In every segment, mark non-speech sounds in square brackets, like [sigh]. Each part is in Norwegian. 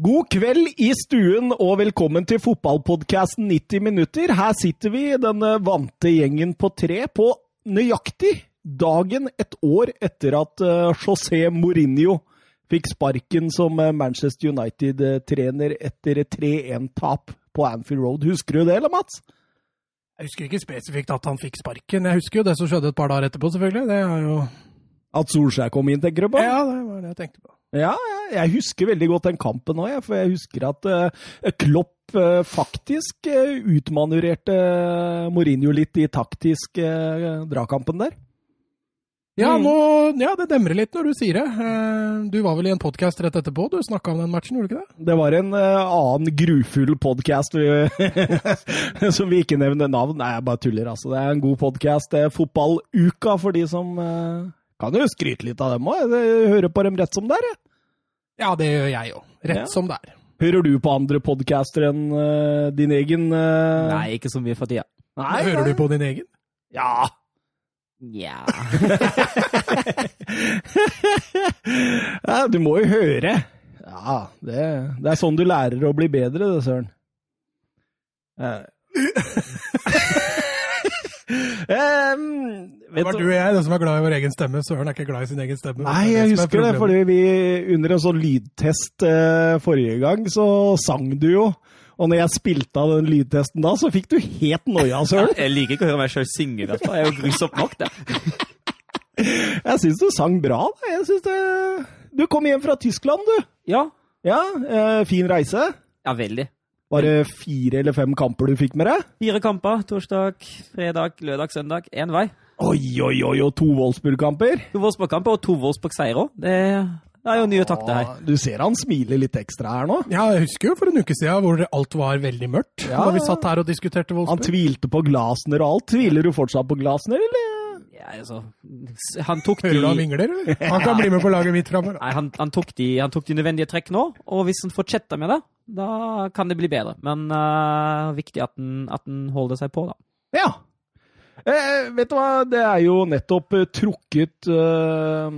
God kveld i stuen og velkommen til fotballpodkasten 90 minutter. Her sitter vi, den vante gjengen på tre, på nøyaktig dagen et år etter at eh, José Mourinho fikk sparken som eh, Manchester United-trener etter 3-1-tap på Anfield Road. Husker du det, eller Mats? Jeg husker ikke spesifikt at han fikk sparken. Jeg husker jo det som skjedde et par dager etterpå, selvfølgelig. Det er jo At Solskjær kom inn, tenker du på? Ja, det var det jeg tenkte på. Ja, jeg husker veldig godt den kampen òg, for jeg husker at uh, Klopp uh, faktisk uh, utmanøvrerte Mourinho litt i taktisk dragkampen der. Ja, nå, ja, det demrer litt når du sier det. Du var vel i en podkast rett etterpå? Du snakka om den matchen, gjorde du ikke det? Det var en annen grufull podkast [laughs] som vi ikke nevner navn. Nei, jeg bare tuller, altså. Det er en god podkast. Fotballuka for de som kan jo skryte litt av dem òg. Hører på dem rett som det er. Ja, det gjør jeg òg. Rett ja. som det er. Hører du på andre podcaster enn uh, din egen? Uh... Nei, ikke så mye for tida. Nei, Hører du på din egen? Ja. Nja [laughs] ja, Du må jo høre. Ja, det, det, er sånn du lærer å bli bedre, det, søren. Uh. [laughs] Um, det var du og jeg, det som er glad i vår egen stemme. Søren er ikke glad i sin egen stemme. Nei, jeg husker det, fordi vi under en sånn lydtest eh, forrige gang, så sang du jo. Og når jeg spilte av den lydtesten da, så fikk du helt noia, Søren. jeg liker ikke å høre meg sjøl synge, i hvert fall. Jeg er jo grusomt nok, det. [laughs] jeg syns du sang bra, da. Jeg synes det... Du kom hjem fra Tyskland, du. Ja. Ja, eh, Fin reise? Ja, veldig. Var det fire eller fem kamper du fikk med deg? Fire kamper. Torsdag, fredag, lørdag, søndag. Én vei. Oi, oi, oi, og to Wolfsburg-kamper? To Wolfsburg-kamper og to Wolfsburg-seiere. Det, det er jo nye takter her. Du ser han smiler litt ekstra her nå? Ja, jeg husker jo for en uke siden hvor alt var veldig mørkt. Ja, da vi satt her og diskuterte Wolfsburg. Han tvilte på Glasner og alt. Tviler du fortsatt på Glasner, eller? Ja, altså, han tok Hører du han vingler, eller? Han kan bli med på laget mitt framover. Nei, han, han, tok de, han, tok de, nødvendige trekk nå, og hvis han fortsetter med det, da kan det bli bedre. Men uh, viktig at den, at den holder seg på, da. Ja. Eh, vet du hva, det er jo nettopp uh, trukket uh,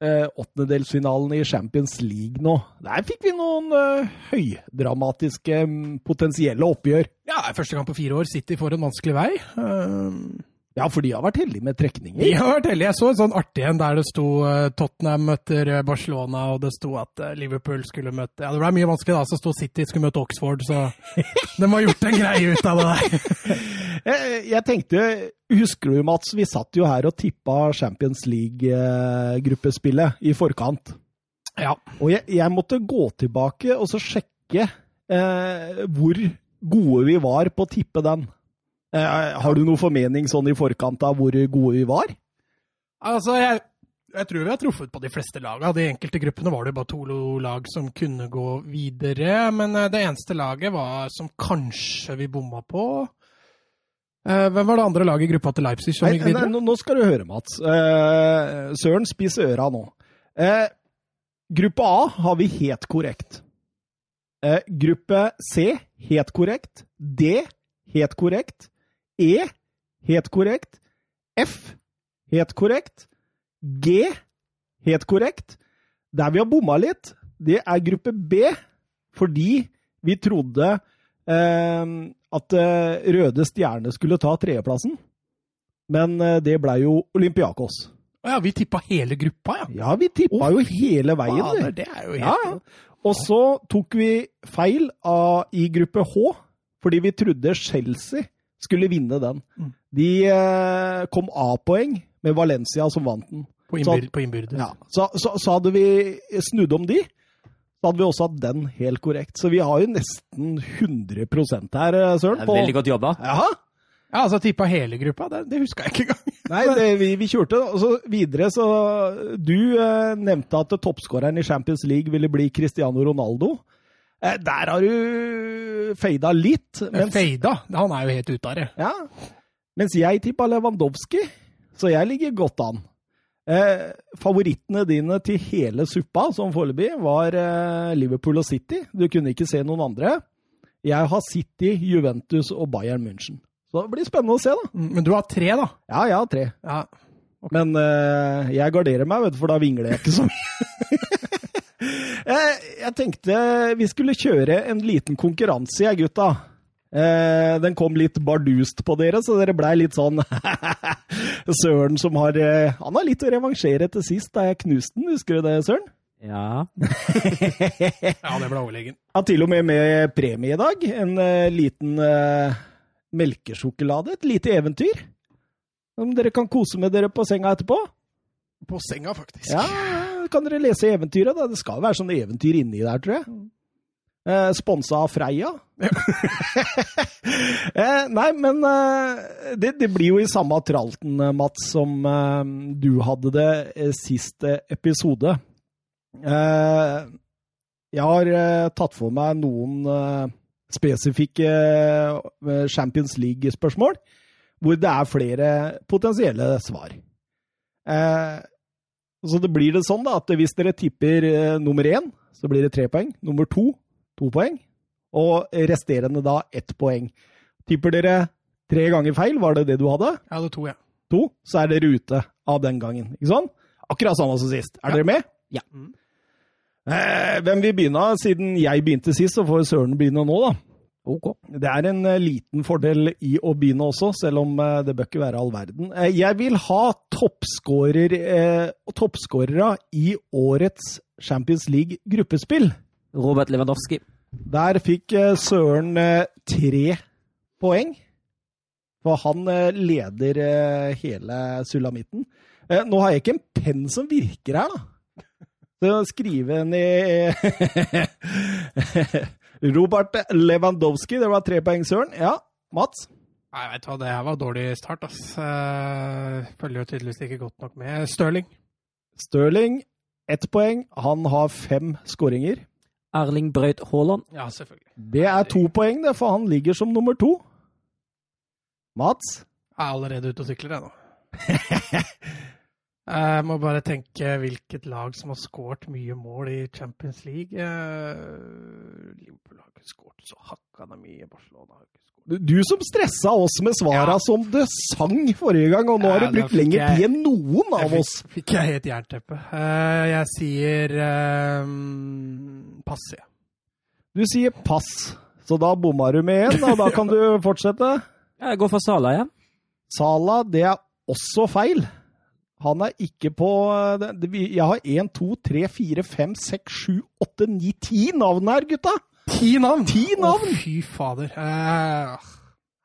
åttendedelsfinalen i Champions League nå. Der fikk vi noen høydramatiske um, potensielle oppgjør. Ja, første gang på fire år. City får en vanskelig vei. Uh, ja, for de har vært heldige med trekninger. De har vært heldige. Jeg så en sånn artig en der det sto uh, Tottenham møter eh, Barcelona, og det sto at uh, Liverpool skulle møte Ja, det ble mye vanskelig da, så sto City skulle møte Oxford, så de har gjort en greie ut av det der. jeg, [laughs] jeg tenkte Husker du, Mats, vi satt jo her og tippa Champions League-gruppespillet i forkant. Ja. Og jeg, jeg, måtte gå tilbake og så sjekke hvor gode vi var på å tippe den. Eh, har du noen formening sånn i forkant av hvor gode vi var? Altså, jeg, jeg tror vi har truffet på de fleste lagene. De enkelte gruppene var det bare to lag som kunne gå videre. Men eh, det eneste laget var, som kanskje vi bomma på eh, Hvem var det andre laget i gruppa til Leipzig som gikk videre? Nei, nå skal du høre, Mats. Søren, spiser øra nå. Gruppe A har vi helt korrekt. Gruppe C helt korrekt. D helt korrekt. E helt korrekt. F helt korrekt. G helt korrekt. Der vi har bomma litt, det er gruppe B, fordi vi trodde eh, at Røde Stjerne skulle ta tredjeplassen. Men eh, det blei jo Olympiakos. Ja, vi tippa hele gruppa, ja. Ja, vi tippa oh, jo hele veien. Fader, det er jo helt... Ja, Og så tok vi feil av, i gruppe H, fordi vi trodde Chelsea skulle vinne den. Mm. De eh, kom A-poeng med Valencia som vant den. På, innbyr så, på innbyrdes. Ja. Så, så, så, hadde vi snudd om de, så hadde vi også hatt den helt korrekt. Så vi har jo nesten 100 her, eh, Søren. Er veldig godt jobba. Jaha. Ja, altså tippa hele gruppa? Det, det huska jeg ikke engang. [laughs] Nei, det, vi, vi, kjørte og så videre, så Du eh, nevnte at toppskåreren i Champions League ville bli Cristiano Ronaldo. Eh, der har du fada litt. Mens, fada? Han er jo helt ute av det. Ja. Mens jeg tippa Lewandowski, så jeg ligger godt an. Eh, favorittene dine til hele suppa, som foreløpig, var eh, Liverpool og City. Du kunne ikke se noen andre. Jeg har City, Juventus og Bayern München. Så det blir spennende å se, da. Mm, men du har tre, da? Ja, jeg har tre. Ja. Okay. Men eh, jeg garderer meg, vet du, for da vingler jeg ikke så mye. [laughs] Eh, Jeg tenkte vi skulle kjøre en liten konkurranse, jeg, gutta. Eh, Den kom litt bardust på dere, så dere blei litt sånn [laughs] Søren som har eh, Han har litt å revansjere til sist da jeg knuste den, husker du det, Søren? Ja. [laughs] Ja, det ble overlegen. Ja, til og med med premie i dag. En uh, liten uh, melkesjokolade. Et lite eventyr. Som dere kan kose med dere på senga etterpå. På senga, faktisk. Ja, kan dere lese eventyret, da. Det skal være sånn eventyr inni der, tror jeg. Eh, Sponsa av Freia. [laughs] eh, nei, men eh, det, det blir jo i samme tralten, eh, Mats, som eh, du hadde det eh, siste episode. Eh, jeg har eh, tatt for meg noen eh, spesifikke eh, Champions League-spørsmål, hvor det er flere potensielle svar. Eh, så det blir det sånn da, at hvis dere tipper eh, nummer én, så blir det tre poeng. Nummer to, to poeng. Og resterende da ett poeng. Tipper dere tre ganger feil, var det det du hadde? Jeg hadde to, ja. To, så er dere ute av den gangen. Ikke sånn? Akkurat samme som sist. Er Ja. dere med? Ja. Eh, hvem vil begynne? Siden jeg begynte sist, så får Søren begynne nå, da. OK. Det er en eh, liten fordel i å begynne også, selv om eh, det bør ikke være all verden. Eh, jeg vil ha toppskårer, eh, toppskårere i årets Champions League gruppespill. Robert Lewandowski. Der fikk Søren tre poeng. For han leder hele sulamitten. Nå har jeg ikke en penn som virker her, da. Så skrive ned [laughs] Robert Lewandowski, det var tre poeng, Søren. Ja, Mats? Nei, vet du hva, det her var dårlig start, ass. Eh, Følger jo tydeligvis ikke godt nok med. Stirling. Stirling, ett poeng. Han har fem skåringer. Erling Braut Haaland. Ja, selvfølgelig. Det er to poeng, det, for han ligger som nummer to. Mats? Jeg er allerede ute og sykler, jeg nå. [laughs] Jeg må bare tenke hvilket lag som har skåret mye mål i Champions League. Eh, Liverpool har ikke skåret så hakkande mye. Barcelona har ikke skåret. Du, som stressa oss med svara Ja. som det sang forrige gang, og nå har du brukt lengre tid enn noen av oss. Fikk, fikk jeg helt jernteppe. Eh, jeg sier um, pass, jeg. Du sier pass, så da bomma du med én, og da kan du fortsette. Jeg går for Sala igjen. Sala, det er også feil. Han er ikke på vi- Jeg har én, to, tre, fire, fem, seks, sju, åtte, ni, ti navn her, gutta! Ti navn! Ti navn! Å, fy fader. Uh,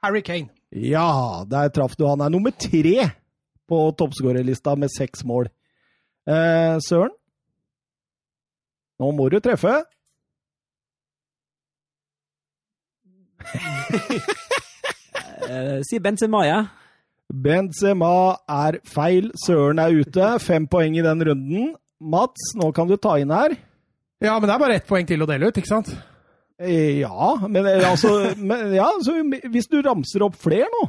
Harry Kane. Ja, der traff du han. er nummer tre på toppskårerlista med seks mål. Uh, Søren? Nå må du treffe. [laughs] Uh, sier Benzema, ja. Benzema er feil. Søren er ute. Fem poeng i den runden. Mats, nå kan du ta inn her. Ja, men det er bare ett poeng til å dele ut, ikke sant? Eh, Ja, men eh, altså men, ja, så Hvis du ramser opp flere nå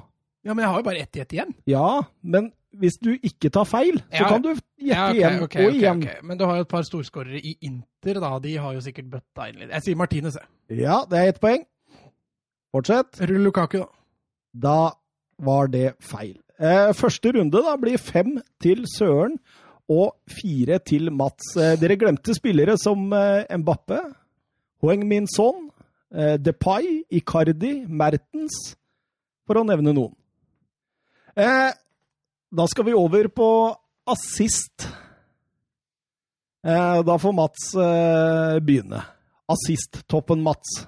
Ja, men jeg har jo bare ett gjett igjen. Ja, men hvis du ikke tar feil, så Ja. kan du gjette Ja, okay, igjen okay, og ok, igjen. Men du har jo et par storskårere i Inter, da. De har jo sikkert bøtta inn litt. Jeg sier Martinez, jeg. Ja, det er ett poeng. Fortsett. Rull Lukaku, da. Da var det feil. Eh, første runde da blir fem til Søren og fire til Mats. Eh, dere glemte spillere som eh, Mbappe, Hoeng Son, Depay, Icardi, Mertens, for å nevne noen. Da skal vi over på assist. Da får Mats begynne. Assist-toppen Mats.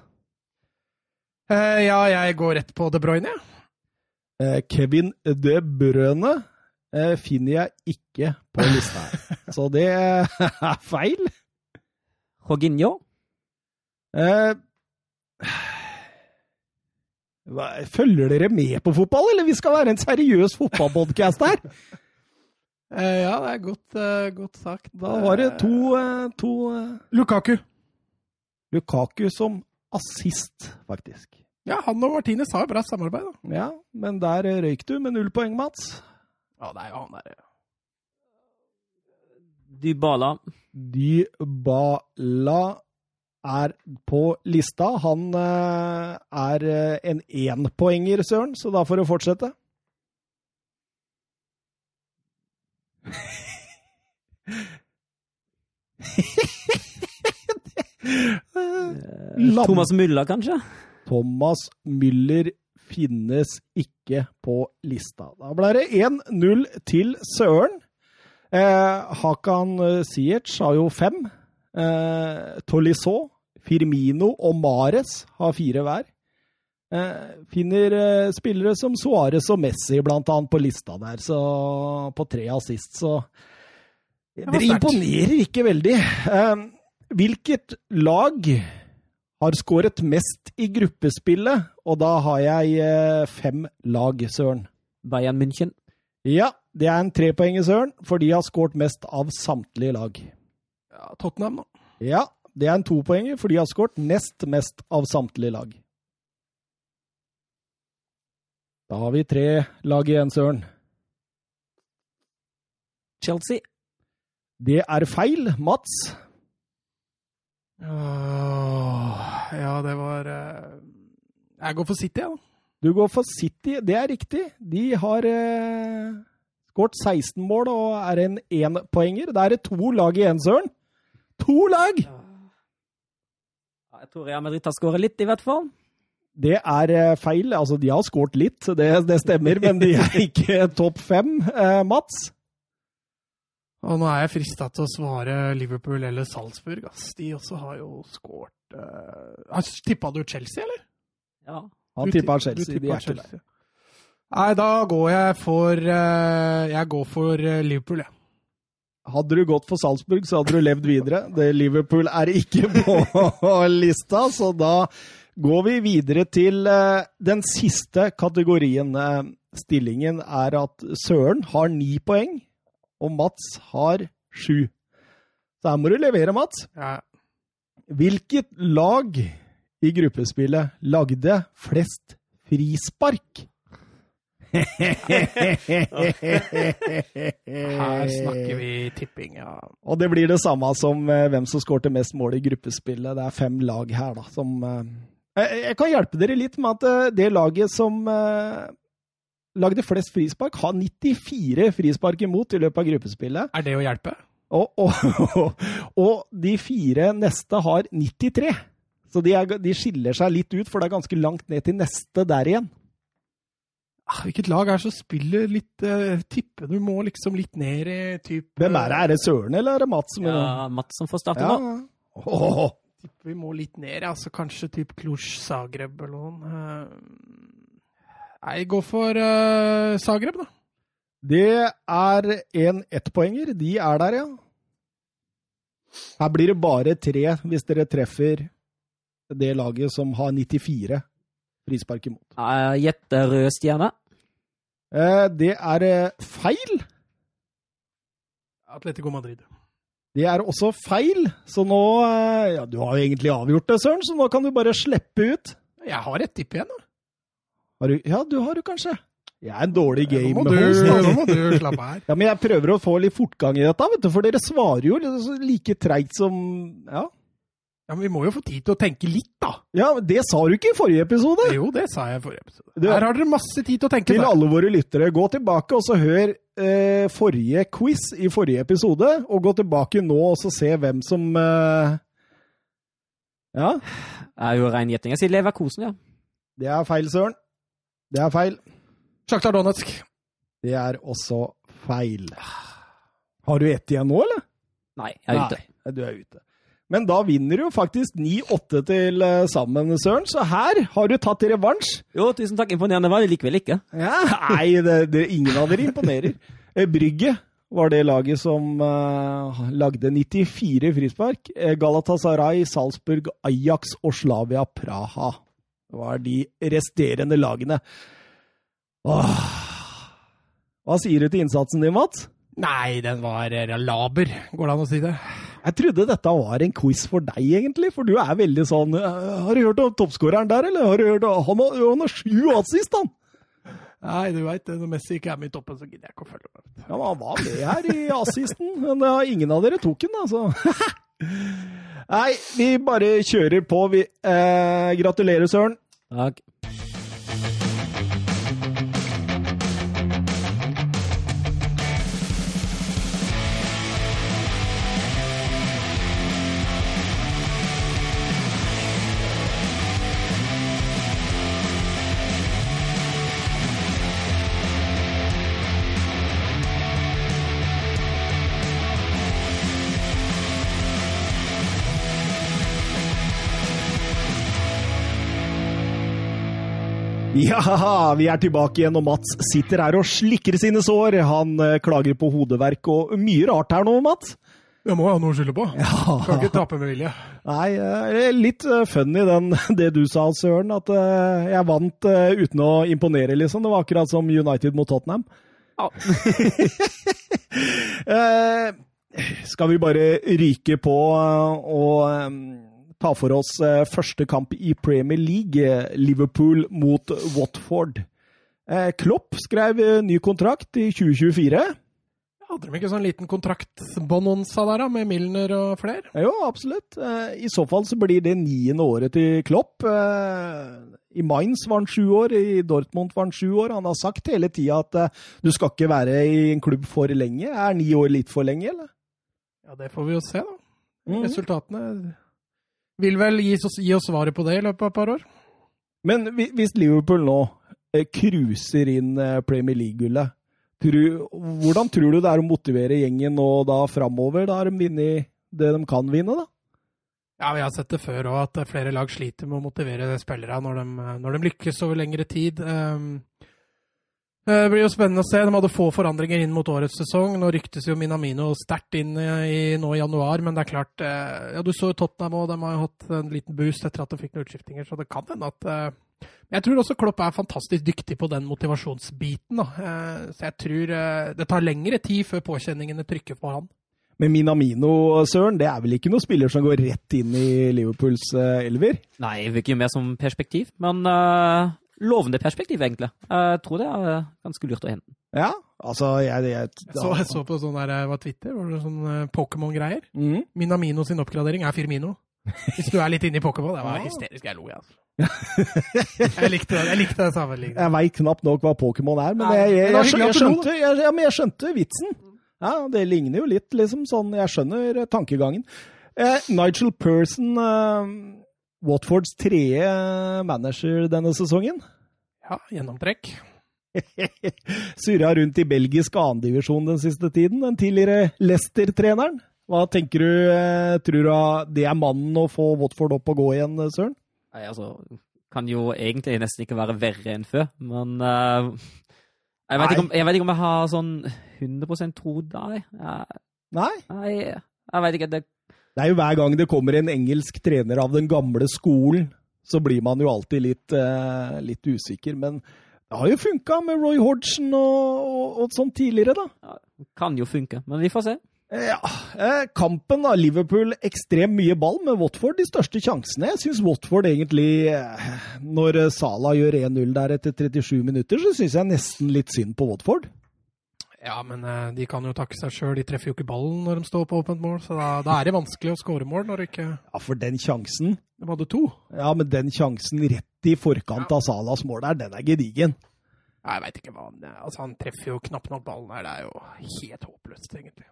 Ja, jeg går rett på De Bruyne, jeg. Eh, Kevin De Brøne eh, finner jeg ikke på lista her. [laughs] Så det er [laughs] feil. Jorginho. Eh, følger dere med på fotball, eller vi skal være en seriøs fotballpodkast her? [laughs] Eh, ja, det er godt, eh, godt sagt. Da var det to, eh, to eh, Lukaku. Lukaku som assist, faktisk. Ja, han og Martinez har jo bra samarbeid, da. Ja, men der eh, røyk du med null poeng, Mats. Ja, det er jo han der. ja. Dybala. Dybala er på lista. Han eh, er eh, en énpoenger, Søren, så da får du fortsette. [laughs] Thomas Müller, kanskje? Thomas Müller finnes ikke på lista. Da ble det 1-0 til Søren. Eh, Hakan Siertz har jo fem. Eh, Tolisso, Firmino og Mares har fire hver. Eh, finner eh, spillere som Suárez og Messi blant annet på lista der, så på tre assist, så Dere imponerer ikke veldig. Eh, hvilket lag har skåret mest i gruppespillet? Og da har jeg eh, fem lag, Søren. Bayern München. Ja, det er en trepoenger, Søren, for de har skåret mest av samtlige lag. Ja, Tottenham, da. Ja, det er en topoenger, for de har skåret nest mest av samtlige lag. Da har vi tre lag igjen, Søren. Chelsea. Det er feil, Mats. Åh, ja, det var eh, Jeg går for City, jeg, da. Du går for City, det er riktig. De har eh, skåret 16 mål og er en énpoenger. Da er det to lag igjen, Søren. To lag! Ja, Jeg tror Real Madrid har skåret litt, i hvert fall. Det er eh, feil. Altså, de har skåret litt, det, det stemmer, men de er [laughs] ikke topp fem. Eh, Mats? Og nå er jeg frista til å svare Liverpool eller Salzburg. Ass. De også har jo skåret uh, Tippa du Chelsea, eller? Ja. Han tippa du Chelsea. De er ikke der. Nei, da går jeg for uh, Jeg går for eh, Liverpool, jeg. Hadde du gått for Salzburg, så hadde du levd videre. Det Liverpool er ikke [laughs] på lista, så da går vi videre til eh, den siste kategorien. Eh, Stillingen er at Søren har ni poeng, og Mats har sju. Så her må du levere, Mats. Ja. Hvilket lag i gruppespillet lagde flest frispark? Her snakker vi tipping, ja. Og det blir det samme som eh, hvem som skårte mest mål i gruppespillet. Det er fem lag her, da, som eh, jeg, kan hjelpe dere litt med at eh, det laget som lagde flest frispark, har 94 frispark imot i løpet av gruppespillet. Er det å hjelpe? Og, og, [laughs] og de fire neste har 93. Så de, er, de skiller seg litt ut, for det er ganske langt ned til neste der igjen. Ah, Hvilket lag er det som spiller litt uh, Tipper du må liksom litt ned i typ Hvem er det? Er det Søren eller er det Mats? som- ja Mats som får starte Ja. nå. Oh. Tipper vi må litt ned, altså kanskje typ Cluj Zagreb eller noen. Nei, gå for uh, Zagreb, da. Det er en ettpoenger. De er der, ja. Her blir det bare tre hvis dere treffer det laget som har 94 frispark imot. Uh, Gjette rød stjerne. Uh, Det er eh, feil. Atletico Madrid. Det er også feil, så nå Ja, du har jo egentlig avgjort det, Søren, så nå kan du bare slippe ut. Jeg har et tipp igjen, da. Har du, ja, du har jo kanskje. Jeg er en dårlig Nå game må, du, host. nå må du slappe her. [laughs] Ja, men jeg prøver å få litt fortgang i dette, vet du, for dere svarer jo like treigt som Ja. Ja, men Vi må jo få tid til å tenke litt, da. ja, men det sa du ikke i forrige episode. Jo, det sa jeg i forrige episode. Du- Her har dere masse tid til å tenke. Til Da. alle våre lyttere, gå tilbake og så hør eh, forrige quiz i forrige episode, og gå tilbake nå og så se hvem som eh, Ja, Det er jo rein gjetning. Jeg sier Leverkosen, ja. det er feil, Søren. Det er feil. Sjaktar Donetsk. Det er også feil. Har du ett igjen nå, eller? Nei, jeg er ute. Nei, du er ute. Men da vinner du jo faktisk 9-8 til eh, sammen, Søren, så her har du tatt revansj. Jo, tusen takk. Imponerende var det likevel ikke. Ja, nei, det, det, ingen av dere imponerer. Eh, Brygge var det laget som uh, lagde 94 frispark. Galatasaray, Salzburg, Ajax og Slavia Praha. Det var de resterende lagene. Åh. Hva sier du til innsatsen din, Mats? Nei, den var eh, laber. Går det an å si det? Jeg trodde dette var en quiz for deg, egentlig. For du er veldig sånn eh, Har du hørt om toppskåreren der, eller? Har du hørt om, han, har, han har sju assist, han! Nei, du veit, når Messi ikke er med i toppen, så gidder jeg ikke å følge med. Ja, men Han var med her i assisten, men ja, ingen av dere tok den, altså. [laughs] Nei, vi bare kjører på, vi. Eh, gratulerer, Søren. Takk. [laughs] Ja, vi er tilbake igjen, og Mats sitter her og slikker sine sår. Han eh, klager på hodeverk og mye rart her nå, Mats. Jeg må ha noe å skylde på. Kan ikke tape med vilje. Nei, eh, litt eh, funny den, [laughs] det du sa, Søren. At jeg vant uten å imponere, liksom. Det var akkurat som United mot Tottenham. Ja. [laughs] Eh, skal vi bare ryke på og ta for oss eh, første kamp i Premier League, eh, Liverpool mot Watford. Eh, Klopp skrev ny kontrakt i 2024. Hadde de ikke sånn liten kontraktbonanza der, da, med Milner og flere? Jo, absolutt. I så fall så blir det niende året til Klopp. I Mainz var han sju år, i Dortmund var han sju år. Han har sagt hele tida at du skal ikke være i en klubb for lenge. Er ni år litt for lenge, eller? Ja, det får vi jo se, da. Mhm. Resultatene vil vel gi oss, gi oss svaret på det i løpet av et par år. Men hvis Liverpool nå eh, cruiser inn eh, Premier League-gullet, hvordan tror du det er å motivere gjengen nå da framover? Da har de vunnet det de kan vinne, da? Ja, vi har sett det før òg, at flere lag sliter med å motivere spillere når når de lykkes over lengre tid. Um, Det blir jo spennende å se. De hadde få forandringer inn mot årets sesong. Nå ryktes jo Minamino sterkt inn i, nå i januar, men det er klart eh, Ja, du så jo Tottenham òg, de har jo hatt en liten boost etter at de fikk noen utskiftinger, så det kan hende at eh, Jeg tror også Klopp er fantastisk dyktig på den motivasjonsbiten, da. Eh, Så jeg tror eh, det tar lengre tid før påkjenningene trykker på han. Men Minamino, Søren, det er vel ikke noen spiller som går rett inn i Liverpools eh, elver? Nei, det virker jo mer som perspektiv, men eh, lovende perspektiv, egentlig. Jeg tror det er eh, ganske lurt å hente. Ja, altså jeg, jeg, Jeg så, jeg så på sånn der, var Twitter, var det sånn eh, Pokémon-greier. Mm. Minamino sin oppgradering er Firmino. Hvis du er litt inne i Pokémon. Det var Ja. hysterisk. Jeg lo, jeg. Altså. Jeg likte det, jeg likte det sammenligningen. Jeg veit knapt nok hva Pokémon er, men jeg, jeg, jeg, jeg, skjønte, jeg, jeg skjønte vitsen. Ja, Det ligner jo litt, liksom. sånn, Jeg skjønner eh, tankegangen. Eh, Nigel Person, eh, Watfords tredje manager denne sesongen. Ja, gjennomtrekk. [laughs] Surra rundt i belgisk annendivisjon den siste tiden. Den tidligere Leicester-treneren. Hva tenker du? eh, Tror du det er mannen å få Watford opp og gå igjen, eh, Søren? Nei, altså, kan jo egentlig nesten ikke være verre enn før, men uh, jeg, vet ikke om, jeg vet ikke om jeg har sånn 100% tro da, Jeg, Nei? nei, jeg vet ikke. Det, Det er jo hver gang det kommer en engelsk trener av den gamle skolen, så blir man jo alltid litt, uh, litt usikker. Men det har jo funka med Roy Hodgson og, og, og sånn tidligere, da. kan jo funke, men vi får se. Eh, Ja, eh, Kampen, da. Liverpool ekstremt mye ball, med Watford de største sjansene. Jeg syns Watford egentlig Når Salah gjør 1-0 der etter 37 minutter, så syns jeg nesten litt synd på Watford. Ja, men eh, de kan jo takke seg sjøl. De treffer jo ikke ballen når de står på åpent mål, så da, da er det vanskelig å skåre mål når de ikke Ja, for den sjansen De hadde to. Ja, men den sjansen rett i forkant av Salas mål der, den er gedigen. Jeg veit ikke hva han Altså, han treffer jo knapt nok ballen her. Det er jo helt håpløst, egentlig.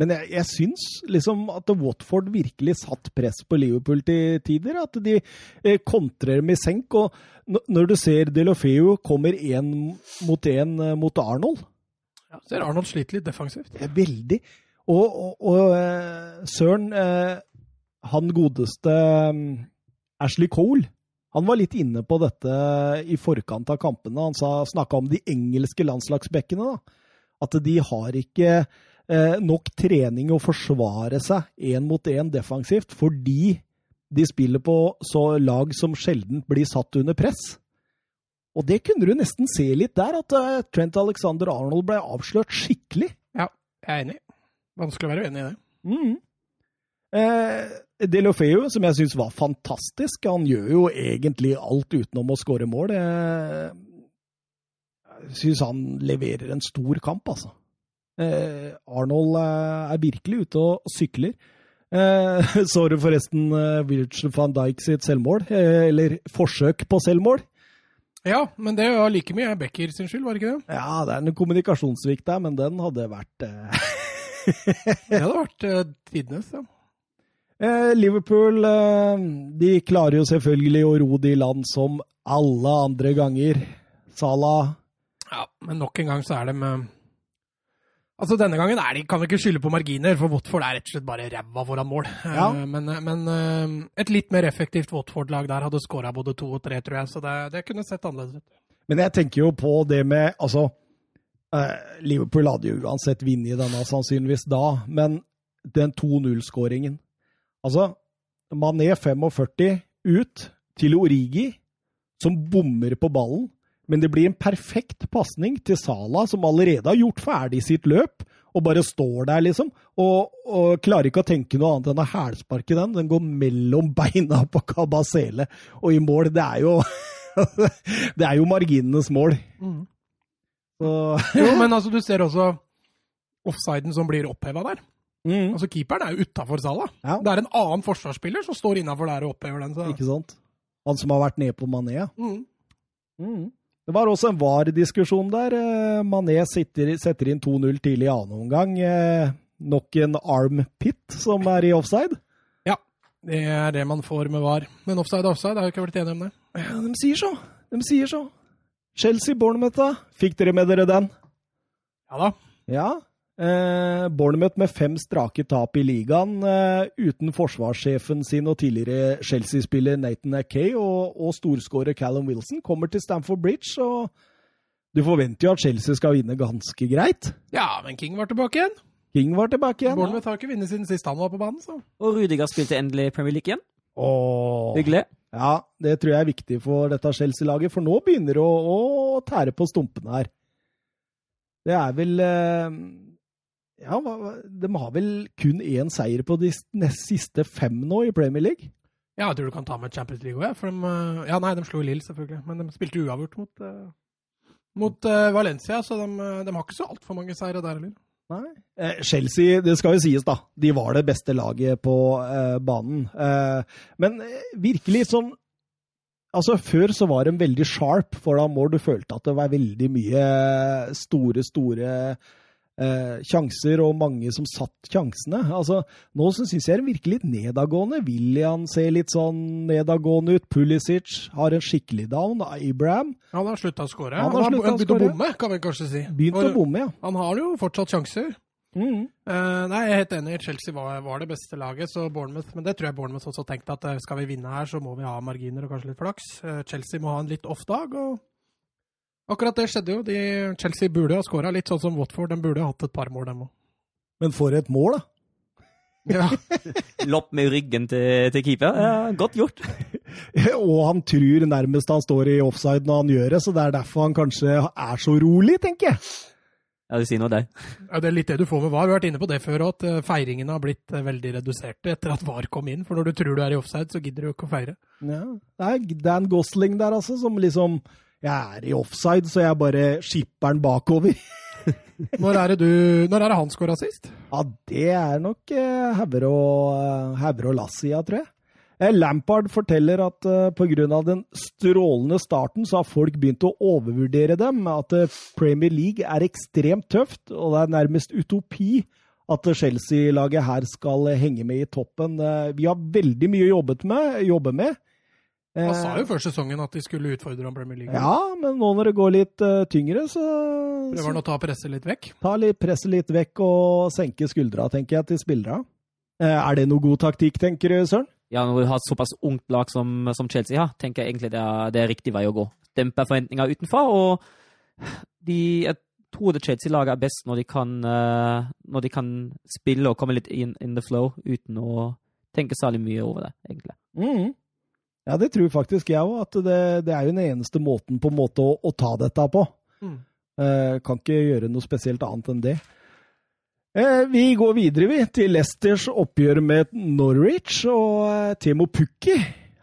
Men jeg, jeg syns liksom at Watford virkelig satt press på Liverpool til tider. At de eh, kontrer i senk. Og når du ser Delofeu kommer én mot én eh, mot Arnold Ja, ser Arnold sliter litt defensivt. Veldig. Og, og, og eh, Søren, eh, han godeste mm, Ashley Cole, han var litt inne på dette i forkant av kampene. Han snakka om de engelske landslagsbekkene. da. At de har ikke eh, nok trening å forsvare seg én mot én defensivt, fordi de spiller på så lag som sjelden blir satt under press. Og det kunne du nesten se litt der, at uh, Trent Alexander Arnold ble avslørt skikkelig. Ja, jeg er enig. Vanskelig å være uenig i det. Mm. Eh, Delofeu, som jeg syns var fantastisk, han gjør jo egentlig alt utenom å skåre mål. Eh, Jeg syns han leverer en stor kamp, altså. Eh, Arnold eh, er virkelig ute og sykler. Eh, [laughs] så du forresten Virgil van Dijk sitt selvmål? Eller forsøk på selvmål? Ja, men det var like mye Becker sin skyld, var det ikke det? Ja, det er en kommunikasjonssvikt der, men den hadde vært eh, [laughs] Det hadde vært eh, tidenes, ja. Eh, Liverpool eh, de klarer jo selvfølgelig å ro de land som alle andre ganger. Salah Ja, men nok en gang så er de eh, Altså, Denne gangen er de, kan vi ikke skylde på marginer, for Watford er rett og slett bare ræva foran mål. Ja. Eh, Men, men eh, et litt mer effektivt Watford-lag der hadde skåra både to og tre, tror jeg. Så det, det kunne sett annerledes ut. Men jeg tenker jo på det med Altså, eh, Liverpool hadde jo uansett vunnet denne sannsynligvis da, men den 2-0-skåringen Altså, Mané 45 ut til Origi, som bommer på ballen. Men det blir en perfekt pasning til Sala, som allerede har gjort ferdig sitt løp, og bare står der, liksom. Og, og klarer ikke å tenke noe annet enn å hælsparke den. Den går mellom beina på Kabasele og i mål. Det er jo [laughs] Det er jo marginenes mål. Så Jo, men altså, du ser også offsiden som blir oppheva der. mm, Altså, Keeperen er jo utafor Salah. Ja. Det er en annen forsvarsspiller som står innafor der og opphever den. Så. Ikke sant? Han som har vært nede på Mané. Mm. Mm. Det var også en VAR-diskusjon der. Eh, Mané sitter, setter inn 2-0 tidlig i annen omgang. Eh, Nok en armpit som er i offside. Ja, Det er det man får med VAR. Men offside og offside, har jo ikke vært enig om det. Ja, de sier så. De sier så. Chelsea-Bournemouth, da? Fikk dere med dere den? Ja da. Ja. Eh, Bournemouth med fem strake tap i ligaen, eh, uten forsvarssjefen sin og tidligere Chelsea-spiller Nathan Akay og, og storskårer Callum Wilson, kommer til Stamford Bridge, og du forventer jo at Chelsea skal vinne ganske greit. Ja, men King var tilbake igjen. King var tilbake igjen. Bournemouth har ikke vunnet siden sist han var på banen. så. Og Rudiger spilte endelig Premier League igjen. Åh. Hyggelig. Ja, det tror jeg er viktig for dette Chelsea-laget, for nå begynner det å, å tære på stumpene her. Det er vel eh, Ja, de har vel kun én seier på de nest siste fem nå i Premier League? Ja, jeg tror du kan ta med Champions League òg, de eh, Ja, nei, de slo Lill, selvfølgelig, men de spilte uavgjort mot, eh, mot eh, Valencia, så de, de har ikke så altfor mange seire der heller. Nei. Eh, Chelsea, det skal jo sies, da. De var det beste laget på eh, banen. Eh, men virkelig sånn Altså, Før så var de veldig sharp for da må Du følte at det var veldig mye store, store eh, sjanser, og mange som satt sjansene. Altså, Nå syns jeg den virker litt nedadgående. William ser litt sånn nedadgående ut. Pulisic har en skikkelig down. Abraham Han har slutta å skåre. Han Han har har sluttet å begynt å bomme, kan vi kanskje si. begynt å bomme, ja. Han har jo fortsatt sjanser. Mm. Uh, nei, jeg er helt enig. Chelsea var, var det beste laget, så Bournemouth Men det tror jeg Bournemouth også tenkte at eh, skal vi vinne her, så må vi ha marginer og kanskje litt flaks. Uh, Chelsea må ha en litt off-dag, og akkurat det skjedde jo. De, Chelsea burde ha skåra litt sånn som Watford. De burde ha hatt et par mål, dem òg. Men for et mål, da. [laughs] Ja. [laughs] Lopp med ryggen til, til keeper. Ja, godt gjort. [laughs] Og han tror nærmest han står i offside når han gjør det, så det er derfor han kanskje er så rolig, tenker jeg. Ja, du sier noe der. Ja, det er litt det du får med VAR. Vi har vært inne på det før, at eh, feiringene har blitt eh, veldig reduserte etter at VAR kom inn. For når du tror du er i offside, så gidder du jo ikke å feire. Ja. Det er Dan Gosling der, altså, som liksom Jeg er i offside, så jeg bare skipper den bakover. [laughs] Når er det, du, når er det han skåra sist? Ja, det er nok eh, Hauger og, eh, og Lassia, tror jeg. Eh, Lampard forteller at eh, pga. den strålende starten, så har folk begynt å overvurdere dem. At eh, Premier League er ekstremt tøft, og det er nærmest utopi at Chelsea-laget her skal henge med i toppen. Eh, vi har veldig mye å med, jobbe med. Han Eh, sa jo før sesongen at de skulle utfordre om Premier League. Ja, men nå når det går litt uh, tyngre, så, Prøver han å ta presset litt vekk? ta litt presset litt vekk og senke skuldra, tenker jeg, til spillere. Uh, er det noe god taktikk, tenker du, Søren? Ja, når du har et såpass ungt lag som, som Chelsea har, tenker jeg egentlig det er, det er riktig vei å gå. Dempe forventninger utenfor, og de, jeg tror det Chelsea-laget er best når de, kan, uh, når de kan spille og komme litt in, in the flow uten å tenke særlig mye over det, egentlig. Mhm. Ja, det tror faktisk jeg òg, at det, det er jo den eneste måten på en måte å, å ta dette på. Mm. Eh, kan ikke gjøre noe spesielt annet enn det. Eh, vi går videre, vi, til Leicesters oppgjør med Norwich, og eh, Temo Pukki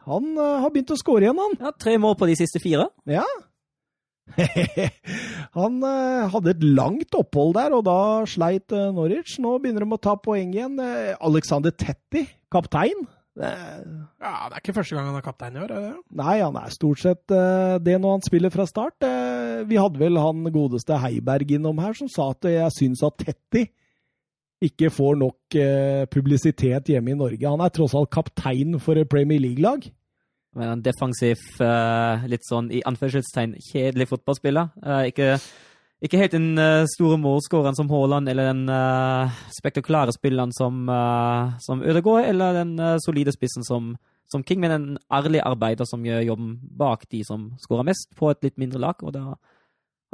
han eh, har begynt å skåre igjen, han. Ja, Tre mål på de siste fire. Ja. [laughs] Han eh, hadde et langt opphold der, og da sleit eh, Norwich. Nå begynner de å ta poeng igjen. Alexander Tetti, kaptein. Eh, Ja, Det er ikke første gang han er kaptein i år. er det? nei, han er stort sett eh, det når han spiller fra start. Eh, vi hadde vel han godeste Heiberg innom her som sa at jeg syns at Tetti ikke får nok eh, publisitet hjemme i Norge. Han er tross alt kaptein for et Premier League-lag. Men en defensiv, litt sånn i anførselstegn kjedelig fotballspiller. Ikke, ikke helt den uh, store målskåreren som Haaland, eller den uh, spektakulære spilleren som, uh, som Ødegaard, eller den solide spissen som, som, King, men en ærlig arbeider som gjør jobben bak de som skårer mest, på et litt mindre lag. og da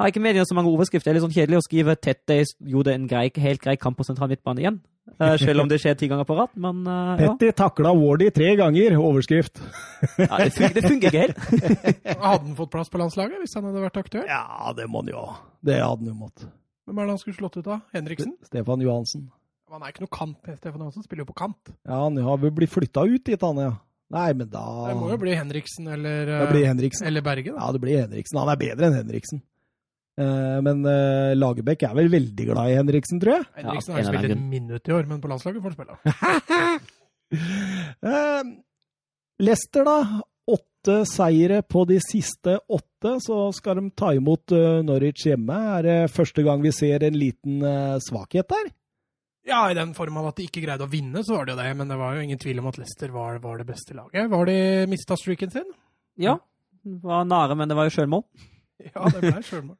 har ikke mediene så mange overskrifter. Det er litt sånn kjedelig å skrive Tette gjorde en grei, helt grei kamp på sentral midtbane igjen. Uh, selv om det skjer ti ganger på rad. Men uh, ja. Petty takla Wardy tre ganger, overskrift. ja, det, funger det funker ikke helt. [laughs] hadde han fått plass på landslaget hvis han hadde vært aktør? Ja, det må han jo. Det hadde han jo måttet. Hvem er det han skulle slått ut av? Henriksen? Stefan Johansen. Han er ikke noe kant. Stefan Johansen spiller jo på kant. Ja, han har vel blitt flytta ut dit, han, ja. Nei, men da Det må jo bli Henriksen eller, det Henriksen. eller Berge. Da. Ja, det blir Henriksen. Han er bedre enn Henriksen. Eh, men uh, Lagerbäck er vel veldig glad i Henriksen, tror jeg. Henriksen har ja, spilt et minutt i år, men på landslaget får han spille. uh, [laughs] Leicester, da. Åtte seire på de siste åtte, så skal de ta imot uh, Norwich hjemme. Er det første gang vi ser en liten svakhet der? Ja, i den form av at de ikke greide å vinne, så var det jo det. Men det var jo ingen tvil om at Leicester var, var det beste laget. Var de mista streaken sin? Ja. Var nære, men det var jo sjølmål. [laughs] Ja, det ble sjølmål.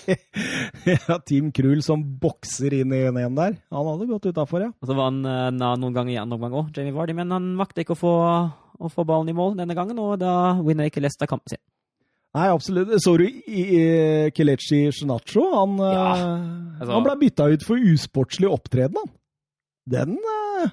[laughs] ja, Team Krul som bokser inn i 1-1 der. Han hadde gått utafor, ja. Og så var han uh, noen ganger i andre omgang òg, Jamie Vardy, men han vakte ikke å få, å få, ballen i mål denne gangen, og da vinner ikke Leicester kampen sin. Nei, absolutt. Så du Kelechi Shenacho? Han, ja, eh, altså, han ble bytta ut for usportslig opptreden, han. Den uh...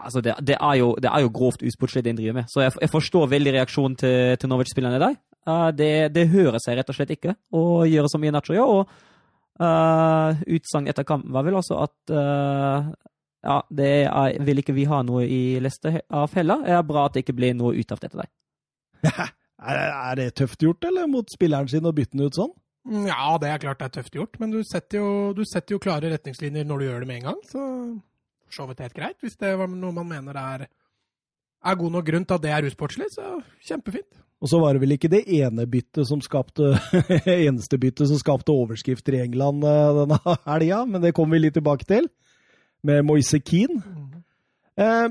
Altså, det, det, er jo, det, er jo, grovt usportslig det han driver med, så jeg, jeg forstår veldig reaksjonen til, til Norwich-spillerne der. Uh, det, det, hører seg rett og slett ikke å gjøre som Nacho gjør. Og uh, utsagn etter kampen var vel også at uh, ja, det er, vil ikke vi ha noe i leste av heller. Det er bra at det ikke blir noe ut av dette der. [laughs] er, det tøft gjort, eller, mot spilleren sin å bytte den ut sånn? Ja, det er klart det er tøft gjort, men du setter jo, du setter jo klare retningslinjer når du gjør det med en gang. Så for så vidt helt greit. Hvis det var noe man mener er, er god nok grunn til at det er usportslig, så kjempefint. Og så var det vel ikke det ene byttet som skapte [laughs] eneste byttet som skapte overskrifter i England eh, denne helga, men det kommer vi litt tilbake til, med Moise Keane. Eh,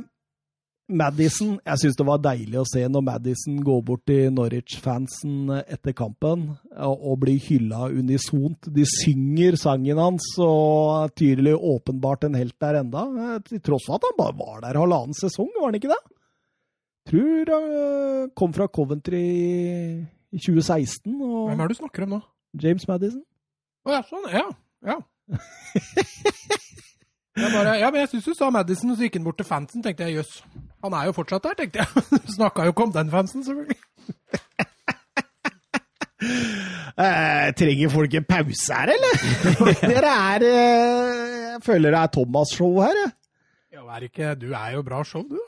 Madison Jeg syns det var deilig å se når Madison går bort til Norwich-fansen etter kampen og blir hylla unisont. De synger sangen hans, og tydelig åpenbart en helt der enda. Eh, til tross for at han bare var der halvannen sesong, var han ikke det? Tror han kom fra Coventry i 2016. Og Hvem er det du snakker om nå? James Madison. Å ja, sånn. Ja. Ja. jeg bare, ja, men jeg syns du sa Madison, og så gikk han bort til fansen. tenkte jeg, Jøss, han er jo fortsatt der, tenkte jeg. [laughs] Snakka jo ikke om den fansen, selvfølgelig. [laughs] Eh, trenger folk en pause her, eller? [laughs] Dere er eh, Jeg føler det er Thomas-show her, jeg er ikke, du er jo bra show, du.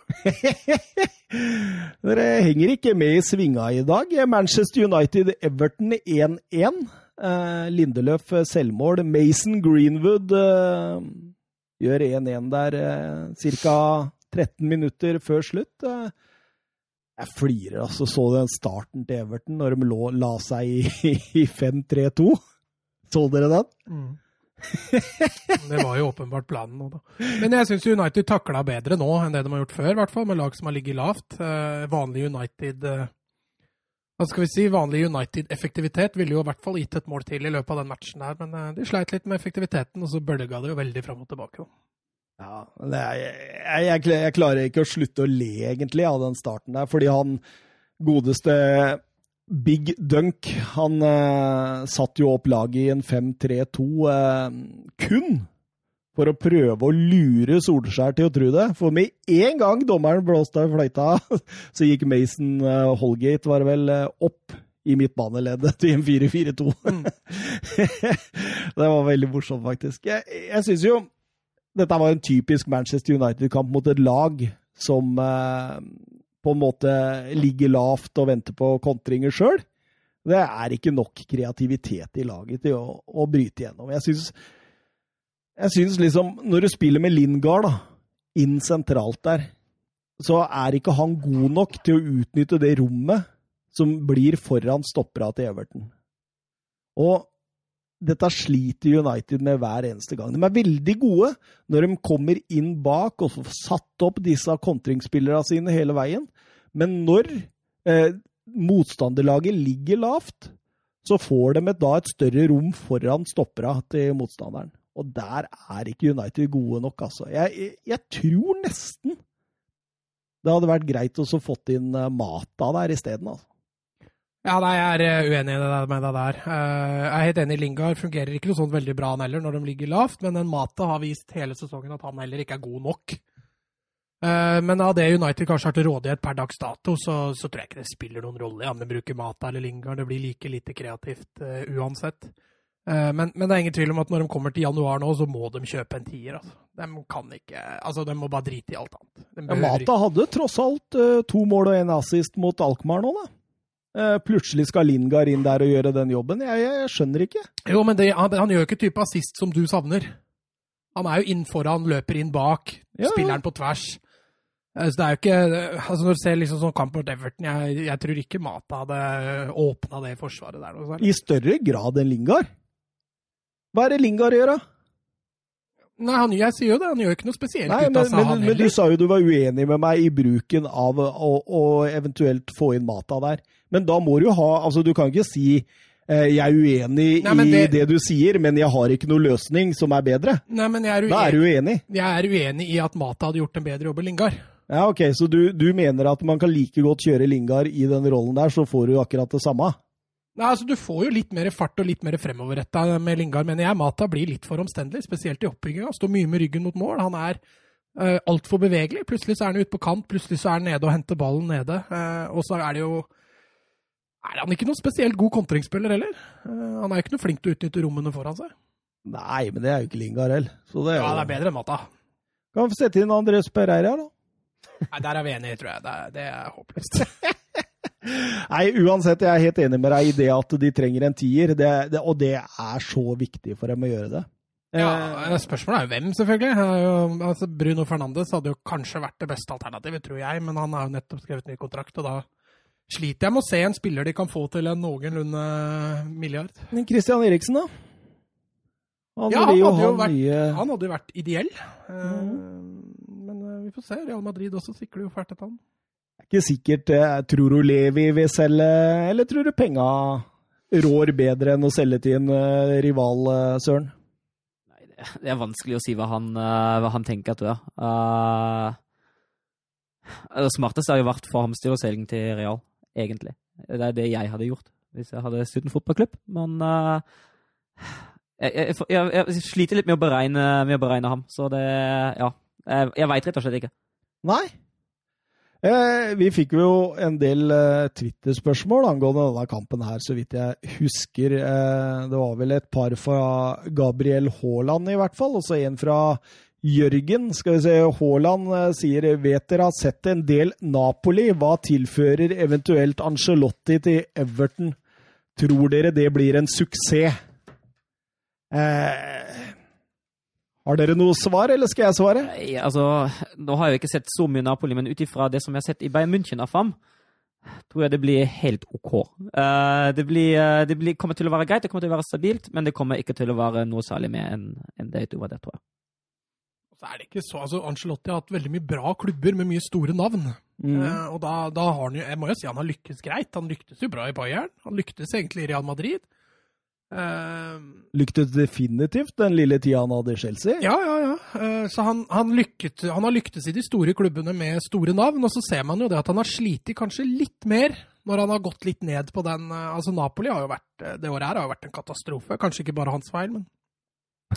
[laughs] Dere henger ikke med i svinga i dag. Manchester United-Everton 1-1. Eh, Lindeløf eh, selvmål. Mason Greenwood eh, gjør 1-1 der eh, ca. 13 minutter før slutt. Uh, jeg flirer, altså. Så den starten til Everton når de lå, la seg i, [laughs] i 5-3-2? Så dere den? Mm. Det var jo åpenbart planen nå, da. Men jeg syns United takla bedre nå enn det de har gjort før, i hvert fall, med lag som har ligget lavt. Eh, vanlig United eh, Hva skal vi si? Vanlig United-effektivitet ville jo i hvert fall gitt et mål til i løpet av den matchen her, men eh, de sleit litt med effektiviteten, og så bølga det jo veldig fram og tilbake. da. Ja, er, jeg, jeg, jeg, klarer ikke å slutte å le, egentlig, av den starten der, fordi han godeste Big Dunk han eh, satte jo opp laget i en 5-3-2 uh, eh, kun for å prøve å lure Solskjær til å tro det. For med en gang dommeren blåste av fløyta, [laughs] så gikk Mason eh, Holgate var det vel, opp i midtbaneleddet til en 4-4-2. Mm. [laughs] det var veldig morsomt, faktisk. Jeg, jeg syns jo dette var en typisk Manchester United-kamp mot et lag som på en måte ligger lavt og venter på kontringer sjøl. Det er ikke nok kreativitet i laget til å, å bryte gjennom. Jeg syns, jeg syns liksom Når du spiller med Lingard inn sentralt der, så er ikke han god nok til å utnytte det rommet som blir foran stoppera til Everton. Og dette sliter United med hver eneste gang. De er veldig gode når de kommer inn bak og får satt opp disse kontringsspillerne sine hele veien. Men når eh, motstanderlaget ligger lavt, så får de et, da et større rom foran stoppera til motstanderen. Og der er ikke United gode nok, altså. Jeg, jeg, tror nesten det hadde vært greit å få inn eh, Mata der isteden. Altså. Ja, nei, jeg er eh, uenig med det der. Eh, jeg er helt enig. Lingard fungerer ikke noe sånn veldig bra han heller, når de ligger lavt. Men den Mata har vist hele sesongen at han heller ikke er god nok. Men av det United kanskje har til rådighet per dags dato, så, så, tror jeg ikke det spiller noen rolle om de bruker Mata eller Lingard. Det blir like lite kreativt uh, uansett. Uh, men, men, det er ingen tvil om at når de kommer til januar nå, så må de kjøpe en tier. Altså. De kan ikke Altså, de må bare drite i alt annet. Ja, Mata hadde tross alt uh, to mål og en assist mot Alkmaar nå, da. Uh, plutselig skal Lingard inn der og gjøre den jobben. Jeg, jeg, jeg skjønner ikke. Jo, men det, han, han, gjør ikke type assist som du savner. Han er jo inn foran, løper inn bak, ja. spilleren på tvers. Uh, så det er jo ikke altså Når du ser liksom sånn kamp mot Everton, jeg, jeg, tror ikke Mata hadde åpna det forsvaret der. Noe I større grad enn Lingard? Hva er det Lingard gjør, da? Nei, han, jeg sier jo det. Han gjør ikke noe spesielt Nei, men, men, heller men, du sa jo du var uenig med meg i bruken av å, å eventuelt få inn Mata der. Men da må du ha Altså, du kan ikke si eh, jeg er uenig Nei, i det, det, du sier, men jeg har ikke noe løsning som er bedre. Nei, men jeg er uenig. Da er du uenig. Jeg er uenig i at Mata hadde gjort en bedre jobb enn Lingard. Ja, ok, Så du, du, mener at man kan like godt kjøre Lingard i den rollen der, så får du akkurat det samme? Nei, altså Du får jo litt mer fart og litt mer fremoverretta med Lingard, mener jeg. Mata blir litt for omstendelig, spesielt i oppbygginga. Står mye med ryggen mot mål. Han er uh, altfor bevegelig. Plutselig så er han ute på kant, plutselig så er han nede og henter ballen nede. Uh, og så er det jo Er han ikke noen spesielt god kontringsspiller heller? Uh, han er jo ikke noe flink til å utnytte rommene foran seg. Nei, men det er jo ikke Lingard heller. Det ja, det er bedre enn Mata. Kan vi sette inn Andres Pereira, da? Nei, der er vi enige, tror jeg. Det er, det er håpløst. [laughs] Nei, uansett, jeg er helt enig med deg i det at de trenger en tier, det, det, og det er så viktig for dem å gjøre det. Ja, eh, Spørsmålet er hvem, selvfølgelig. Altså, Bruno Fernandes hadde jo kanskje vært det beste alternativet, tror jeg, men han har jo nettopp skrevet ny kontrakt, og da sliter jeg med å se en spiller de kan få til en noenlunde milliard. Men Christian Eriksen, da? Han, ja, han, hadde jo vært, nye... han hadde jo vært ideell. Mm. Men eh, vi får se. Real Madrid også sikler jo fælt etter han ikke sikkert eh, Tror du Levi vil selge, eller tror du penga rår bedre enn å selge til en uh, rival, uh, Søren? Nei, det, er vanskelig å si hva han, uh, hva han tenker, tror jeg. det smarteste har jo vært for ham styreselging til Real, egentlig. Det er det jeg hadde gjort hvis jeg hadde en fotballklubb. Men jeg, jeg, jeg, jeg, sliter litt med å beregne, med å beregne ham, så det Ja. Jeg, jeg veit rett og slett ikke. Nei, Eh, vi fikk jo en del eh, Twitter-spørsmål angående denne kampen her, så vidt jeg husker. Eh, det var vel et par fra Gabriel Haaland, i hvert fall. Og så en fra Jørgen. Skal vi se, Haaland eh, sier vet dere har sett en del Napoli. Hva tilfører eventuelt Angelotti til Everton? Tror dere det blir en suksess? Eh, har dere noe svar, eller skal jeg svare? Nei, altså, Nå har jeg jo ikke sett så mye Napoli, men ut ifra det som jeg har sett i Bayern München av fram, tror jeg det blir helt OK. Uh, det, blir, uh, det blir, kommer til å være greit, det kommer til å være stabilt, men det kommer ikke til å være noe særlig mer enn en det utover det, tror jeg. Så er det ikke så, altså Angelotti har hatt veldig mye bra klubber med mye store navn. Mm. Uh, og da, da, har han jo Jeg må jo si han har lykkes greit. Han lyktes jo bra i Bayern. Han lyktes egentlig i Real Madrid. Uh, Lyktes definitivt den lille tida han hadde i Chelsea? Ja, ja, ja. Uh, så han, han, lykket, han, har lyktes i de store klubbene med store navn. Og så ser man jo det at han har slitt kanskje litt mer når han har gått litt ned på den uh, Altså, Napoli har jo vært det året her har jo vært en katastrofe. Kanskje ikke bare hans feil, men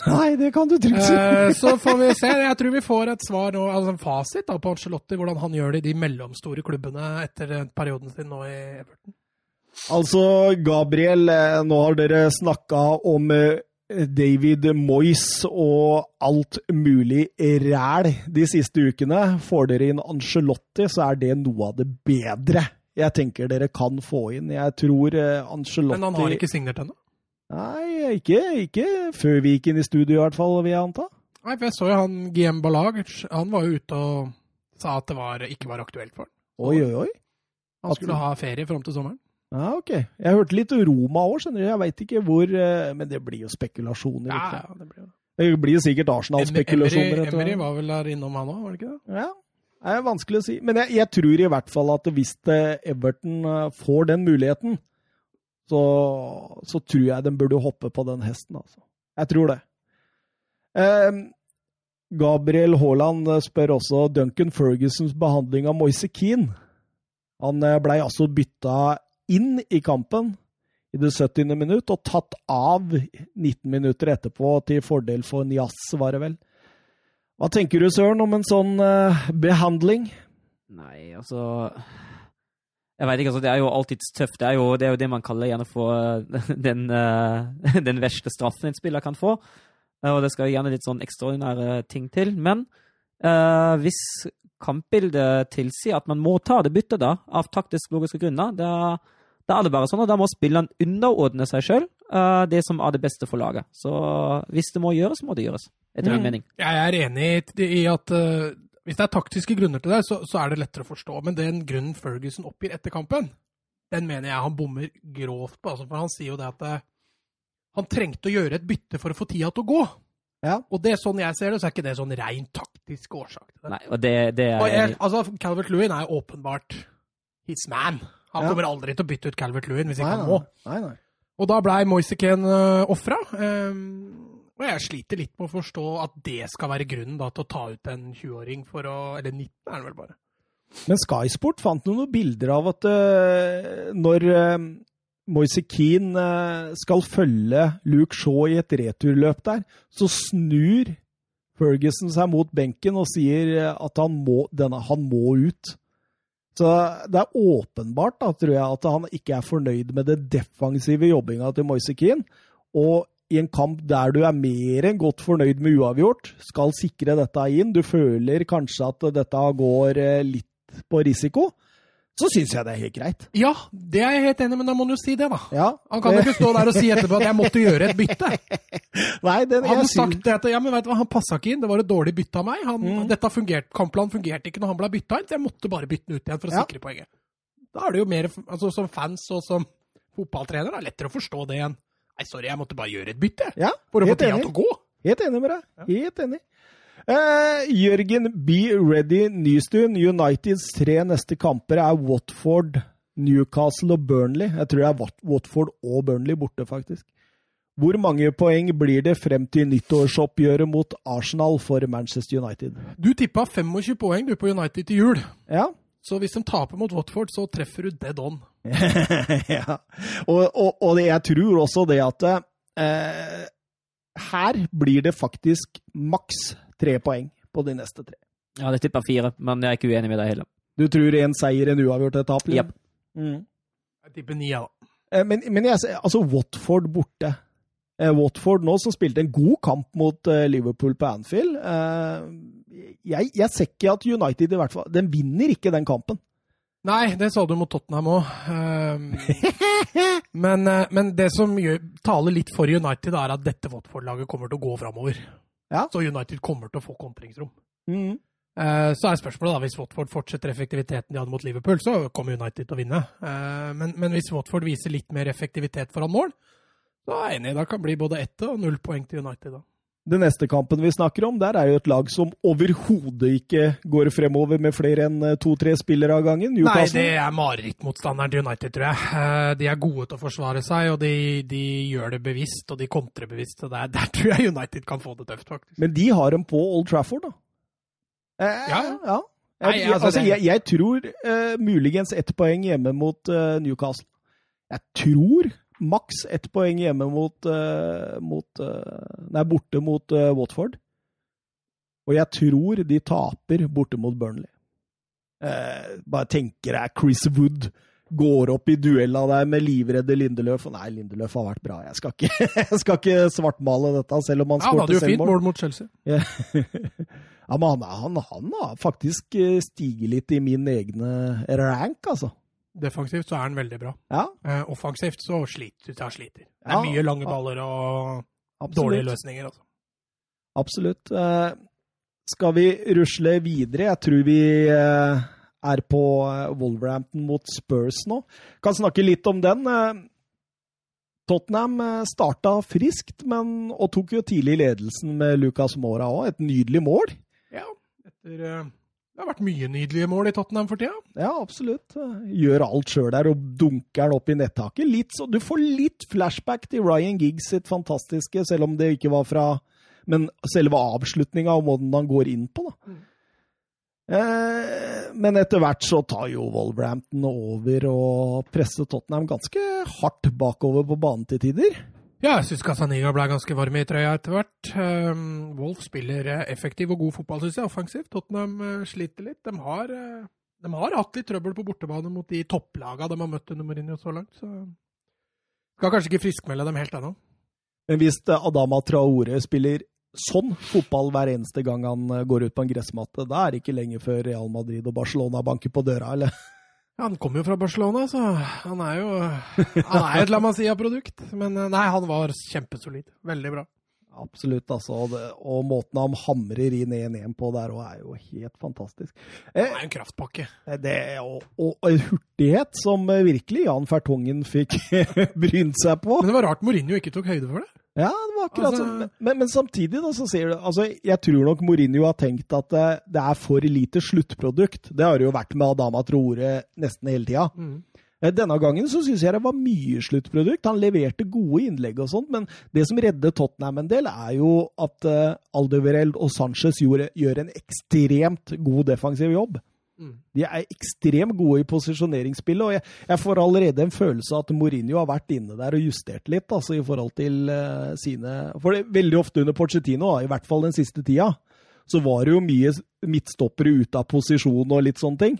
Nei, det kan du trygt si. så får vi se. Jeg tror vi får et svar nå, altså en fasit da, på Angelotti, hvordan han gjør det i de mellomstore klubbene etter perioden sin nå i Everton. Altså, Gabriel, eh, nå har dere snakka om eh, David Moyes og alt mulig ræl de siste ukene. Får dere inn Angelotti, så er det noe av det bedre jeg tenker dere kan få inn. Jeg tror eh, Angelotti Men han har ikke signert ennå? Nei, ikke, ikke, før vi gikk inn i studio i hvert fall, vil jeg anta. Nei, for jeg så jo han GM Balagic, han var jo ute og sa at det var, ikke var aktuelt for ham. Oi, oi, oi. Han skulle ha ferie fram til sommeren. Ja, ok. Jeg hørte litt Roma òg, skjønner du. Jeg veit ikke hvor eh, Men det blir jo spekulasjoner. Ja, ja, det, blir... det blir jo sikkert Arsenal-spekulasjoner. Emery var vel der innom, han òg, var det ikke det? Ja. Det er vanskelig å si. Men jeg, jeg, tror i hvert fall at hvis Everton eh, får den muligheten, så, så tror jeg den burde hoppe på den hesten, altså. Jeg tror det. Eh, Gabriel Haaland spør også Duncan Fergusons behandling av Moise Keane. Han eh, blei altså bytta inn i kampen i det 70. minutt og tatt av 19 minutter etterpå til fordel for Nias, var det vel. Hva tenker du, Søren, om en sånn uh, behandling? Nei, altså Jeg veit ikke, altså. Det er jo alltids tøft. Det er jo det, er jo det man kaller gjerne for [laughs] den, uh, [laughs] den verste straffen en spiller kan få. Uh, og det skal gjerne litt sånn ekstraordinære ting til. Men hvis kampbildet tilsier at man må ta det byttet da, av taktisk-logiske grunner, da, da, er det bare sånn, og da må spilleren underordne seg sjøl det som er det beste for laget. Så hvis det må gjøres, må det gjøres, etter min mm. mening. Jeg er enig i at hvis det er taktiske grunner til det, så, så, er det lettere å forstå. Men den grunnen Ferguson oppgir etter kampen, den mener jeg han bommer grovt på. Altså, for han sier jo det at det, han trengte å gjøre et bytte for å få tida til å gå. Ja. Og det er sånn jeg ser det, så er ikke det sånn rent taktisk årsak til det. Nei, og det, det er... Og jeg, altså, Calvert Lewin er åpenbart his man. Han ja. kommer aldri til å bytte ut Calvert Lewin hvis ikke han må. Nei, nei. Og da blei Moise Keane uh, ofra. Um, og jeg sliter litt med å forstå at det skal være grunnen da, til å ta ut en 20-åring for å Eller 19 er det vel bare. Men Sky Sport fant noen bilder av at uh, når uh, Moise Keane uh, skal følge Luke Shaw i et returløp der, så snur Ferguson seg mot benken og sier at han må, denne, han må ut. Så det er åpenbart, da, tror jeg, at han ikke er fornøyd med det defensive jobbinga til Moise Keane. Og i en kamp der du er mer enn godt fornøyd med uavgjort, skal sikre dette inn, du føler kanskje at dette går eh, litt på risiko, så syns jeg det er helt greit. Ja, det er jeg helt enig men da må han jo si det, da. Ja. Han kan jo ikke stå der og si etterpå at jeg måtte gjøre et bytte. [laughs] Nei, den, han sagt det at ja, men vet du hva, han passa ikke inn, det var et dårlig bytte av meg. Han, mm. Dette fungert, Kampplanen fungerte ikke når han ble bytta inn, så jeg måtte bare bytte den ut igjen for å ja. sikre poenget. Da er det jo mer, altså Som fans og som fotballtrener, det er lettere å forstå det igjen. Nei, sorry, jeg måtte bare gjøre et bytte. Ja, for å få tida til å gå. Helt enig med deg. Helt enig. Uh, Jørgen be Ready Nystuen. Uniteds tre neste kamper er Watford, Newcastle og Burnley. Jeg tror det er Watford og Burnley borte, faktisk. Hvor mange poeng blir det frem til nyttårsoppgjøret mot Arsenal for Manchester United? Du tippa 25 poeng du på United til jul. Ja. Så hvis de taper mot Watford, så treffer du dead on. [laughs] ja. Og, og, og, jeg tror også det at eh, her blir det faktisk maks tre poeng på de neste tre. Ja, det tipper fire, men jeg er ikke uenig med deg heller. Du tror en seier, en uavgjort, et tap? Yep. Mm. Jeg tipper ni, ja. Eh, men, men jeg, altså, Watford borte. Eh, Watford nå, som spilte en god kamp mot eh, Liverpool på Anfield jeg, jeg, ser ikke at United i hvert fall Den vinner ikke den kampen. Nei, det sa du mot Tottenham òg. Um, [laughs] men, men, det som gjør, taler litt for United, er at dette Watford-laget kommer til å gå framover. Ja. Så United kommer til å få kontringsrom. Mm. Uh, så er spørsmålet da, hvis Watford fortsetter effektiviteten de hadde mot Liverpool, så kommer United til å vinne. Uh, men, men, hvis Watford viser litt mer effektivitet foran mål, så er jeg enig. Da kan det bli både ett og null poeng til United. da. Den neste kampen vi snakker om, der er jo et lag som overhodet ikke går fremover med flere enn eh, to-tre spillere av gangen. Newcastle. Nei, det er marerittmotstanderen til United, tror jeg. Eh, de er gode til å forsvare seg, og de, de gjør det bevisst, og de kontrer bevisst. Så der, [laughs] der, tror jeg United kan få det tøft, faktisk. Men de har dem på Old Trafford, da. Eh, ja. ja. Jeg, Nei, altså, altså, jeg, jeg tror uh, muligens ett poeng hjemme mot uh, Newcastle. Jeg tror maks ett poeng hjemme mot, uh, mot uh, Nei, borte mot uh, Watford. Og jeg tror de taper borte mot Burnley. bare tenker jeg Chris Wood går opp i duella der med livredde Lindeløf. Nei, Lindeløf har vært bra. Jeg skal ikke, [laughs] jeg skal ikke svartmale dette, selv om han ja, skårte selvmål. Han hadde jo fint mål mot Chelsea. ja, [laughs] men han, han, han har faktisk stiget litt i min egne rank, altså. Defensivt så er han veldig bra. Ja. Eh, offensivt så sliter han sliter. Det er ja, mye lange baller og Absolutt. dårlige løsninger. Altså. Absolutt. Eh, skal vi rusle videre? Jeg tror vi eh, er på eh, Wolverhampton mot Spurs nå. Kan snakke litt om den. Eh, Tottenham eh, starta friskt, men, og tok jo tidlig ledelsen med Lucas Mora òg. Et nydelig mål. Ja, etter Det har vært mye nydelige mål i Tottenham for tida. Ja, absolutt. Gjør alt sjøl der og dunker den opp i nettaket. Litt så, du får litt flashback til Ryan Giggs sitt fantastiske, selv om det ikke var fra Men selve avslutninga og måten han går inn på, da. Mm. Eh, men etter hvert så tar jo Wolverhampton over og presser Tottenham ganske hardt bakover på banen til tider. Ja, jeg syns Casaniga ble ganske varm i trøya etter hvert. Um, Wolf spiller eh, effektiv og god fotball, syns jeg, offensivt. Tottenham eh, sliter litt. De har, eh, de har hatt litt trøbbel på bortebane mot de topplaga de har møtt under Mourinho så langt, så skal kanskje ikke friskmelde dem helt ennå. Men hvis Adama Traore spiller sånn fotball hver eneste gang han går ut på en gressmatte, da er det ikke lenge før Real Madrid og Barcelona banker på døra, eller? Han kommer jo fra Barcelona, så han er jo Han er et La Masia-produkt. Men eh, nei, han var kjempesolid. Veldig bra. Absolutt, altså. Og, det, måten han hamrer inn 1-1 på der òg, er jo helt fantastisk. Eh, Han er en kraftpakke. det, og, og en hurtighet som eh, virkelig Jan Fertongen fikk [laughs] brynt seg på. Men det var rart Mourinho ikke tok høyde for det. Ja, det var akkurat Altså- sånn. Men, men samtidig, da, så sier du altså, Jeg tror nok Mourinho har tenkt at det, det er for lite sluttprodukt. Det har det jo vært med Adama Troore nesten hele tida. Mm. Denne gangen så syns jeg det var mye sluttprodukt. Han leverte gode innlegg og sånt, men det som redder Tottenham en del, er jo at uh, Aldevereld og Sanchez gjorde, gjør en ekstremt god defensiv jobb. Mm. De er ekstremt gode i posisjoneringsspillet, og jeg, jeg får allerede en følelse av at Mourinho har vært inne der og justert litt altså i forhold til uh, sine For det, veldig ofte under Pochettino, da, i hvert fall den siste tida, så var det jo mye midtstoppere ute av posisjon og litt sånne ting.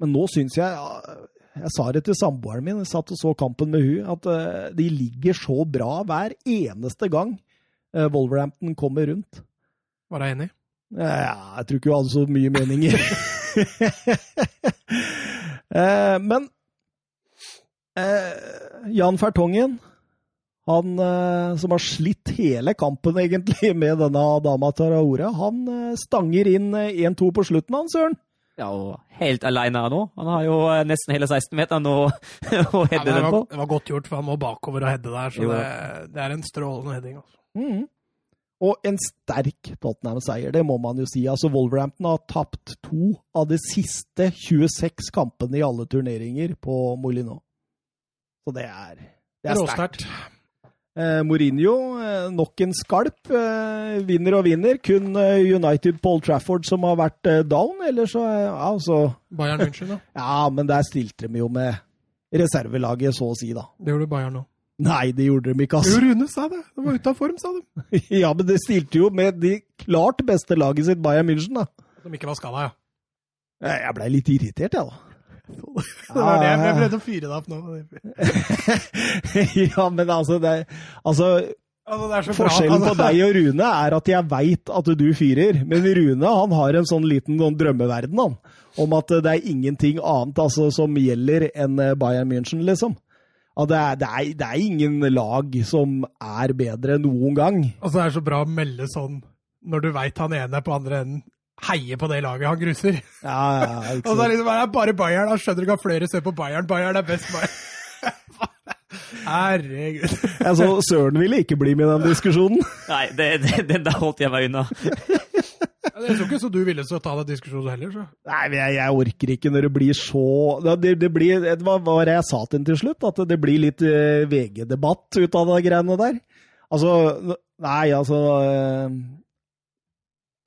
Men nå syns jeg ja, Jeg sa det til samboeren min, jeg satt og så kampen med hun, at eh, de ligger så bra hver eneste gang eh, Wolverhampton kommer rundt. Var du enig? Ja, jeg tror ikke hun hadde så mye meninger. [laughs] [laughs] eh, men eh, Jan Fertongen, han eh, som har slitt hele kampen egentlig [laughs] med denne dama Taraore, han eh, stanger inn eh, 1-2 på slutten, han Søren. Ja, og helt aleine nå. Han har jo eh, nesten hele 16-meteren å, [laughs] å Ja, det, den på. det var godt gjort, for han må bakover og hedde der. Så det, det er en strålende heading. Altså. Mhm. Og en sterk Tottenham-seier, det må man jo si. Altså, Wolverhampton har tapt to av de siste 26 kampene i alle turneringer på Molino. Så det er, det er sterkt. Eh, Mourinho, eh, nok en skalp. Eh, vinner og vinner. Kun eh, United Paul Trafford som har vært eh, down. eller så eh, ja, så Bayern München, da. [laughs] Ja, men der stilte de jo med reservelaget, så å si, da. Det gjorde Bayern nå. Nei, det gjorde de ikke, Jo, altså. Rune sa det. De var ute av form, sa de. [laughs] ja, men det stilte jo med de klart beste laget sitt, Bayern München, da. De ikke var skada, ja. Jeg blei litt irritert, jeg, da. [laughs] Det var det jeg prøvde å fyre deg opp nå. [laughs] ja, men altså, det, altså Altså, det er så bra. Forskjellen på Altså, deg og Rune er at jeg veit at du fyrer, men Rune han har en sånn liten sånn drømmeverden han, om at det er ingenting annet altså, som gjelder enn eh, Bayern München, liksom. At det, er, det, er, det er ingen lag som er bedre noen gang. Altså, det er så bra å melde sånn når du veit han ene på andre enden heier på det laget han gruser. Ja, ja, ikke [laughs] Og så er det liksom, det er bare Bayern. Han skjønner ikke at flere ser på Bayern. Bayern er best Bayern. [laughs] Herregud. altså, Søren ville ikke bli med i den diskusjonen. Nei, det, det, den der holdt jeg meg unna. Jeg tror ikke så du ville så ta den diskusjonen heller, så. Nei, men jeg, jeg orker ikke når det blir så Det, det blir, det var hva var det jeg sa til den til slutt? At det blir litt uh, VG-debatt ut av de greiene der. Altså Nei, altså uh,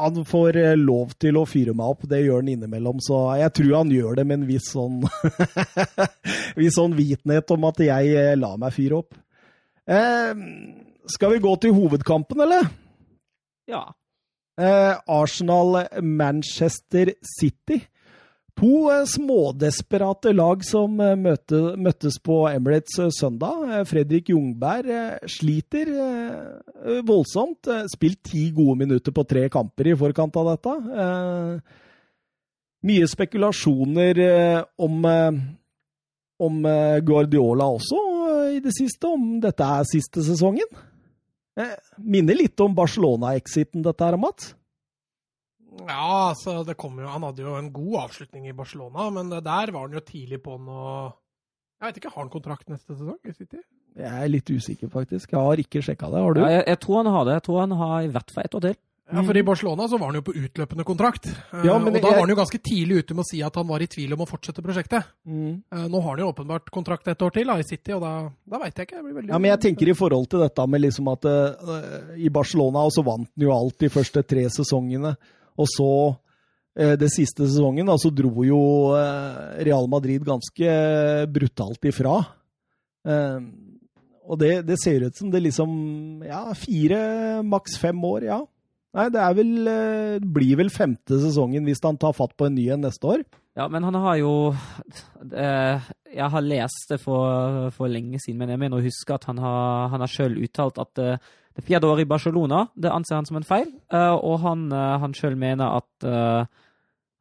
Han får eh, lov til å fyre meg opp, det gjør han innimellom. Så jeg tror han gjør det med en viss sånn [laughs] viss sånn vitenhet om at jeg eh, lar meg fyre opp. Eh, skal vi gå til hovedkampen, eller? Ja. Eh, Arsenal-Manchester City. To eh, smådesperate lag som eh, møte, møttes på Emirates søndag. Fredrik Jungberg sliter voldsomt. Spilt ti gode minutter på tre kamper i forkant av dette. Mye spekulasjoner om, om Guardiola også i det siste, om dette er siste sesongen. Eh, minner litt om Barcelona-exiten, dette her, Mats. Ja, altså, det kom jo Han hadde jo en god avslutning i Barcelona, men der var han jo tidlig på noe Jeg vet ikke, har han kontrakt neste sesong i City? Jeg er litt usikker, faktisk. Jeg har ikke sjekka det. Har du? Ja, jeg, jeg tror han har det. Jeg tror han har i hvert fall ett år til. Ja, for I Barcelona så var han jo på utløpende kontrakt. Eh, Ja, men og da jeg- var han jo ganske tidlig ute med å si at han var i tvil om å fortsette prosjektet. Mm. Eh, Nå har han jo åpenbart kontrakt et år til da, i City, og da, da veit jeg ikke. Jeg blir veldig Ja, men jeg tenker i forhold til dette med liksom at uh, i Barcelona og så vant han jo alt de første tre sesongene. Og så eh, det siste sesongen, da, så dro jo eh, Real Madrid ganske brutalt ifra. Eh, og det, det ser ut som det liksom Ja, fire, maks fem år, ja. Nei, det vel eh, blir vel femte sesongen hvis han tar fatt på en ny en neste år. Ja, men han har jo eh, Jeg har lest det for, for lenge siden, men jeg mener å huske at han har, han har sjøl uttalt at eh, det fjerde året i Barcelona det anser han som en feil, og han, han sjøl mener at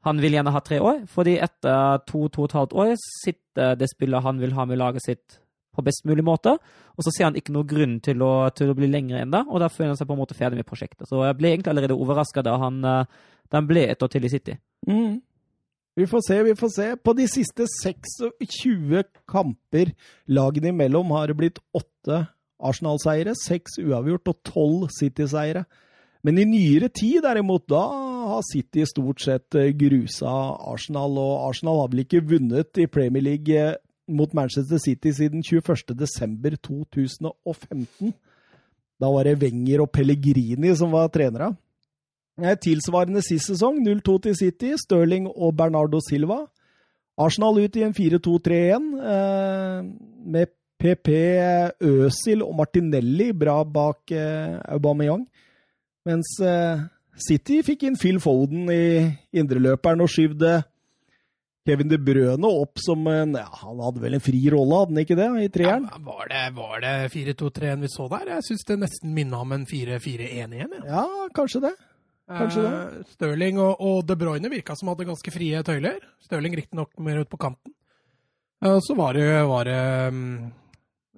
han vil gjerne ha tre år, fordi etter to, to og et halvt år sitter det spillet han vil ha med laget sitt på best mulig måte, og så ser han ikke noen grunn til å, til å bli lengre enn det, og da føler han seg på en måte ferdig med prosjektet. Så jeg ble egentlig allerede overraska da, eh, da han ble et år til i City. Mm. Vi får se, vi får se. På de siste 26 kamper lagene imellom har det blitt åtte Arsenal-seiere, seks uavgjort og tolv City-seiere. Men i nyere tid, derimot, da har City stort sett eh, grusa Arsenal, og Arsenal har vel ikke vunnet i Premier League eh, mot Manchester City siden 21.12.2015. Da var det Wenger og Pellegrini som var trenere. Eh, Tilsvarende sist sesong, 0-2 til City, Stirling og Bernardo Silva. Arsenal ut i en 4-2-3-1, eh, med PP, Øsil og Martinelli bra bak eh, Aubameyang. Mens eh, City fikk inn Phil Foden i indreløperen og skyvde Kevin De Brøne opp som en ja, Han hadde vel en fri rolle, hadde han ikke det, i treeren? Ja, var det, var det 4-2-3-en vi så der? Jeg syns det nesten minna om en 4-4-1 igjen. Ja. Ja, kanskje det. Kanskje det. Eh, Stirling og, og De Bruyne virka som hadde ganske frie tøyler. Stirling riktignok mer ut på kanten. Eh, så var det, var det mm,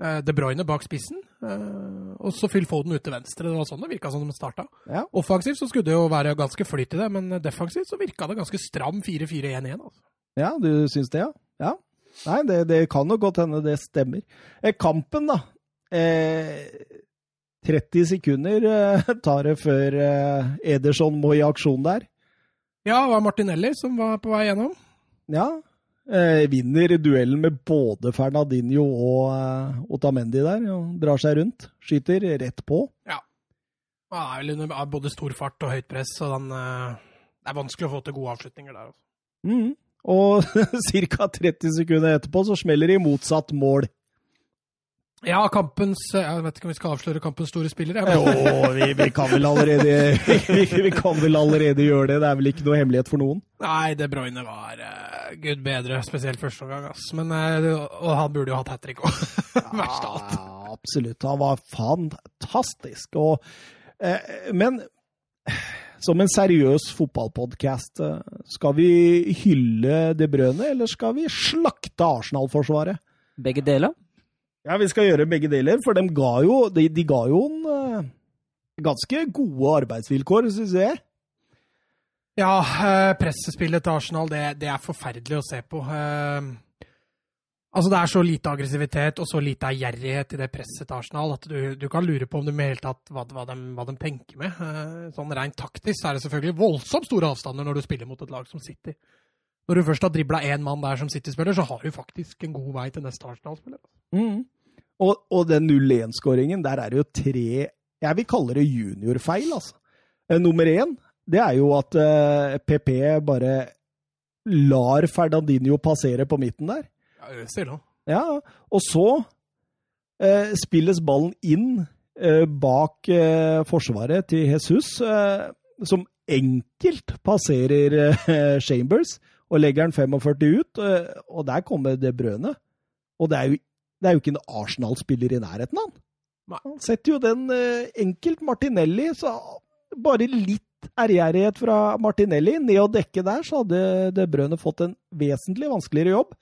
eh, De Bruyne bak spissen, eh, og så Phil Foden ut til venstre. Det var sånn det virka som de starta. Ja. Offensivt så skulle det jo være ganske flyt i det, men defensivt så virka det ganske stram 4-4-1 igjen. Altså. Ja, du syns det, ja? Ja. Nei, det, det kan jo godt hende det stemmer. Eh, kampen, da. Eh, 30 sekunder eh, tar det før eh, Ederson må i aksjon der. Ja, det var Martinelli som var på vei gjennom. Ja. Eh, vinner duellen med både Fernadinho og eh, Otamendi der. Og drar seg rundt. Skyter rett på. Ja, det er vel under er både stor fart og høyt press, så den, det er vanskelig å få til gode avslutninger der. Altså. Mhm. Og [laughs] ca. 30 sekunder etterpå så smeller det i motsatt mål. Ja, kampens Jeg vet ikke om vi skal avsløre kampens store spiller. jeg, Jo, vi, vi, kan allerede, [laughs] vi, vi kan vel allerede gjøre det. Det er vel ikke noe hemmelighet for noen. Nei, De Bruyne var uh, gud bedre, spesielt første omgang. ass. Men, uh, og han burde jo hatt hat trick òg. [laughs] Verst av alt. Ja, absolutt. Han var fantastisk. Og, uh, men som en seriøs fotballpodkast, eh, skal vi hylle De Brøne, eller skal vi slakte Arsenal-forsvaret? Begge deler. Ja, vi skal gjøre begge deler, for de ga jo, de, de ga jo en eh, ganske gode arbeidsvilkår, syns jeg. Ja, eh, pressespillet til Arsenal, det, det er forferdelig å se på. Eh, altså, det er så lite aggressivitet og så lite ærgjerrighet i det presset til Arsenal at du, du kan lure på om de i hele tatt hva, hva, de, hva de tenker med. Eh, sånn rent taktisk er det selvfølgelig voldsomt store avstander når du spiller mot et lag som City. Når du først har dribla én mann der som City-spiller, så har du faktisk en god vei til neste Arsenal-spiller. Mm. Og, og den 0-1-skåringen, der er det jo tre Jeg vil kalle det juniorfeil, altså. Eh, nummer én, det er jo at uh, PP bare lar Ferdandinho passere på midten der. Ja. Ja, og så eh, spilles ballen inn eh, bak eh, forsvaret til Jesus, eh, som enkelt passerer eh, Chambers og legger den 45 ut, eh, og der kommer det brødene. Og det er jo, det er jo ikke en Arsenal-spiller i nærheten av han. Han setter jo den enkelt. Martinelli, så bare litt ærgjerrighet fra Martinelli ned og dekke der, så hadde det brødene fått en vesentlig vanskeligere jobb.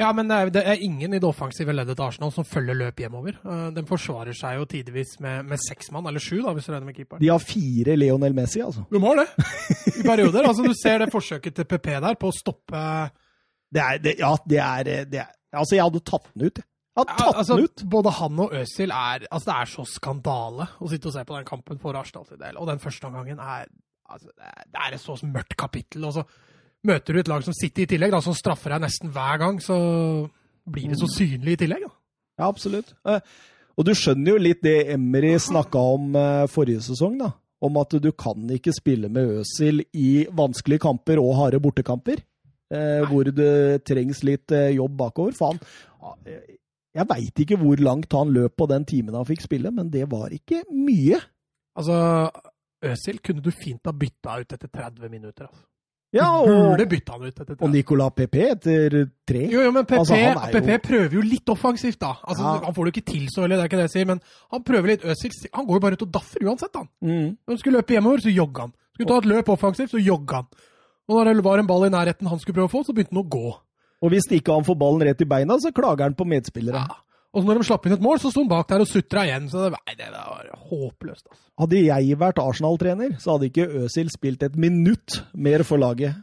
Ja, men det er, det er ingen i det offensive leddet til Arsenal som følger løp hjemover. Den De forsvarer seg jo tidvis med, med seks mann, eller sju, da, hvis du regner med keeperen. De har fire Leonel Messi, altså. De har det, i perioder. altså, du ser det forsøket til PP der på å stoppe Det er, det, ja, det er, det er Altså, jeg hadde tatt den ut. jeg. Har tatt altså, den ut! Både han og Øzil er Altså, det er så skandale å sitte og se på den kampen for Arsenal sin del. Og den første omgangen er altså, det er- Det er et så mørkt kapittel. Og så møter du et lag som sitter i tillegg, da, som straffer deg nesten hver gang, så blir det så synlig i tillegg. da. Ja, absolutt. Eh, Og du skjønner jo litt det Emery snakka om eh, forrige sesong, da. Om at du kan ikke spille med Øsil i vanskelige kamper og harde bortekamper. Eh, hvor det trengs litt eh, jobb bakover. Faen. Jeg veit ikke hvor langt han løp på den timen han fikk spille, men det var ikke mye. Altså, Øsil kunne du fint ha bytta ut etter 30 minutter. altså. Ja, og, burde bytta han ut etter og Nicolas Pepe etter tre. Jo, jo, men PP, Altså, jo- prøver jo litt offensivt, da. Altså, Ja. Han får det jo ikke til så veldig, det er ikke det jeg sier, men han prøver litt Øzil. Han går jo bare ut og daffer uansett, han. Mm. Når han skulle løpe hjemover, så jogga han. Skulle ta et løp offensivt, så jogga han. Og når det var en ball i nærheten han skulle prøve å få, så begynte han å gå. Og hvis ikke han får ballen rett i beina, så klager han på medspillere. Ja. Og så når de slapp inn et mål, så sto han bak der og sutra igjen. Så det, nei, det var håpløst, altså. Hadde jeg vært Arsenal-trener, så hadde ikke Øzil spilt et minutt mer for laget.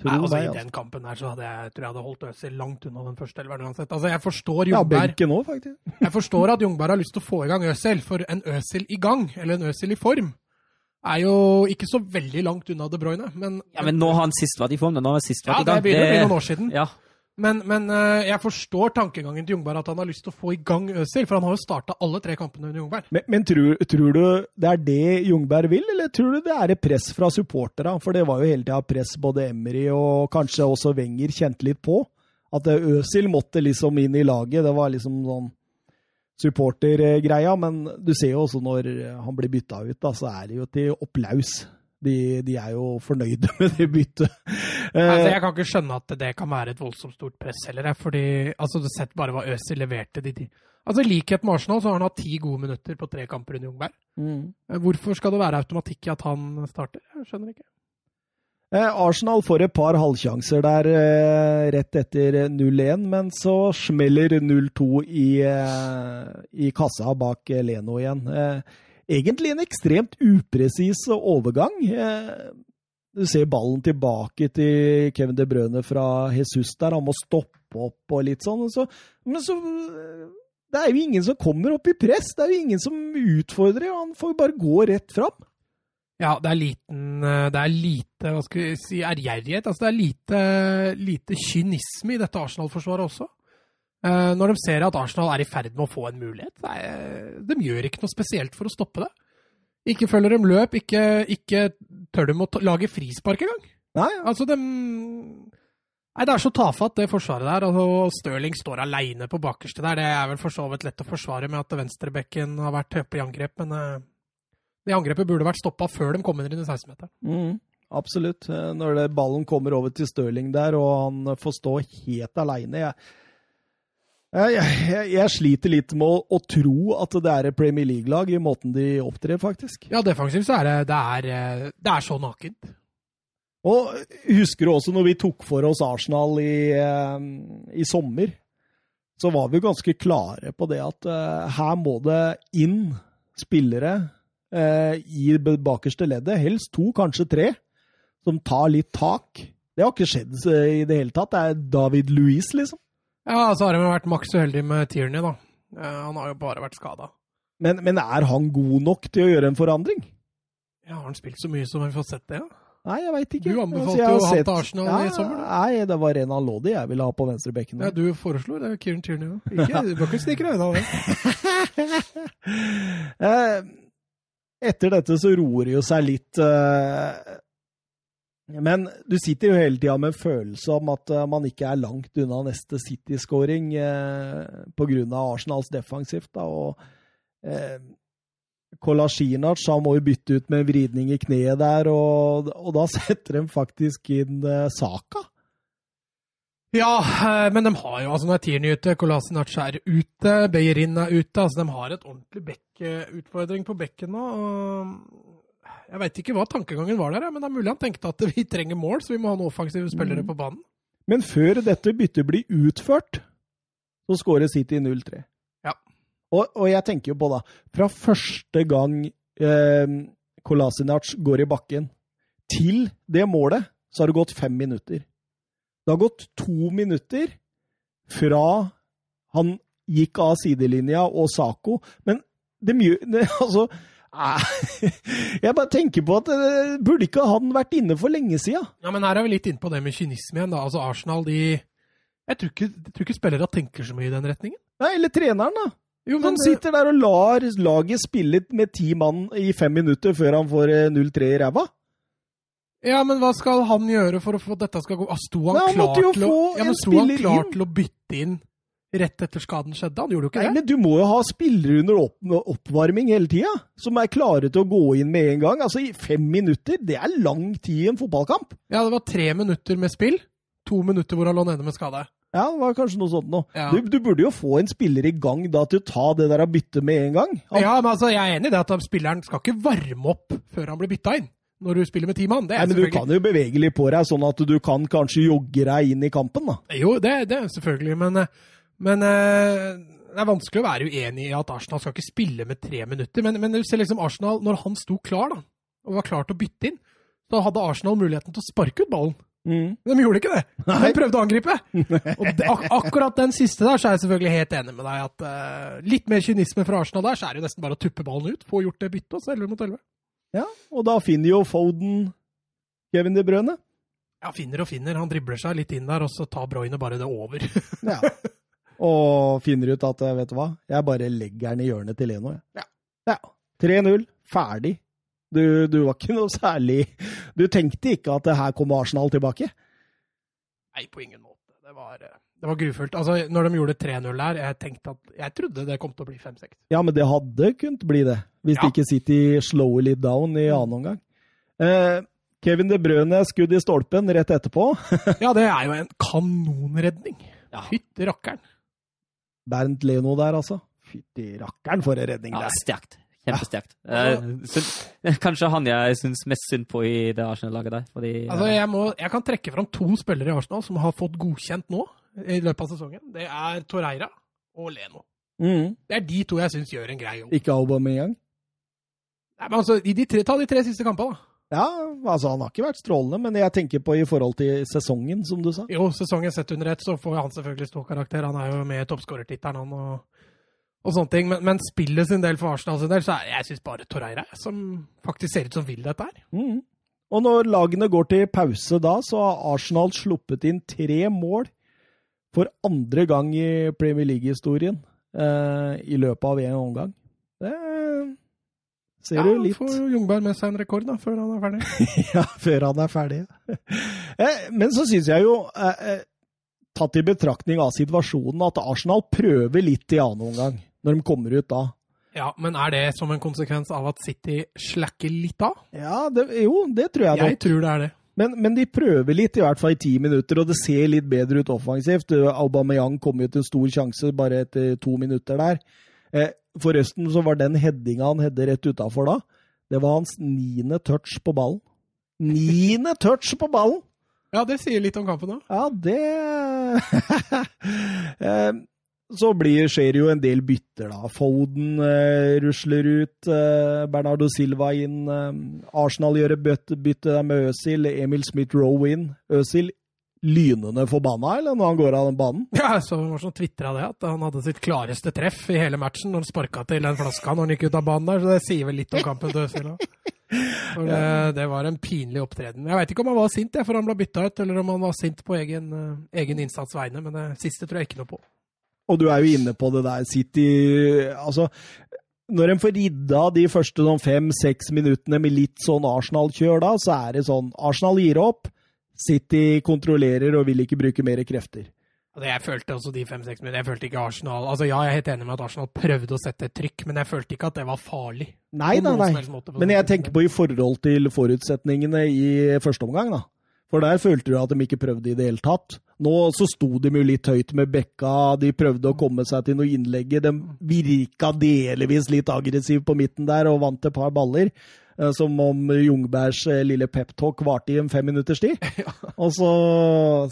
Tror Nei, altså, meg, I altså. den kampen der så hadde jeg, tror jeg hadde holdt Øzil langt unna den første elveren uansett. Altså, jeg forstår Ja, Jungberg. ja, òg, faktisk. [laughs] Jeg forstår at Jungberg har lyst til å få i gang Øzil, for en Øzil i gang, eller en Øzil i form, er jo ikke så veldig langt unna De Bruyne. Men, Ja, men nå har han sist vært i form. Nå har han sist Ja, gang. Ja, det begynner å bli noen år siden. Ja. Men, men eh, jeg forstår tankegangen til Jungberg, at han har lyst til å få i gang Øzil, for han har jo starta alle tre kampene under Jungberg. Men, men tror, tror du det er det Jungberg vil, eller tror du det er et press fra supporterne? For det var jo hele tida press både Emry og kanskje også Wenger kjente litt på. At Øzil måtte liksom inn i laget. Det var liksom sånn supportergreia. Men du ser jo også når han blir bytta ut, da, så er det jo til opplaus. De, de er jo fornøyde [laughs] med det byttet. Eh, Altså, jeg kan ikke skjønne at det kan være et voldsomt stort press heller, fordi altså, du sett bare hva Øzil leverte de ti. Altså, I likhet med Arsenal så har han hatt ti gode minutter på tre kamper under Jungberg. mm. Eh, Hvorfor skal det være automatikk i at han starter? Jeg skjønner ikke. Eh, Arsenal får et par halvsjanser der rett etter 0-1, men så smeller 0-2 i, i kassa bak Leno igjen. Egentlig en ekstremt upresis overgang. Du ser ballen tilbake til Kevin De Brøne fra Jesus der. Han må stoppe opp og litt sånn. Så, men så Det er jo ingen som kommer opp i press. Det er jo ingen som utfordrer. Han får jo bare gå rett fram. Ja, det er liten Det er lite hva skal vi si, ærgjerrighet. Altså, det er lite, lite kynisme i dette Arsenal-forsvaret også. Eh, når de ser at Arsenal er i ferd med å få en mulighet. Er, de gjør ikke noe spesielt for å stoppe det. Ikke følger dem løp, ikke, ikke tør de å lage frispark engang. Nei, Altså, de Nei, det er så tafatt, det forsvaret der. Altså, Stirling står aleine på bakerste der. Det er vel for så vidt lett å forsvare med at venstrebekken har vært høpe i angrep, men eh, det angrepet burde vært stoppa før de kom inn i 16-meteren. Mm, absolutt. Eh, Når det, ballen kommer over til Stirling der, og han får stå helt aleine jeg, jeg, jeg, jeg sliter litt med å, å tro at det er et Premier League-lag i måten de opptrer, faktisk. Ja, defensivt så er det det er, eh, det er så nakent. Og husker du også når vi tok for oss Arsenal i, eh, i sommer, så var vi ganske klare på det at uh, her må det inn spillere uh, i det bakerste leddet, helst to, kanskje tre, som tar litt tak. Det har ikke skjedd eh, i det hele tatt. Det er David Louise, liksom. Ja, så har han vært maks uheldig med Tierney, da. Eh, Han har jo bare vært skada. Men, men er han god nok til å gjøre en forandring? Ja, har han spilt så mye som vi får sett det? Ja? Nei, jeg veit ikke. Du anbefalte jo han sett- til Arsenal i sommer, da. Nei, det var Renan Lodi jeg ville ha på venstrebekken. Ja, du foreslo det, Kieran Tierney òg. Du bør ikke stikke deg unna det. [laughs] Eh, Etter dette så roer det jo seg litt. Eh, Men du sitter jo hele tida med en følelse om at eh, man ikke er langt unna neste City-scoring eh, pga. Arsenals defensivt. Da, og eh, Kolasjinac må jo bytte ut med en vridning i kneet der, og, og da [laughs] setter de faktisk inn eh, Saka. Ja, eh, men de har jo altså Når tieren er ute, Kolasinac er ute, Beyerin er ute. altså De har et ordentlig bekkeutfordring på bekken nå. og Jeg veit ikke hva tankegangen var der, men det er mulig han tenkte at vi trenger mål, så vi må ha noen offensive spillere på banen. Men før dette byttet blir utført, så skårer City 0-3. Ja. Og, og jeg tenker jo på da, fra første gang eh, Kolasinac går i bakken, til det målet, så har det gått fem minutter. Det har gått to minutter fra han gikk av sidelinja, og Sako. Men det mye [laughs] Altså [laughs] Jeg bare tenker på at eh, burde ikke han vært inne for lenge sida? Ja, men her er vi litt inne på det med kynisme igjen. da. Altså Arsenal, de Jeg tror ikke, jeg tror ikke spillere tenker så mye i den retningen. Nei, eller treneren, da. Jo, Han sitter der og lar laget spille med ti mann i fem minutter før han får eh, 0-3 i ræva. Ja, men hva skal han gjøre for å få dette skal gå? Ah, Sto han Nei, han klar til å ja, men sto han klar til å bytte inn rett etter skaden skjedde? Han gjorde jo ikke Nei, det. men du må jo ha spillere under opp oppvarming hele tida, som er klare til å gå inn med en gang. Altså, i fem minutter, det er lang tid i en fotballkamp. Ja, det var tre minutter med spill. To minutter hvor han lå nede med skade. Ja, det var kanskje noe sånt nå. Ja. Du, du burde jo få en spiller i gang da til å ta det der av byttet med en gang. Han, Ja, men altså, jeg er enig i det at spilleren skal ikke varme opp før han blir bytta inn. Når du spiller med ti mann. Det Nei, er men du kan jo bevege litt på deg, sånn at du kan kanskje jogge deg inn i kampen, da. Jo, det, det er selvfølgelig, men, eh, men eh, det er vanskelig å være uenig i at Arsenal skal ikke spille med tre minutter. Men, men du ser liksom Arsenal, når han sto klar da, og var klar til å bytte inn, så hadde Arsenal muligheten til å sparke ut ballen. Mm. Men de gjorde ikke det. Nei. De prøvde å angripe. [laughs] Og det, ak akkurat den siste der, så er jeg selvfølgelig helt enig med deg at uh, litt mer kynisme fra Arsenal der, så er det jo nesten bare å tuppe ballen ut. Få gjort det byttet, og så 11 mot 11. Ja, og da finner jo Foden Kevin De Brøne. Ja, finner og finner. Han dribler seg litt inn der, og så tar Broyne bare det over. Ja. [laughs] Og finner ut at, vet du hva, jeg bare legger den i hjørnet til Leno, jeg. Ja. ja. 3-0. Ferdig. Du, du var ikke noe særlig Du tenkte ikke at det her kommer Arsenal tilbake? Nei, på ingen måte. Det var, eh, det var grufullt. Altså, når de gjorde 3-0 der, jeg tenkte at Jeg trodde det kom til å bli 5-6. Ja, men det hadde kunnet bli det, hvis Ja. ikke City slower litt down i annen omgang. Eh, Kevin De Brøne skudd i stolpen rett etterpå. [laughs] Ja, det er jo en kanonredning. Ja. Fytti rakkeren. Bernt Leno der, altså. Fytti rakkeren for en redning der. Ja, sterkt. Kjempesterkt. Eh, synd- [laughs] kanskje han jeg syns mest synd på i det Arsenal-laget der. Fordi, Altså, eh, jeg, må, jeg kan trekke fram to spillere i Arsenal som har fått godkjent nå i løpet av sesongen. Det er Torreira og Leno. Mm. Det er de to jeg syns gjør en grei jobb. Ikke Aubameyang. Nei, men altså, i de tre, Ta de tre siste kampene, da. Ja, altså han har ikke vært strålende, men jeg tenker på i forhold til sesongen, som du sa. Jo, sesongen sett under ett, så får han selvfølgelig stor karakter. Han er jo med i toppskårertittelen, han, og, og sånne ting. Men, men spillet sin del for Arsenal sin del, så er jeg syns bare Torreira som faktisk ser ut som vil dette her. Mm. Og når lagene går til pause da, så har Arsenal sluppet inn tre mål for andre gang i Premier League-historien eh, i løpet av en omgang. Ser ja, du litt får Jungberg med seg en rekord da, før han er ferdig. [laughs] ja, før han er ferdig. Eh, Men så syns jeg jo, eh, eh, tatt i betraktning av situasjonen, at Arsenal prøver litt i annen omgang, når de kommer ut da. Ja, Men er det som en konsekvens av at City slacker litt av? Ja, det, jo, det tror jeg nok. Jeg tror det er det. Men, men de prøver litt, i hvert fall i ti minutter, og det ser litt bedre ut offensivt. Aubameyang kom jo til en stor sjanse bare etter to minutter der. Eh, Forresten så var den headinga han hedde rett utafor da, det var hans niende touch på ballen. Niende [laughs] touch på ballen! Ja, det sier litt om kampen òg. Ja, det [laughs] Eh, Så blir, skjer jo en del bytter, da. Foden eh, rusler ut. Eh, Bernardo Silva inn. Eh, Arsenal gjør et bytte, bytte med Øzil. Emil Smith-Roe inn. Øzil lynende forbanna, eller når han går av den banen? [laughs] Ja, så var sånn tvitra det, at han hadde sitt klareste treff i hele matchen når han sparka til den flaska når han gikk ut av banen der, så det sier vel litt om kampen til Øzil det, det var en pinlig opptreden. Jeg veit ikke om han var sint for han ble bytta ut, eller om han var sint på egen, eh, egen innsats vegne, men det siste tror jeg ikke noe på. Og du er jo inne på det der, City Altså, når en får ridda de første sånn fem-seks minuttene med litt sånn Arsenal-kjør, da, så er det sånn Arsenal gir opp, City kontrollerer og vil ikke bruke mer krefter. Altså, jeg følte også de fem-seks minuttene. Jeg følte ikke Arsenal Altså, ja, jeg er helt enig med at Arsenal prøvde å sette et trykk, men jeg følte ikke at det var farlig. Nei, nei, nei. måte, Men jeg tenker på i forhold til forutsetningene i første omgang, da. For der følte du at de ikke prøvde i det hele tatt. Nå så sto de jo litt høyt med bekka, de prøvde å komme seg til noe innlegg. De virka delvis litt aggressive på midten der og vant et par baller. Eh, Som om Jungbergs eh, lille peptalk varte i en fem minutters tid. [laughs] Og så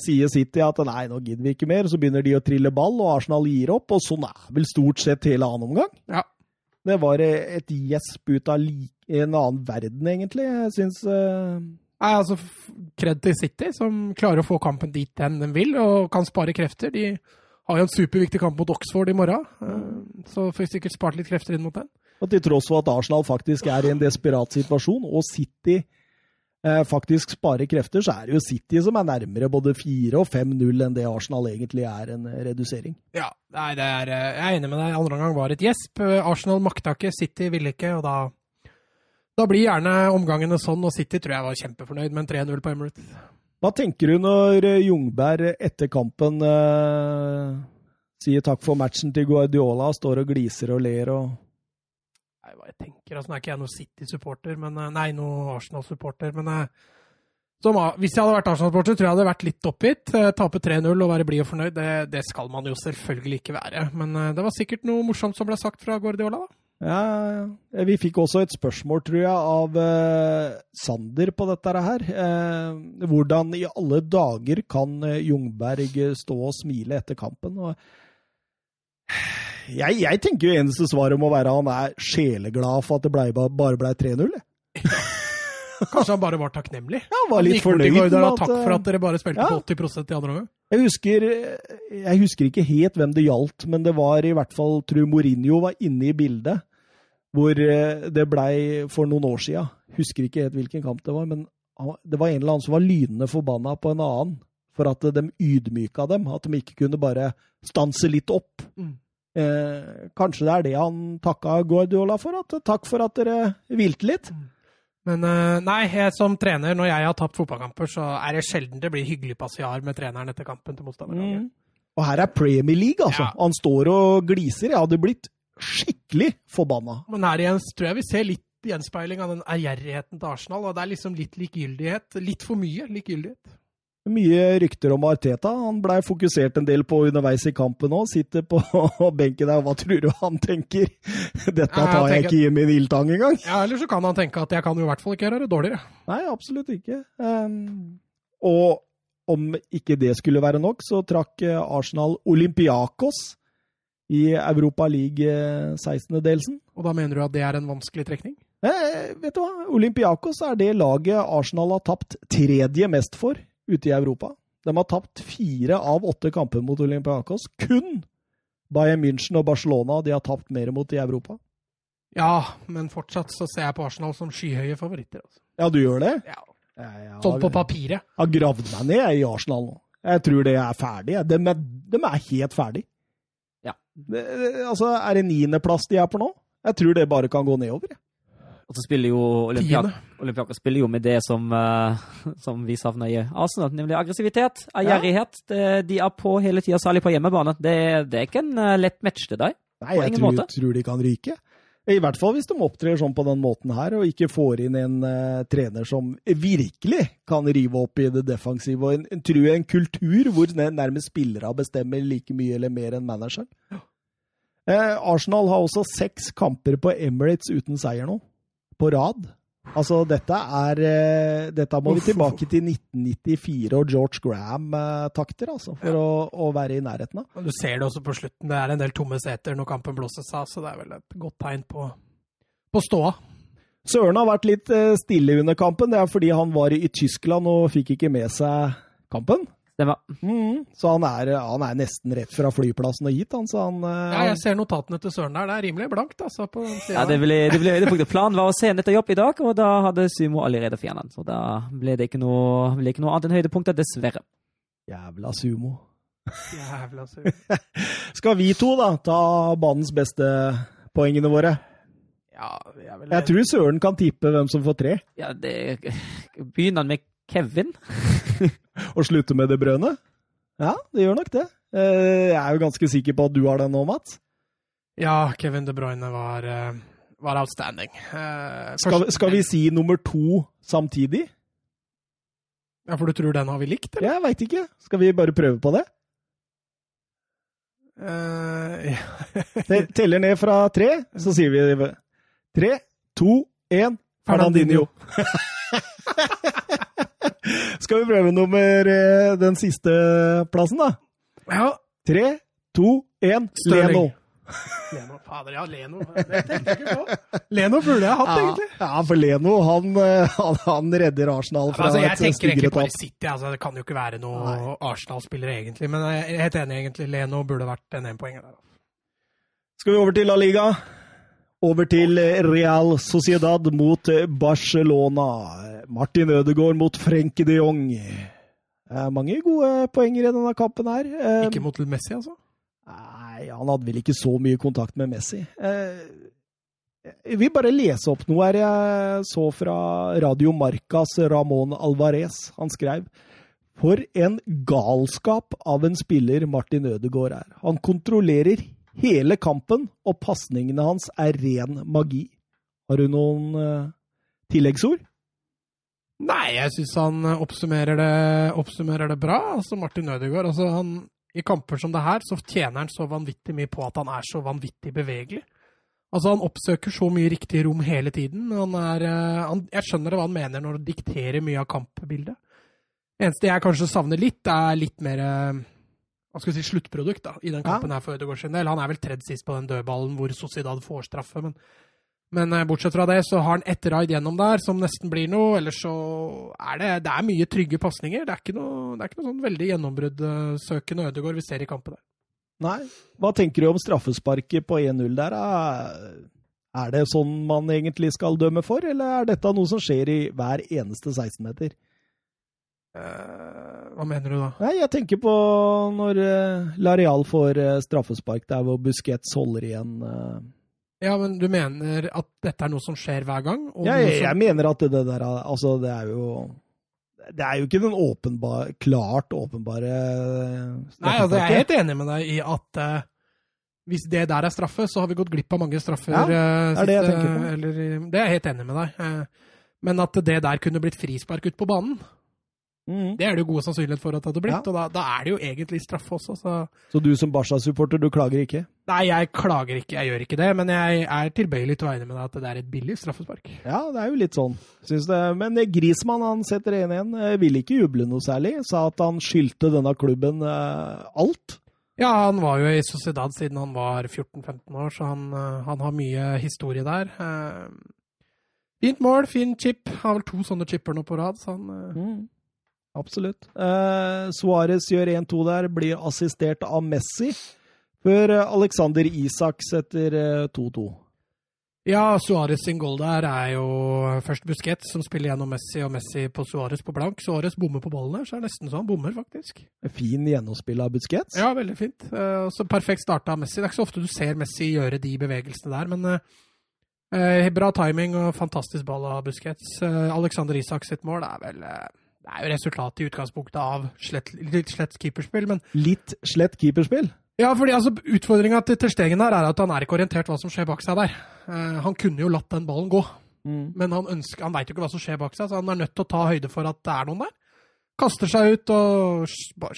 sier City at nei, nå gidder vi ikke mer. Så begynner de å trille ball, og Arsenal gir opp. Og sånn er vel stort sett hele annen omgang. Ja. Det var eh, et gjesp ut av en annen verden, egentlig. Jeg syns Nei, altså, Kred til City, som klarer å få kampen dit den de vil, og kan spare krefter. De har jo en superviktig kamp mot Oxford i morgen, så får vi sikkert spart litt krefter inn mot den. Og til tross for at Arsenal faktisk er i en desperat situasjon, og City eh, faktisk sparer krefter, så er det jo City som er nærmere både 4 og 5-0 enn det Arsenal egentlig er en eh, redusering. Ja, nei, det er, eh, jeg er enig med deg. Andre omgang var et gjesp. Arsenal makta ikke, City ville ikke, og da, da blir gjerne omgangene sånn. Og City tror jeg var kjempefornøyd med en 3-0 på Emirates. Hva tenker du når eh, Jungberg etter kampen eh, sier takk for matchen til Guardiola, står og gliser og ler og Nei, hva jeg tenker, altså, Nå er ikke jeg noen City-supporter, men eh, Nei, noen Arsenal-supporter, men eh, som, hvis jeg hadde vært Arsenal-supporter, tror jeg hadde vært litt oppgitt. Eh, Tape 3-0 og være blid og fornøyd, det, det skal man jo selvfølgelig ikke være. Men det var sikkert noe morsomt som ble sagt fra Guardiola, da. Ja. Vi fikk også et spørsmål, tror jeg, av eh, Sander på dette her. Eh, hvordan i alle dager kan Jungberg stå og smile etter kampen? Og jeg, jeg tenker jo eneste svaret må være han er sjeleglad for at det ble, bare ble 3-0. [laughs] Kanskje han bare var takknemlig? Ja, han var litt han fornøyd med at Takk for eh, at dere bare spilte ja. på 80% i andre gang. Jeg husker, jeg husker ikke helt hvem det gjaldt, men det var i hvert fall tror Mourinho var inne i bildet. Hvor eh, det blei for noen år sia. Husker ikke helt hvilken kamp det var, men det var en eller annen som var lynende forbanna på en annen for at de ydmyka dem. At de ikke kunne bare stanse litt opp. Mm. Eh, kanskje det er det han takka Guardiola for? At, takk for at dere hvilte litt. Men eh, nei, jeg, som trener, når jeg har tapt fotballkamper, så er det sjelden det blir hyggelig passiar med treneren etter kampen til motstanderlaget. Mm. Og her er Premier League, altså. Ja. Han står og gliser. Jeg hadde blitt skikkelig forbanna. Men her igjen tror jeg vi ser litt gjenspeiling av den ærgjerrigheten til Arsenal. og Det er liksom litt likegyldighet. Litt for mye likegyldighet. Mye rykter om Arteta. Han blei fokusert en del på underveis i kampen òg. Sitter på [laughs] benken der. Hva tror du han tenker? [laughs] Dette tar jeg ikke i min ildtang engang. Ja, Eller så kan han tenke at jeg kan jo i hvert fall ikke gjøre det dårligere. Nei, absolutt ikke. Um, og om ikke det skulle være nok, så trakk eh, Arsenal Olympiakos i Europa League eh, 16.-delsen. Og da mener du at det er en vanskelig trekning? Eh, vet du hva? Olympiakos er det laget Arsenal har tapt tredje mest for ute i Europa. De har tapt fire av åtte kamper mot Olympiakos. Kun Bayern München og Barcelona de har tapt mer mot i Europa. Ja, men fortsatt så ser jeg på Arsenal som skyhøye favoritter. Altså. Ja, du gjør det? Ja, Jeg, jeg sånn på papiret. Jeg har gravd meg ned i Arsenal nå. Jeg tror det er ferdig. De er, de er helt ferdig. Ja. Det, det- altså, er det niendeplass de er på nå? Jeg tror det bare kan gå nedover. jeg. Og så spiller jo Olympiak. Olympiakos spiller jo med det som, uh, som vi savner i Arsenal, nemlig aggressivitet, ærgjerrighet. Ja. De er på hele tida, særlig på hjemmebane. Det, det er ikke en eh, lett match til deg. Nei, jeg tror, tror de kan ryke. I hvert fall hvis de opptrer sånn på den måten her, og ikke får inn en uh, trener som virkelig kan rive opp i det defensive. Og en, en, tror jeg en kultur hvor nærmest spillere bestemmer like mye eller mer enn manageren. Eh, Arsenal har også seks kamper på Emirates uten seier nå, på rad. Altså, dette er eh, Dette må vi tilbake til 1994 og George Graham-takter, altså, for å, å være i nærheten av. Du ser det også på slutten. Det er en del tomme seter når kampen blåses av, så det er vel et godt tegn på, på ståa. Søren har vært litt eh, stille under kampen. Det er fordi han var i Tyskland og fikk ikke med seg kampen. Stemmer. Mm, Så han er, han er nesten rett fra flyplassen og hit, han. Så han eh, Ja, jeg ser notatene til Søren der. Det er rimelig blankt, altså. på siden Ja, det ble, det ble høydepunktet. [laughs] Planen var å se nettopp jobb i dag, og da hadde Sumo allerede fjernet den. Så da ble det ikke noe, ble ikke noe annet enn høydepunktet, dessverre. Jævla sumo. Jævla Sumo. [laughs] Skal vi to da ta banens beste poengene våre? Ja, jeg, vil... Jeg tror Søren kan tippe hvem som får tre, Ja, det Begynner han med Kevin? [laughs] og slutte med det brødet. Ja, det gjør nok det. Eh, Jeg er jo ganske sikker på at du har den nå, Mats. Ja, Kevin De Bruyne var, eh, var outstanding. Først... Skal, skal vi si nummer to samtidig? Ja, For du tror den har vi likt, eller? Jeg veit ikke. Skal vi bare prøve på det? Eh, ja. [laughs] det Teller ned fra tre, så sier vi tre, to, én Fernandinho. [laughs] Skal vi prøve nummer eh, den siste plassen, da? ja. Tre, to, én. Leno. Leno, fader, ja, Leno. Det tenkte jeg ikke på. Leno burde jeg hatt, egentlig. Ja, for Leno, han, eh, han, han redder Arsenal fra Altså, jeg et tenker egentlig bare. City. Altså, det kan jo ikke være noen Arsenal-spillere, egentlig. Men jeg er helt enig, egentlig. Leno burde vært en énpoenger der. Skal vi over til La Liga? Over til Real Sociedad mot Barcelona. Martin Ødegaard mot Frenkie de Jong. Eh, Mange gode poenger i denne kampen her. Eh, Ikke mot Messi, altså. Nei, han hadde vel ikke så mye kontakt med Messi. Eh, Jeg vil bare lese opp noe her jeg så fra Radio Marcas Ramón Alvarez. Han skrev For en galskap av en spiller Martin Ødegaard er. Han kontrollerer hele kampen, og pasningene hans er ren magi. Har du noen uh, tilleggsord? Nei, jeg syns han eh, oppsummerer det, oppsummerer det bra. Altså, Martin Ødegaard altså, han, I kamper som det her så tjener han så vanvittig mye på at han er så vanvittig bevegelig. Altså, Han oppsøker så mye riktig rom hele tiden. Han er, eh, han, jeg skjønner hva han mener når han dikterer mye av kampbildet. Det eneste jeg kanskje savner litt, er litt mer eh, hva skal vi si, sluttprodukt da, i den kampen her for Ødegaard sin del. Han er vel tredd sist på den dødballen hvor Sociedad får straffe, men men eh, bortsett fra det, så har han ett raid gjennom der som nesten blir noe. Ellers så er det, det er mye trygge pasninger. Det er ikke noe, det er ikke noe sånn veldig gjennombruddssøkende Ødegaard vi ser i kampen der. Nei. Hva tenker du om straffesparket på 1-0 der? Er- Er det sånn man egentlig skal dømme for, eller er dette noe som skjer i hver eneste 16-meter? Eh, hva mener du da? Nei, jeg tenker på når uh, Lareal får eh, straffespark der hvor Busquets holder igjen. eh. Ja, men du mener at dette er noe som skjer hver gang? Ja, jeg, som- jeg mener at det der er Altså, det er jo Det er jo ikke den åpenbar, klart åpenbare eh, Nei, altså, jeg er helt enig med deg i at uh, hvis det der er straffe, så har vi gått glipp av mange straffer. Ja, eh, det er det jeg tenker på. Eller, det er jeg helt enig med deg. Eh, men at det der kunne blitt frispark ute på banen, Mhm. det er det jo god sannsynlighet for at det hadde blitt. Ja. Og da, da er det jo egentlig straffe også, så Så du som Barca-supporter, du klager ikke? Nei, jeg klager ikke, jeg gjør ikke det. Men jeg er tilbøyelig til å være med deg at det er et billig straffespark. Ja, det er jo litt sånn. Syns det. Men eh, Grismann han setter 1-1. vil Ville ikke juble noe særlig. Sa at han skyldte denne klubben eh, alt. Ja, han var jo i Sociedad siden han var 14-15 år, så han, eh, han har mye historie der. Eh, Fint mål, fin chip. Har vel to sånne chipper nå på rad, så han eh, Absolutt. Eh, Suárez gjør 1-2 der, blir assistert av Messi. Før eh, Alexander Isak setter eh, 2-2. Ja, Suárez sin goal der er jo først Busquets som spiller gjennom Messi, og Messi på Suárez på blank. Suárez bommer på ballen her, så er det nesten så han bommer, faktisk. Fin gjennomspill av Busquets. Ja, veldig fint. Eh, og så perfekt starta av Messi. Det er ikke så ofte du ser Messi gjøre de bevegelsene der, men eh, eh, bra timing og fantastisk ball av Busquets. Eh, Alexander Isak sitt mål er vel eh, Det er jo resultatet i utgangspunktet av slett, litt slett keeperspill, men Litt slett keeperspill. ja, fordi altså, Utfordringa til Terstegen her er at han er ikke orientert hva som skjer bak seg der. Eh, han kunne jo latt den ballen gå, men han, ønsker, han veit jo ikke hva som skjer bak seg, så han er nødt til å ta høyde for at det er noen der. Kaster seg ut og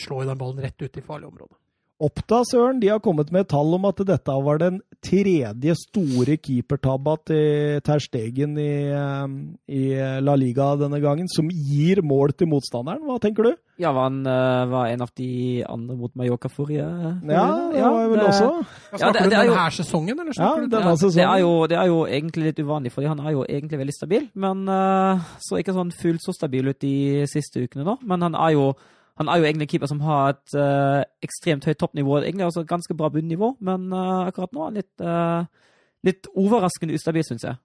slår den ballen rett ut i farlig område. Oppda, Søren, de har kommet med tall om at dette var den tredje store keepertabba til Terstegen i, eh, i La Liga denne gangen, som gir mål til motstanderen. Hva tenker du? Ja, var han eh, var en av de andre mot Mallorca forrige? forrige Ja, gang? det var vel det- også Ja, Ja, snakker det- du det er jo- denne sesongen, eller Ja, snakker du denne Ja, sesongen. det, er jo, det er jo egentlig litt uvanlig, fordi han er jo egentlig veldig stabil. Men uh, så ikke sånn fullt så stabil ut de siste ukene nå. Men han er jo, han er jo egentlig en keeper som har et uh, ekstremt høyt toppnivå. Egentlig også et ganske bra bunnivå, men uh, akkurat nå er han litt, uh, litt overraskende ustabil, syns jeg.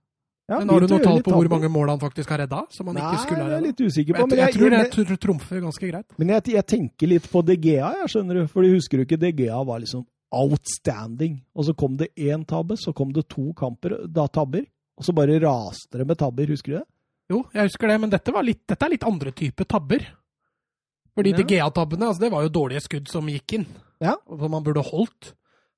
Ja, Men har du noe tall på hvor mange mål han faktisk har redda? Som han Nei, ikke skulle ha jeg er litt usikker på. Jeg, Men jeg, jeg, tror det jeg, tr- trumfer ganske greit. men jeg, jeg tenker litt på DGA, jeg skjønner du. For husker du ikke DGA var liksom outstanding. Og så kom det én tabbe, så kom det to kamper, da tabber. Og så bare raste det med tabber, husker du det? Jo, jeg husker det, men dette, var litt, dette er litt andre type tabber. Fordi Ja. de Gea-tabbene altså det var jo dårlige skudd som gikk inn, Ja. som han burde holdt.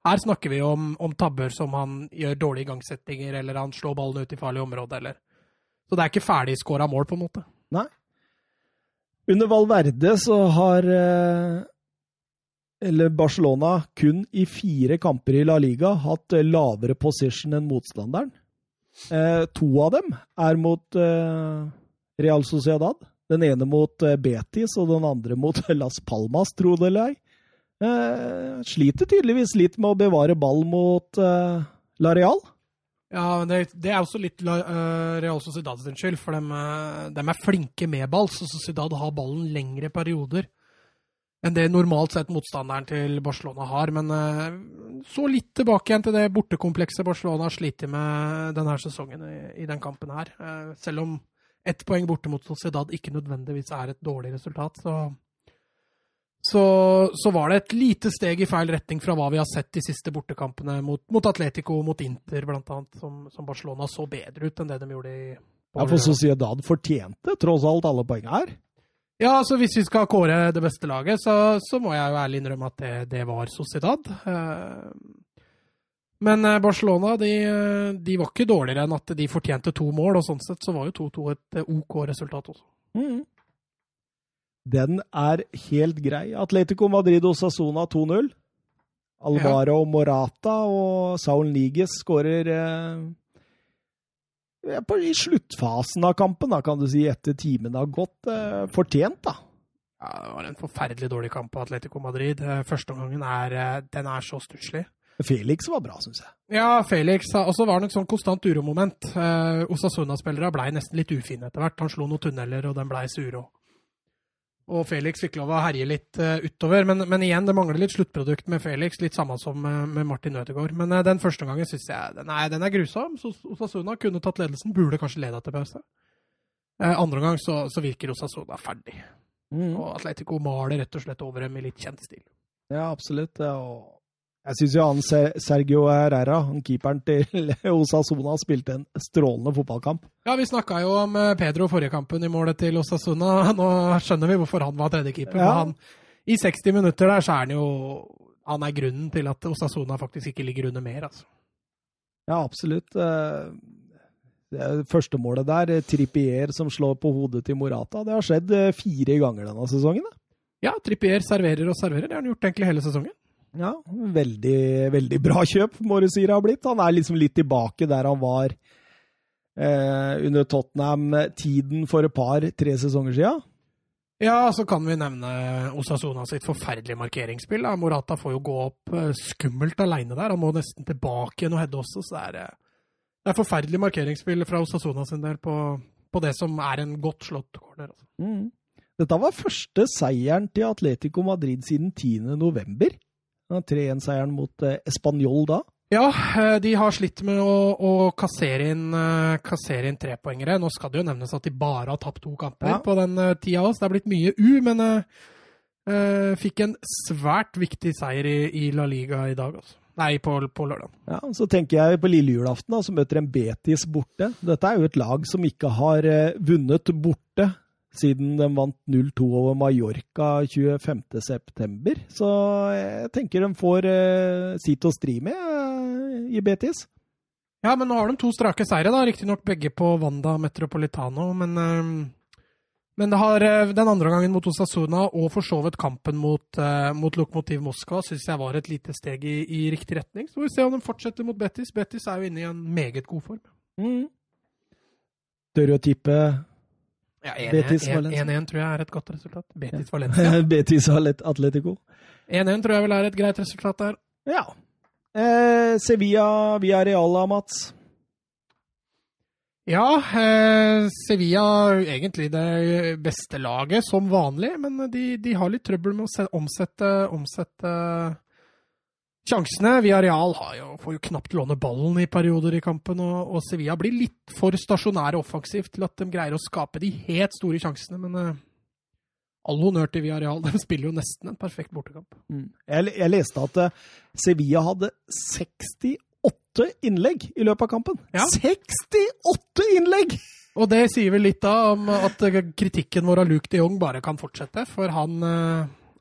Her snakker vi om, om tabber som han gjør dårlige igangsettinger, eller han slår ballen ut i farlig område, eller Så det er ikke ferdigskåra mål, på en måte. Nei. Under Valverde så har eh, eller Barcelona kun i fire kamper i La Liga hatt eh, lavere position enn motstanderen. Eh, to av dem er mot eh, Real Sociedad. Den ene mot eh, Betis og den andre mot [laughs] Las Palmas, tro det eller ei. Eh, sliter tydeligvis litt med å bevare ball mot eh, Lareal. Ja, men det, det er også litt eh, Real Sociedad sin skyld, for de, er flinke med ball. Så Sociedad har ballen lengre perioder enn det normalt sett motstanderen til Barcelona har. Men så litt tilbake igjen til det bortekomplekset Barcelona har slitt med denne sesongen i, i den kampen her. Selv om ett poeng borte mot Sociedad ikke nødvendigvis er et dårlig resultat, så så, så var det et lite steg i feil retning fra hva vi har sett de siste bortekampene mot, mot Atletico, mot Inter annet, som, som Barcelona så bedre ut enn det de gjorde i Ja, for Sociedad fortjente tross alt alle poengene her. Ja, så hvis vi skal kåre det beste laget, så, så må jeg jo ærlig innrømme at det, det var Sociedad. Eh, Men eh, Barcelona de, eh, de var ikke dårligere enn at de fortjente to mål, og sånn sett så var jo 2-2 et eh, OK resultat også. Mm. Den er helt grei. Atletico Madrid og Sassona 2-0. Alvaro Morata og Saul Niges skårer eh, i sluttfasen av kampen, da, kan du si, etter timen har gått. Eh, fortjent, da. Ja, Det var en forferdelig dårlig kamp på Atletico Madrid. Førsteomgangen er, den er så stusslig. Felix var bra, syns jeg. Ja, Felix. Og så var det et sånn konstant uromoment. Eh, Osasuna-spillere blei nesten litt ufine etter hvert. Han slo noen tunneler, og den blei sure. Og Felix fikk lov å herje litt eh, utover. Men, men igjen, det mangler litt sluttprodukt med Felix. Litt samme som med, med Martin Ødegaard. Men eh, den første gangen syns jeg den er, den er grusom. Så Osasuna kunne tatt ledelsen. Burde kanskje leda til pause. Eh, andre gang så, så virker Osasuna ferdig. Mm. Og Atletico maler rett og slett over dem i litt kjent stil. Ja, absolutt. Ja, og jeg syns jo han Sergio Herrera, han keeperen til [laughs] Osasona, spilte en strålende fotballkamp. Ja, vi snakka jo om eh, Pedro forrige kampen i målet til Osasuna. [laughs] Nå skjønner vi hvorfor han var tredjekeeper. Ja. Han, I 60 minutter der så er han jo Han er grunnen til at Osasuna faktisk ikke ligger under mer, altså. Ja, absolutt. Eh, Det første målet der, eh, Trippier som slår på hodet til Morata, det har skjedd fire ganger denne sesongen. da. Ja, Trippier serverer og serverer. Det har han gjort egentlig hele sesongen. Ja, veldig, veldig bra kjøp, må du si det har blitt. Han er liksom litt tilbake der han var eh, under Tottenham-tiden for et par-tre sesonger siden. Ja, så kan vi nevne Osasuna sitt forferdelige markeringsspill. da. Morata får jo gå opp eh, skummelt aleine der. Han må nesten tilbake igjen og heade også, så det er, eh, det er forferdelig markeringsspill fra Osasuna sin del på, på det som er en godt slått corner. Altså. Mm. Dette var første seieren til Atletico Madrid siden 10. november. Ja, 3-1-seieren mot eh, Español da. Ja, eh, de har slitt med å, å kassere inn, eh, kassere inn trepoengere. Nå skal det jo nevnes at de bare har tapt to kamper Ja. på den tida også. Det er blitt mye U, men eh, fikk en svært viktig seier i, i La Liga i dag, Også. Nei, på, på lørdag. Ja, Så tenker jeg på lille julaften, så møter en Betis borte. Dette er jo et lag som ikke har vunnet borte siden de vant 0-2 over Mallorca 25.9. Så jeg tenker de får eh, sitt å stri med eh, i Betis. Ja, men nå har de to strake seire, da. Riktignok begge på Wanda Metropolitano, men, eh, men har eh, den andre gangen mot Osasuna og for så vidt kampen mot, eh, mot Lokomotiv Moskva syns jeg var et lite steg i, i riktig retning. Så får vi se om de fortsetter mot Betis. Betis er jo inne i en meget god form. Mm. Tør å tippe Ja, 1-1 tror jeg er et godt resultat. Betis Valencia. [laughs] Betis Atletico. 1-1 tror jeg vel er et greit resultat der. Ja. Eh, Sevilla via Reala, Mats. Ja, eh, Sevilla egentlig det beste laget, som vanlig. Men de, de har litt trøbbel med å se, omsette, omsette sjansene. Villarreal har jo, får jo knapt låne ballen i perioder i kampen. Og, og Sevilla blir litt for stasjonære offensivt til at de greier å skape de helt store sjansene. Men eh, all honnør til Villarreal. [laughs] De spiller jo nesten en perfekt bortekamp. Jeg, jeg leste at eh, Sevilla hadde 68 innlegg i løpet av kampen. Ja. 68 innlegg! Og det sier vel litt da om at eh, kritikken vår av Luke de Jong bare kan fortsette. For han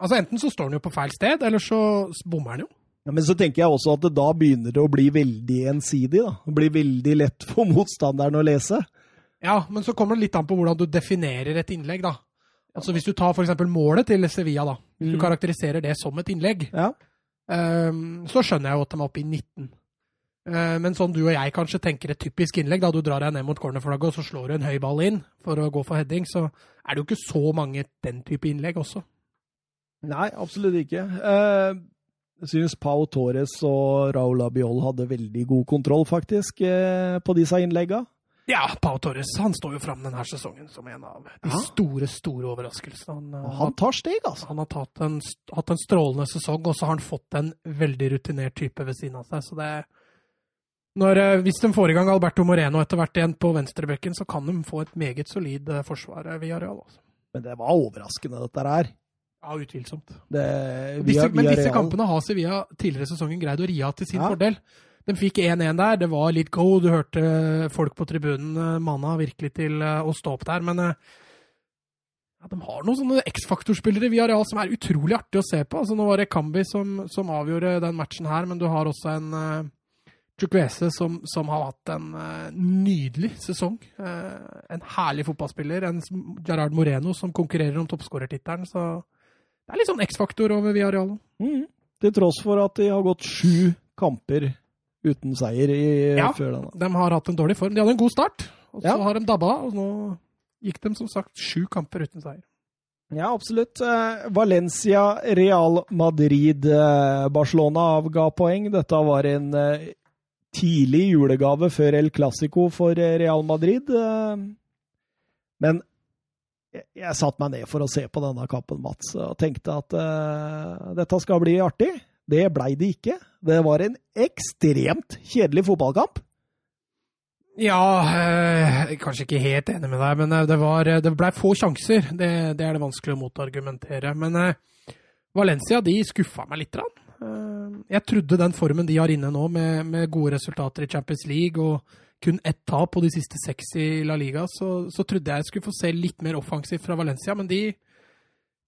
Altså Enten så står han jo på feil sted, eller så bommer han jo. Ja, men så tenker jeg også at det da begynner det å bli veldig ensidig. da. Det blir veldig lett for [laughs] motstanderen å lese. Ja, men så kommer det litt an på hvordan du definerer et innlegg, da. Altså Hvis du tar f.eks. målet til Sevilla, da. Hvis du Mm. karakteriserer det som et innlegg, Ja. um, så skjønner jeg jo at de er oppe i 19. Uh, men sånn du og jeg kanskje tenker et typisk innlegg, da du drar deg ned mot cornerflagget og så slår du en høy ball inn for å gå for heading, så er det jo ikke så mange den type innlegg også. Nei, absolutt ikke. Eh, Jeg syns Pau Torres og Raúl Abiol hadde veldig god kontroll, faktisk, eh, på disse innleggene. Ja, Pau Torres han står jo fram denne sesongen som en av de store store overraskelsene. Han, eh, han tar steg, altså. han har en, hatt en strålende sesong, og så har han fått en veldig rutinert type ved siden av seg. Så det når, eh, Hvis de får i gang Alberto Moreno etter hvert igjen på venstrebekken, så kan de få et meget solid forsvar via Real. Altså. Men det var overraskende, dette her. Ja, utvilsomt. Det, Disse, men disse Real. kampene har Sevilla tidligere i sesongen greid å ri av til sin Ja. fordel. De fikk 1-1 der, det var litt go, du hørte folk på tribunen eh, mana virkelig til eh, å stå opp der, men eh, ja, de har noen sånne X-faktorspillere via Real som er utrolig artig å se på. Altså, nå var det Kambi som, som avgjorde den matchen her, men du har også en uh, Chukwese som, som har hatt en uh, nydelig sesong. Uh, en herlig fotballspiller. En Gerard Moreno som konkurrerer om toppskårertittelen. Så det er litt sånn X-faktor over Villarreal. Mm. Til tross for at de har gått sju kamper uten seier i, Ja. før denne. De har hatt en dårlig form. De hadde en god start, og så Ja. har de dabba. Og nå gikk de som sagt sju kamper uten seier. Ja, absolutt. Eh, Valencia, Real Madrid, eh, Barcelona avga poeng. Dette var en eh, tidlig julegave før El Clásico for Real Madrid. Men jeg, jeg satte meg ned for å se på denne kampen, Mats, og tenkte at uh, dette skal bli artig. Det blei det ikke. Det var en ekstremt kjedelig fotballkamp. Ja, øh, kanskje ikke helt enig med deg, men eh, det, var, det ble få sjanser. Det, det er det vanskelig å motargumentere. Men øh, Valencia de skuffa meg litt. Eh, jeg trodde den formen de har inne nå, med, med gode resultater i Champions League og kun ett tap på de siste seks i La Liga, så, så trodde jeg jeg skulle få se litt mer offensivt fra Valencia. Men de,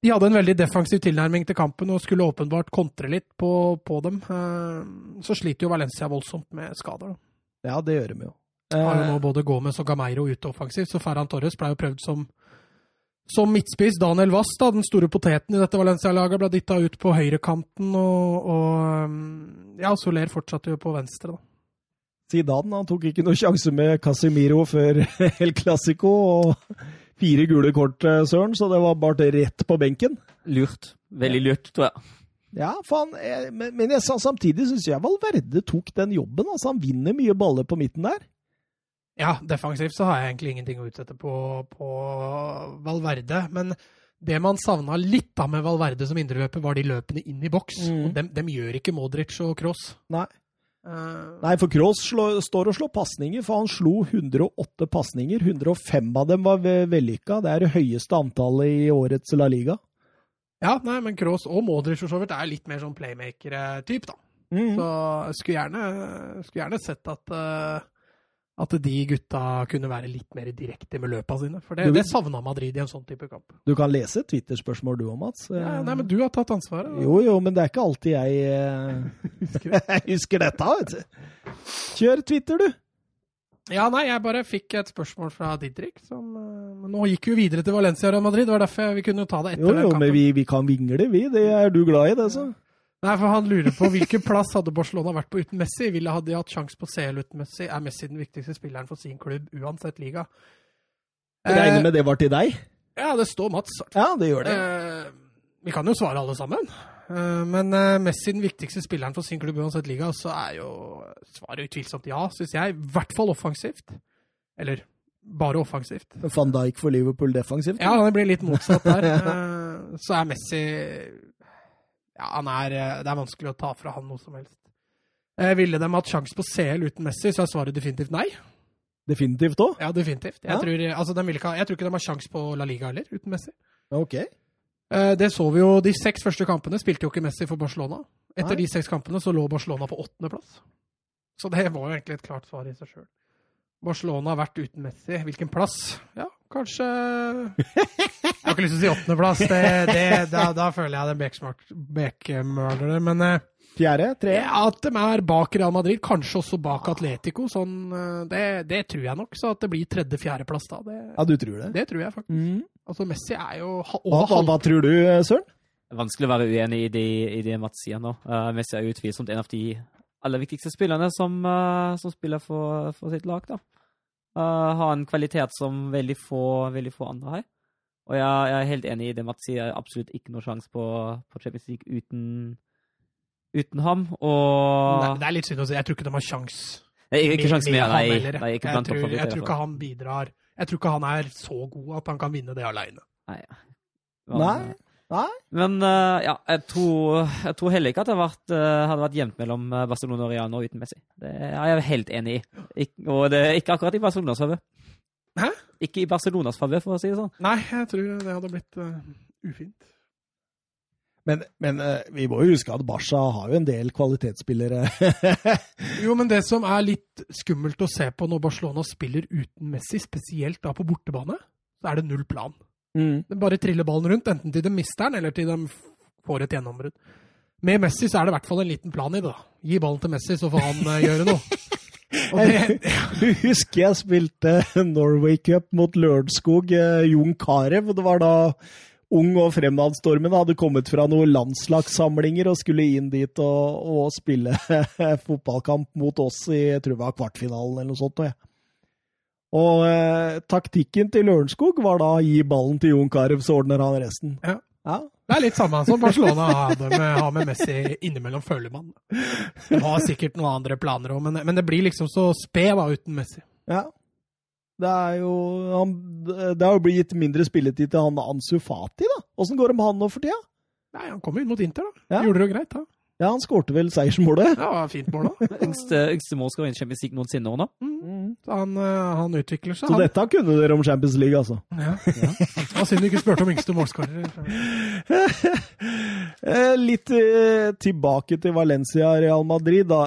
de hadde en veldig defensiv tilnærming til kampen og skulle åpenbart kontre litt på, på dem. Eh, Så sliter jo Valencia voldsomt med skader. da. Ja, det gjør de jo. Har jo Eh, nå både Gomez og Gameiro ute offensivt, så Ferran Torres ble jo prøvd som, som midtspiss. Daniel Wass, da, den store poteten i dette Valencia-laget, ble dytta ut på høyrekanten, og, og um, ja, Soler fortsatte jo på venstre, da. Zidane han tok ikke noe sjanse med Casemiro før [laughs] El Clásico, og fire gule kort, eh, Søren, så det var bare rett på benken. Lurt. Veldig lurt, tror jeg. Ja, faen, men, men jeg, samtidig syns jeg Valverde tok den jobben. altså Han vinner mye baller på midten der. Ja, defensivt så har jeg egentlig ingenting å utsette på, på Valverde, men det man savna litt da med Valverde som indreløper, var de løpene inn i boks. Mm. Dem, dem gjør ikke Modric og Kroos. Nei. Eh, Nei, for Cross står og slår pasninger, for han slo 108 pasninger. 105 av dem var vellykka. Det er det høyeste antallet i årets La Liga. ja, nei, men Cross og Modric for så vidt er litt mer sånn playmaker-type, da. Mm. Så jeg skulle gjerne, skulle gjerne sett at, eh, at de gutta kunne være litt mer direkte med løpa sine. For det, Du- det savna Madrid i en sånn type kamp. Du kan lese Twitter-spørsmål du òg, Mats. Ja, nei, men du har tatt ansvaret. Jo, jo, men det er ikke alltid jeg [laughs] eh, [laughs] jeg husker dette, vet du. Kjør Twitter, du. Ja, nei, jeg bare fikk et spørsmål fra Didrik. Som, eh, men nå gikk jo videre til Valencia og Madrid. Det var derfor vi kunne ta det etter Jo, den jo, kampen. men vi, vi kan vingle, vi. Det er du glad i, det, så. Nei, for Han lurer på hvilken plass hadde Barcelona vært på uten Messi. Ville hadde de hatt sjanse på CL uten Messi? Er Messi den viktigste spilleren for sin klubb, uansett liga? Regner Eh, med det var til deg? ja, det står Mats. Ja, det gjør det. Eh, vi kan jo svare alle sammen. Eh, men Messi den viktigste spilleren for sin klubb uansett liga, så er jo svaret utvilsomt ja, syns jeg. I hvert fall offensivt. Eller bare offensivt. Van Dijk for Liverpool defensivt? Ja, det blir litt motsatt der. [laughs] Så er Messi Ja, han er eh, Det er vanskelig å ta fra han noe som helst. Eh, ville de hatt sjanse på CL uten Messi, så er svaret definitivt nei. Definitivt òg? Ja, definitivt. Jeg, Ja. Tror, altså, de ikke jeg tror ikke de har sjanse på La Liga heller, uten Messi. Ok. Eh, Det så vi jo, De seks første kampene spilte jo ikke Messi for Barcelona. Etter Nei. de seks kampene så lå Barcelona på åttendeplass. Så det var jo egentlig et klart svar i seg sjøl. Barcelona har vært uten Messi. Hvilken plass? Ja, kanskje Jeg har ikke lyst til å si åttendeplass. Det, det, da, da føler jeg det er bekmølere. Men eh, Fjerde? Tre? at de er bak Real Madrid, kanskje også bak Atletico, sånn, eh, det, det tror jeg nok. Så at det blir tredje-fjerdeplass da, det, Ja, du tror det? det tror jeg faktisk. Mm. Altså, Messi er jo Hva, hva, hva tror du, Søren? Vanskelig å være uenig i det, i det Mats sier nå. Uh, Messi er utvilsomt en av de aller viktigste spillerne som, uh, som spiller for, for sitt lag. da. Eh, har en kvalitet som veldig få, veldig få andre har. Og jeg, jeg er helt enig i det Mats sier. Absolutt ikke noe sjanse på, på Champions League uten, uten ham. Og Nei, det er litt synd å si. Jeg tror ikke de har sjans Nei, ikke sjans med nei. heller. nei ikke jeg, tror, jeg tror ikke han bidrar Jeg tror ikke han er så god at han kan vinne det aleine. Nei. Nei. Nei. Men eh, ja, jeg tror, jeg tror heller ikke at det hadde vært, eh, hadde vært jevnt mellom eh, Barcelona og Real nå uten Messi. Det er jeg helt enig i. Ik og det er ikke akkurat i Barcelonas favør. Hæ? Ikke i Barcelonas favør, for å si det sånn. Nei, jeg tror det hadde blitt uh, ufint. Men, men vi må jo huske at Barca har jo en del kvalitetsspillere. [laughs] Jo, men det som er litt skummelt å se på når Barcelona spiller uten Messi, spesielt da på bortebane, så er det null plan. Mm. De bare triller ballen rundt, enten til de mister den, eller til de får et gjennombrudd. Med Messi så er det i hvert fall en liten plan i det. da. Gi ballen til Messi, så får han eh, gjøre noe. [laughs] Det, [laughs] Husker jeg spilte Norway Cup mot Lørenskog, eh, Jon Carew. Det var da ung og fremadstormende hadde kommet fra noen landslagssamlinger og skulle inn dit og, og spille [laughs] fotballkamp mot oss i jeg tror det var kvartfinalen eller noe sånt. Og, jeg. Og eh, taktikken til Lørenskog var da å gi ballen til Jon Carew, så ordner han resten. Ja. Ja. det er litt samme som Barcelona hadde med, har med Messi innimellom, føler man. De har sikkert noen andre planer òg, men, men det blir liksom så sped da uten Messi. Ja. Det er jo han, Det har jo blitt mindre spilletid til han Ansu Fati, da. Åssen går det med han nå for tida? Nei, Han kom jo inn mot Inter, da. Ja. Gjorde det jo greit, da. Ja, han skårte vel seiersmålet. Ja, fint mål, da. [laughs] Yngste, yngste målskårer i Champions League noensinne nå. Mm. Så han, eh, han utvikler seg. Så han. dette kunne dere om Champions League, altså. Ja. ja. var synd du ikke spurte om yngste målskårer. [laughs] Eh, Litt eh, tilbake til Valencia Real Madrid, da.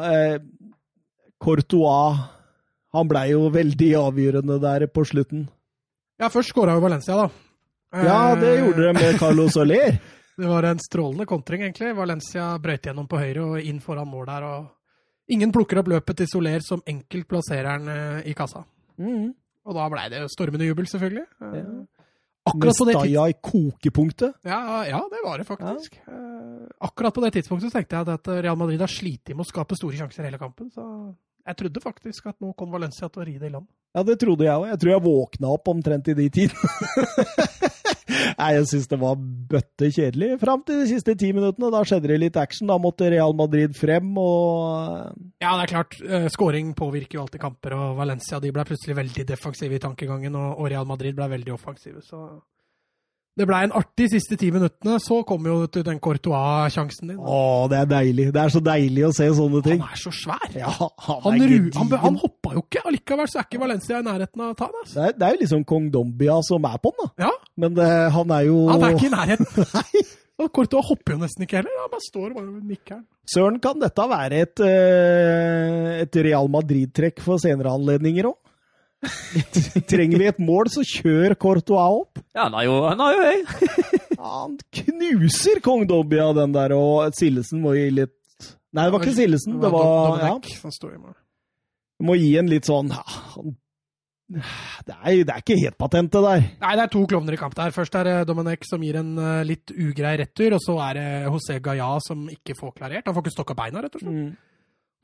Courtois han blei jo veldig avgjørende der på slutten. Ja, først skåra jo Valencia, da. Ja, det gjorde de med Carlos Soler. [laughs] Det var en strålende kontring, egentlig. Valencia brøyt gjennom på høyre og inn foran mål der. og Ingen plukker opp løpet til Soler som enkelt plasserer den eh, i kassa. Mm. Og da blei det stormende jubel, selvfølgelig. Eh, Ja. Akkurat på det tidspunktet i kokepunktet. ja, ja, det var det faktisk. Ja. Akkurat på det tidspunktet tenkte jeg at Real Madrid har slitt med å skape store sjanser hele kampen. Så jeg trodde faktisk at nå kom Valencia til å ri det i land. Ja, det trodde jeg òg. Jeg tror jeg våkna opp omtrent i de tidene. [laughs] [laughs] Nei, jeg syns det var bøtte kjedelig fram til de siste ti minuttene. Da skjedde det litt action. Da måtte Real Madrid frem, og Ja, det er klart. eh, Skåring påvirker jo alltid kamper, og Valencia de ble plutselig veldig defensive i tankegangen, og Real Madrid ble veldig offensive. Så det ble en artig siste ti minuttene. Så kom jo den Courtois-sjansen din. Å, det er deilig. Det er så deilig å se sånne ting. Han er så svær! Ja, han, Han, er han, han hoppa jo ikke, allikevel så er ikke Valencia i nærheten av å ta det. Altså. det, er, det er jo liksom kong Dombia som er på den, da. Ja, Men det, han er jo han er ikke i nærheten. [laughs] Nei. Og Courtois hopper jo nesten ikke heller. Han bare står og bare nikker. Søren, kan dette være et, eh, et Real Madrid-trekk for senere anledninger òg? [laughs] Trenger vi et mål, så kjør Courtois opp. Ja, han har jo, han har jo jeg. [laughs] Han knuser kong Dobbia, den der, og Sillesen må gi litt Nei, det var ikke Sillesen. Det var ja, Dominic som står i mål. Må gi en litt sånn ja, det, er, det er ikke helt patent, det der. Nei, det er to klovner i kamp der. Først er det Domenech som gir en eh, litt ugrei retur, og så er det José Gaya som ikke får klarert. Han får ikke stokka beina, rett og slett.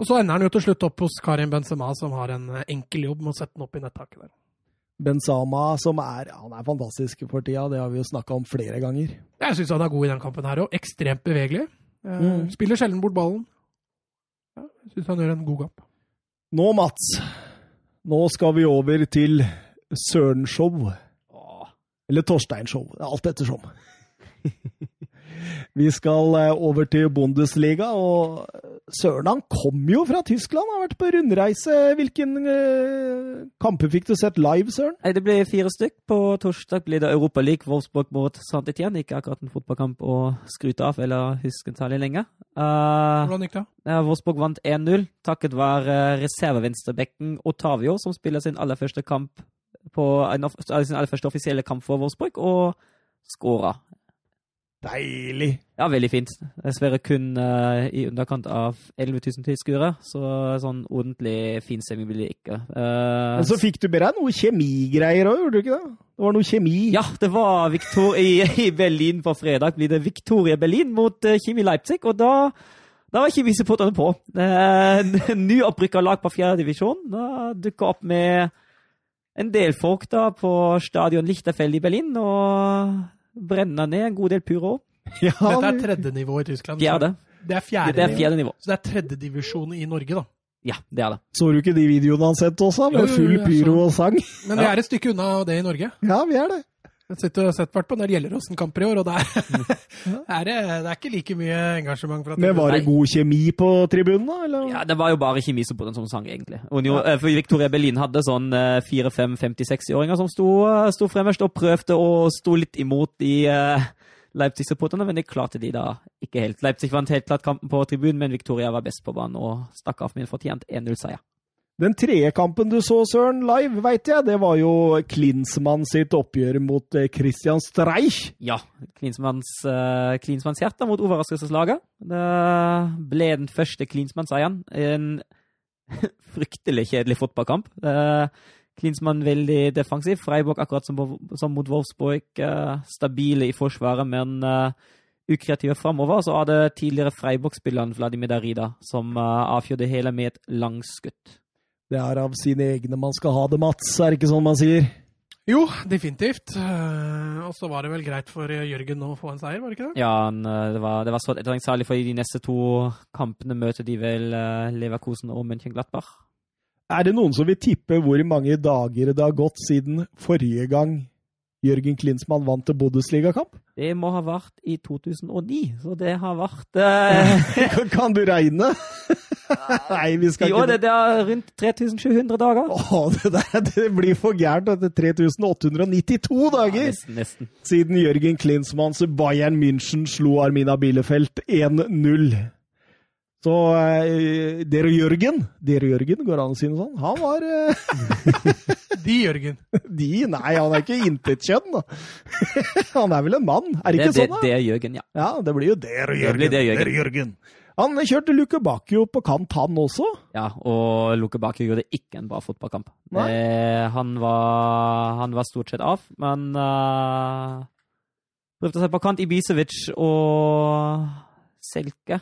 Og så ender han jo til slutt opp hos Karim Benzema, som har en eh, enkel jobb med å sette den opp i nettaket der. Benzama, som er Han er fantastisk for tida, det har vi jo snakka om flere ganger. Jeg syns han er god i den kampen her òg. Ekstremt bevegelig. Eh, Mm. Spiller sjelden bort ballen. Ja, jeg syns han gjør en god kamp. Nå, Mats, nå skal vi over til Søren-show. Eller Torstein-show. Alt ettersom. [laughs] vi skal eh, over til Bundesliga, og Søren han kom jo fra Tyskland, har vært på rundreise. Hvilken eh, kamper fikk du sett live, Søren? Det blir fire stykk. På torsdag blir det Europa League, Wolfsburg mot Saint-Étienne. Ikke akkurat en fotballkamp å skryte av eller huske særlig lenge. Uh, Hvordan gikk det? Ja, Wolfsburg vant 1-0 takket være reservevenstrebekken Otavio, som spiller sin aller første kamp på en, off- sin aller første offisielle kamp for Wolfsburg, og skåra. Deilig! Ja, veldig fint. Dessverre kun uh, i underkant av 11 000 tilskuere, så sånn ordentlig fin semi blir det ikke. Uh, Men så fikk du med deg noe kjemigreier òg, gjorde du ikke det? Det var noe kjemi. ja, det var Victor i, i Berlin på fredag. Blir det Victoria Berlin mot uh, Kimi Leipzig, og da da var ikke vi supporterne på. Uh, Nyopprykka lag på fjerdedivisjon. Da dukka opp med en del folk da på stadion Lichterfeld i Berlin og brenner ned en god del puro. Ja, Dette er tredje nivå i Tyskland. Fjerde. Det er fjerde Det er nivå. fjerde nivå. Så det er tredjedivisjon i Norge, da. Ja, det er det. Så du ikke de videoene han sendte også, med full pyro og sang? Men vi er et stykke unna det i Norge. Ja, vi er det. Jeg sitter og sett hvert på en del Gjelleråsen-kamper i år, og det er, [laughs] er det, det er ikke like mye engasjement fra Men var det god kjemi på tribunen, da? Eller? Ja, Det var jo bare kjemisupporteren som sang, egentlig. Union, jo, eh, for Victoria Berlin hadde sånn eh, fire, fem, 56-åringer som sto, eh, sto fremmest og prøvde å stå litt imot eh, Leipzig-supporterne, men det klarte de da ikke helt. Leipzig vant helt klart kampen på tribunen, men Victoria var best på banen og stakk av med en fortjent 1-0-seier. Den tredje kampen du så, Søren, live, veit jeg, det var jo Klinsmann sitt oppgjør mot eh, Christian Streich. Ja, Klinsmanns, uh, Klinsmanns hjerte mot overraskelseslaget. Det ble den første Klinsmann-seieren. En [laughs] fryktelig kjedelig fotballkamp. Uh, Klinsmann veldig defensiv. Freiburg akkurat som, som mot Wolfsburg. uh, stabile i forsvaret, men uh, ukreative framover. Så hadde tidligere Freiburg-spilleren Vladimir Darida som avfyrte hele med et langskudd. Det er av sine egne man skal ha det, Mats, er det ikke sånn man sier? Jo, definitivt. Eh, Og så var det vel greit for eh, Jørgen å få en seier, var det ikke det? Ja, eh, det var, det var så ettertenkt, særlig fordi de neste to kampene møter de vel Leverkosen Leverkusen og Mönchenglattbach. Er det noen som vil tippe hvor mange dager det har gått siden forrige gang Jørgen Klinsmann vant til Bundesligakamp? Det må ha vært i 2009, så det har vært eh, [laughs] kan du regne? [laughs] [laughs] Nei, vi skal Jo, ikke det, det er rundt 3700 dager. Å, det, der, det blir for gærent etter 3892 dager! Ja, nesten, nesten. siden Jørgen Klinsmanns Bayern München slo Armina Bielefeld 1-0. Så eh, dere Jørgen, dere Jørgen, går det an å si noe sånt? Han var eh, [laughs] De, Jørgen. [laughs] De, nei, han er ikke intetkjønn. Han er vel en mann, er det Det, ikke det, sånn? da? det er Jørgen, ja. Ja, det blir jo dere Det blir det, Jørgen. Dere Jørgen. Han kjørte Luke Bakio på kant, han også. ja og Luke Bakio gjorde ikke en bra fotballkamp. Nei. Det, han, var, han var stort sett av, men uh, prøvde seg på kant. Ibisevic og Selke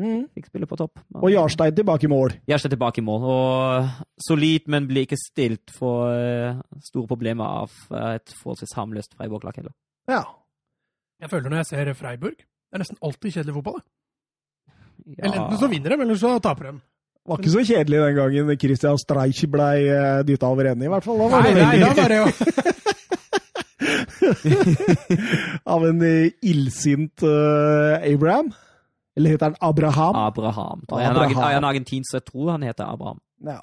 fikk spille på topp. Men- Og Jarstein tilbake i mål. Jarstein tilbake i mål. Og solid, men blir ikke stilt for eh, store problemer av eh, et forholdsvis harmløst Freiburg-lag heller. Ja. Jeg føler når jeg ser Freiburg Det er nesten alltid kjedelig fotball. det. Ja. Eller enten så vinner de, eller så taper de. Var ikke så kjedelig den gangen Christian Streich ble uh, dytta over ende, i hvert fall. Da var Nei, det nei, da var det jo [laughs] av en uh, illsint uh, Abraham. Eller heter han Abraham? Abraham. Abraham. han er argentin, så jeg tror han heter Abraham. Ja.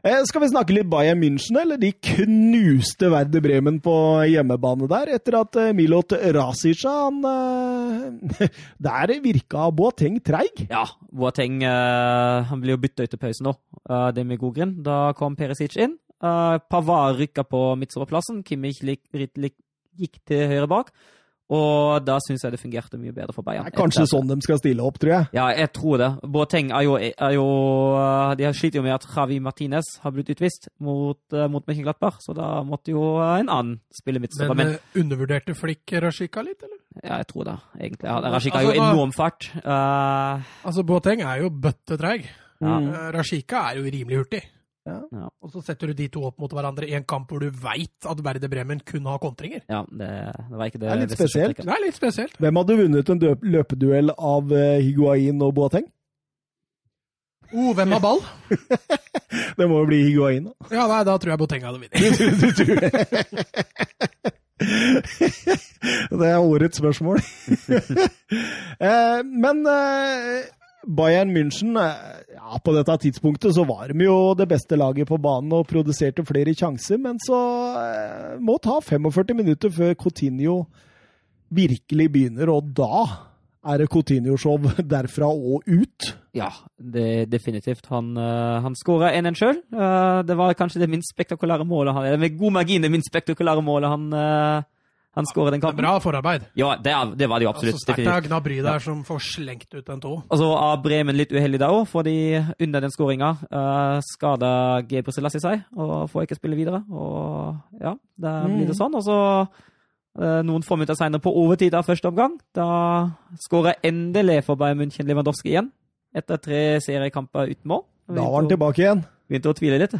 Eh, skal vi snakke litt Bayern München, eller? De knuste Werder Bremen på hjemmebane der, etter at eh, Milot Rasica han eh, [laughs] Der virka Boateng treig. Ja, Boateng han blir jo bytta ut til pause nå, Det er med god grunn. Da kom Perisic inn. Pavar rykka på midtsoverplassen. Kimmich gikk til høyre bak. Og da syns jeg det fungerte mye bedre for Bayern. Det er kanskje Etter- sånn de skal stille opp, tror jeg. Ja, jeg tror det. Boateng er jo, er jo De har sliter jo med at Javi Martinez har blitt utvist mot, uh, mot Mönchenglattberg, så da måtte jo en annen spille midtstopper. Men Men eh, undervurderte Flikk Rashika litt, eller? ja, jeg tror det, egentlig. Ja, Rashik har Altså, jo enorm fart. Uh, Altså, Boateng er jo bøttetreig. ja. Eh, Rashika er jo rimelig hurtig. Ja. ja, Og så setter du de to opp mot hverandre i en kamp hvor du veit at Verde Bremen kun har kontringer. ja det, det var ikke det Det er litt spesielt. Det er litt spesielt. Hvem hadde vunnet en døp- løpeduell av eh, Higuain og Boateng? Oh, hvem har ball? [laughs] Det må jo bli Higuain, da. Ja, nei, da tror jeg Boateng hadde vunnet. [laughs] Det er årets spørsmål. [laughs] Eh, Men eh, Bayern München eh, ja, På dette tidspunktet så var de jo det beste laget på banen og produserte flere sjanser, men så eh, må ta 45 minutter før Coutinho virkelig begynner, og da er det Coutinho-show [laughs] derfra og ut. Ja, det, definitivt. Han, uh, han skåra 1-1 sjøl. det var kanskje det minst spektakulære målet han Med god margin det minst spektakulære målet han, uh, han skårer den Det er kampen. bra forarbeid. Ja, det, er- det var det jo Altså, absolutt. sterkt definitivt. av Gnabry der som får slengt ut en tå. Og så er Bremen litt uheldig der òg, fordi under den skåringa uh, skada Gebre Selassie seg og får ikke spille videre. Og ja, da blir det sånn. Og så uh, noen få minutter seinere, på overtid av første omgang, da skårer endelig for Bayern München Lewandowski igjen. Etter tre seriekamper uten mål. Da var han tilbake igjen. Begynte å tvile litt.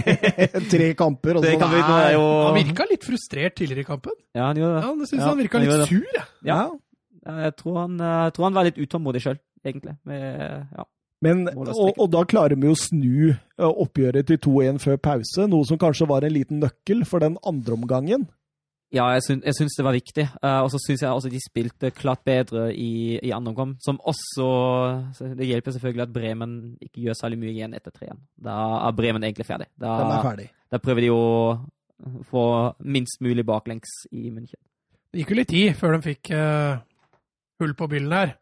[laughs] Tre kamper, og så nå er jo... Han virka litt frustrert tidligere i kampen. Ja, han gjorde det. Ja, det synes Ja, han virka han litt sur, jeg. Ja. Ja. Jeg tror han, jeg tror han var litt utålmodig sjøl, egentlig. Med, ja. Men, og og, da klarer vi å snu eh, oppgjøret til 2-1 før pause, noe som kanskje var en liten nøkkel for den andre omgangen. Ja, jeg syns, jeg syns det var viktig. Uh, og så syns jeg også de spilte klart bedre i, i andre omgang. Som også Det hjelper selvfølgelig at Bremen ikke gjør særlig mye igjen etter 3-1. Da er Bremen egentlig ferdig. Da, er ferdig. da prøver de å få minst mulig baklengs i München. Det gikk jo litt tid før de fikk uh, hull på byllen der.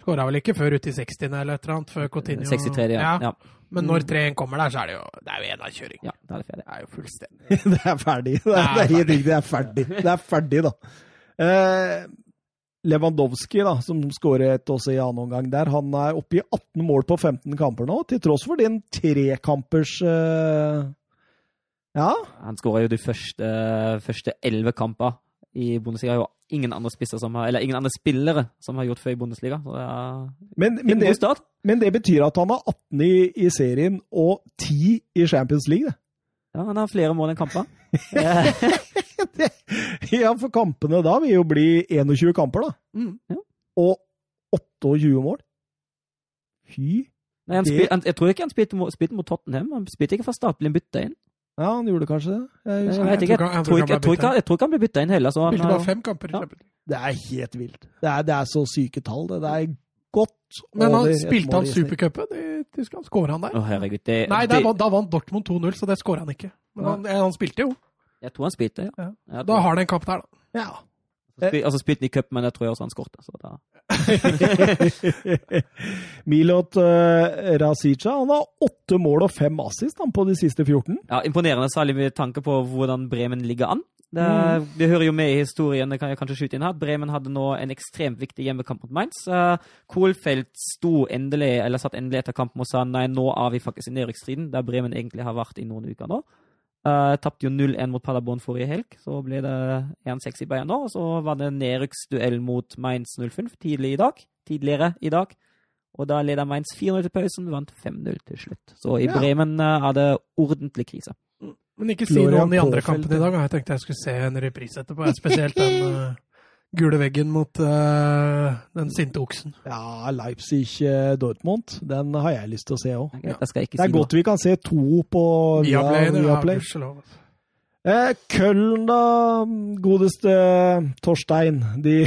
Skåra vel ikke før ute i 60. eller et eller annet, før Coutinho 63, ja. ja. Men når 3-1 kommer der, så er det jo Det er jo enakjøring. ja da er det ferdig. Det er jo fullstendig [laughs] det er ferdig. Det er, det er helt ferdig. riktig, det er ferdig. Det er ferdig, da. Eh, Lewandowski, da, som skåret også i annen omgang der, han er oppe i 18 mål på 15 kamper nå, til tross for din trekampers eh, Ja, Han skåra jo de første, første elleve kamper i Bundesliga. Jo ingen andre som har, eller ingen andre spillere som har gjort før i Bundesliga. Så det er men, men, det, start. men det betyr at han har 18 i, i serien og 10 i Champions League. det. Ja, han har flere mål enn kamper. [laughs] Ja, for kampene da vil jo bli 21 kamper, da. Mm. Og 28 mål. Fy. Nei, spil, han, jeg tror ikke han spilte mot, spilte mot Tottenham. Han spilte ikke fra han bytta inn. Ja, han gjorde kanskje det. Jeg Jeg, jeg, tror ikke, jeg, tror ikke, han han ble bytta inn heller. Så han, Spilte bare fem kamper. Ja. Det er helt vilt. Det er, det er så syke tall. Det, det er godt Men han, spilte han supercupen i Tyskland? Skåra han der? Å, herregud. Det, Nei, det, der, vant- da vant Dortmund 2-0, så det skåra han ikke. Men han, eh, han spilte jo. jeg tror han spilte, ja. Ja. Da har han en kamp der, da. Ja. Spil, altså spilte i cup, men jeg tror jeg også han skorter. Så da. [laughs] Milot uh, Rasica han har åtte mål og fem assist han, på de siste 14. Ja, imponerende, særlig med tanke på hvordan Bremen ligger an. Det, Mm. det hører jo med i historien, det kan jeg kanskje skyte inn her. Bremen hadde nå en ekstremt viktig hjemmekamp mot Mainz. Uh, Kohlfeldt sto endelig, eller satt endelig etter kampen og sa nei, nå er vi faktisk i nedrykksstriden, der Bremen egentlig har vært i noen uker nå. Uh, Tapte jo 0-1 mot Paderborn forrige helg, så ble det 1-6 i Bayern nå. Og så var det nedrykksduell mot Mainz 05 tidlig i dag, tidligere i dag. Og da leda Mainz 4-0 til pausen, vant 5-0 til slutt. Så i Ja. Bremen uh, er det ordentlig krise. Men ikke si noe om de andre kampene i dag. Jeg tenkte jeg skulle se en reprise etterpå. Spesielt den [laughs] eh, gule veggen mot uh, den sinte oksen. Ja, Leipzig-Dortmund. Den har jeg lyst til å se òg. Det er ikke Det si godt noe. vi kan se to på via, Viaplay, via ja, Play. gudskjelov. Eh, Køllen, da, godeste Torstein. De,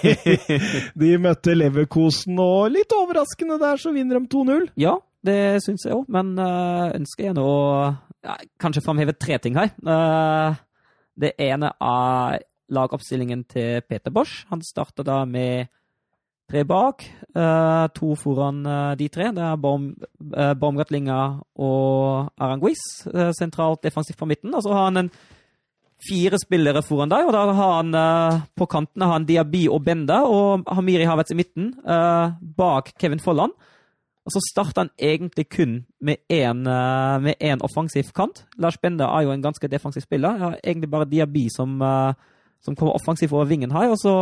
[laughs] de møtte Leverkosen, og litt overraskende der så vinner de 2-0. Ja, det syns jeg òg, men øh, ønsker jeg nå ja, kanskje framheve tre ting her. Uh, det ene er lagoppstillingen til Peter Bosch. Han starta da med tre bak, eh, to foran eh, de tre. Det er Baum, uh, og Aranguiz eh, sentralt defensivt på midten. Og så har han en fire spillere foran deg, og da har han eh, på kantene har han Diaby og Benda og Hamiri Havertz i midten, eh, bak Kevin Folland. Og så starter han egentlig kun med én eh, offensiv kant. Lars Benda er jo en ganske defensiv spiller. Jeg har egentlig bare Diaby som, eh, som kommer offensivt over vingen her. Og så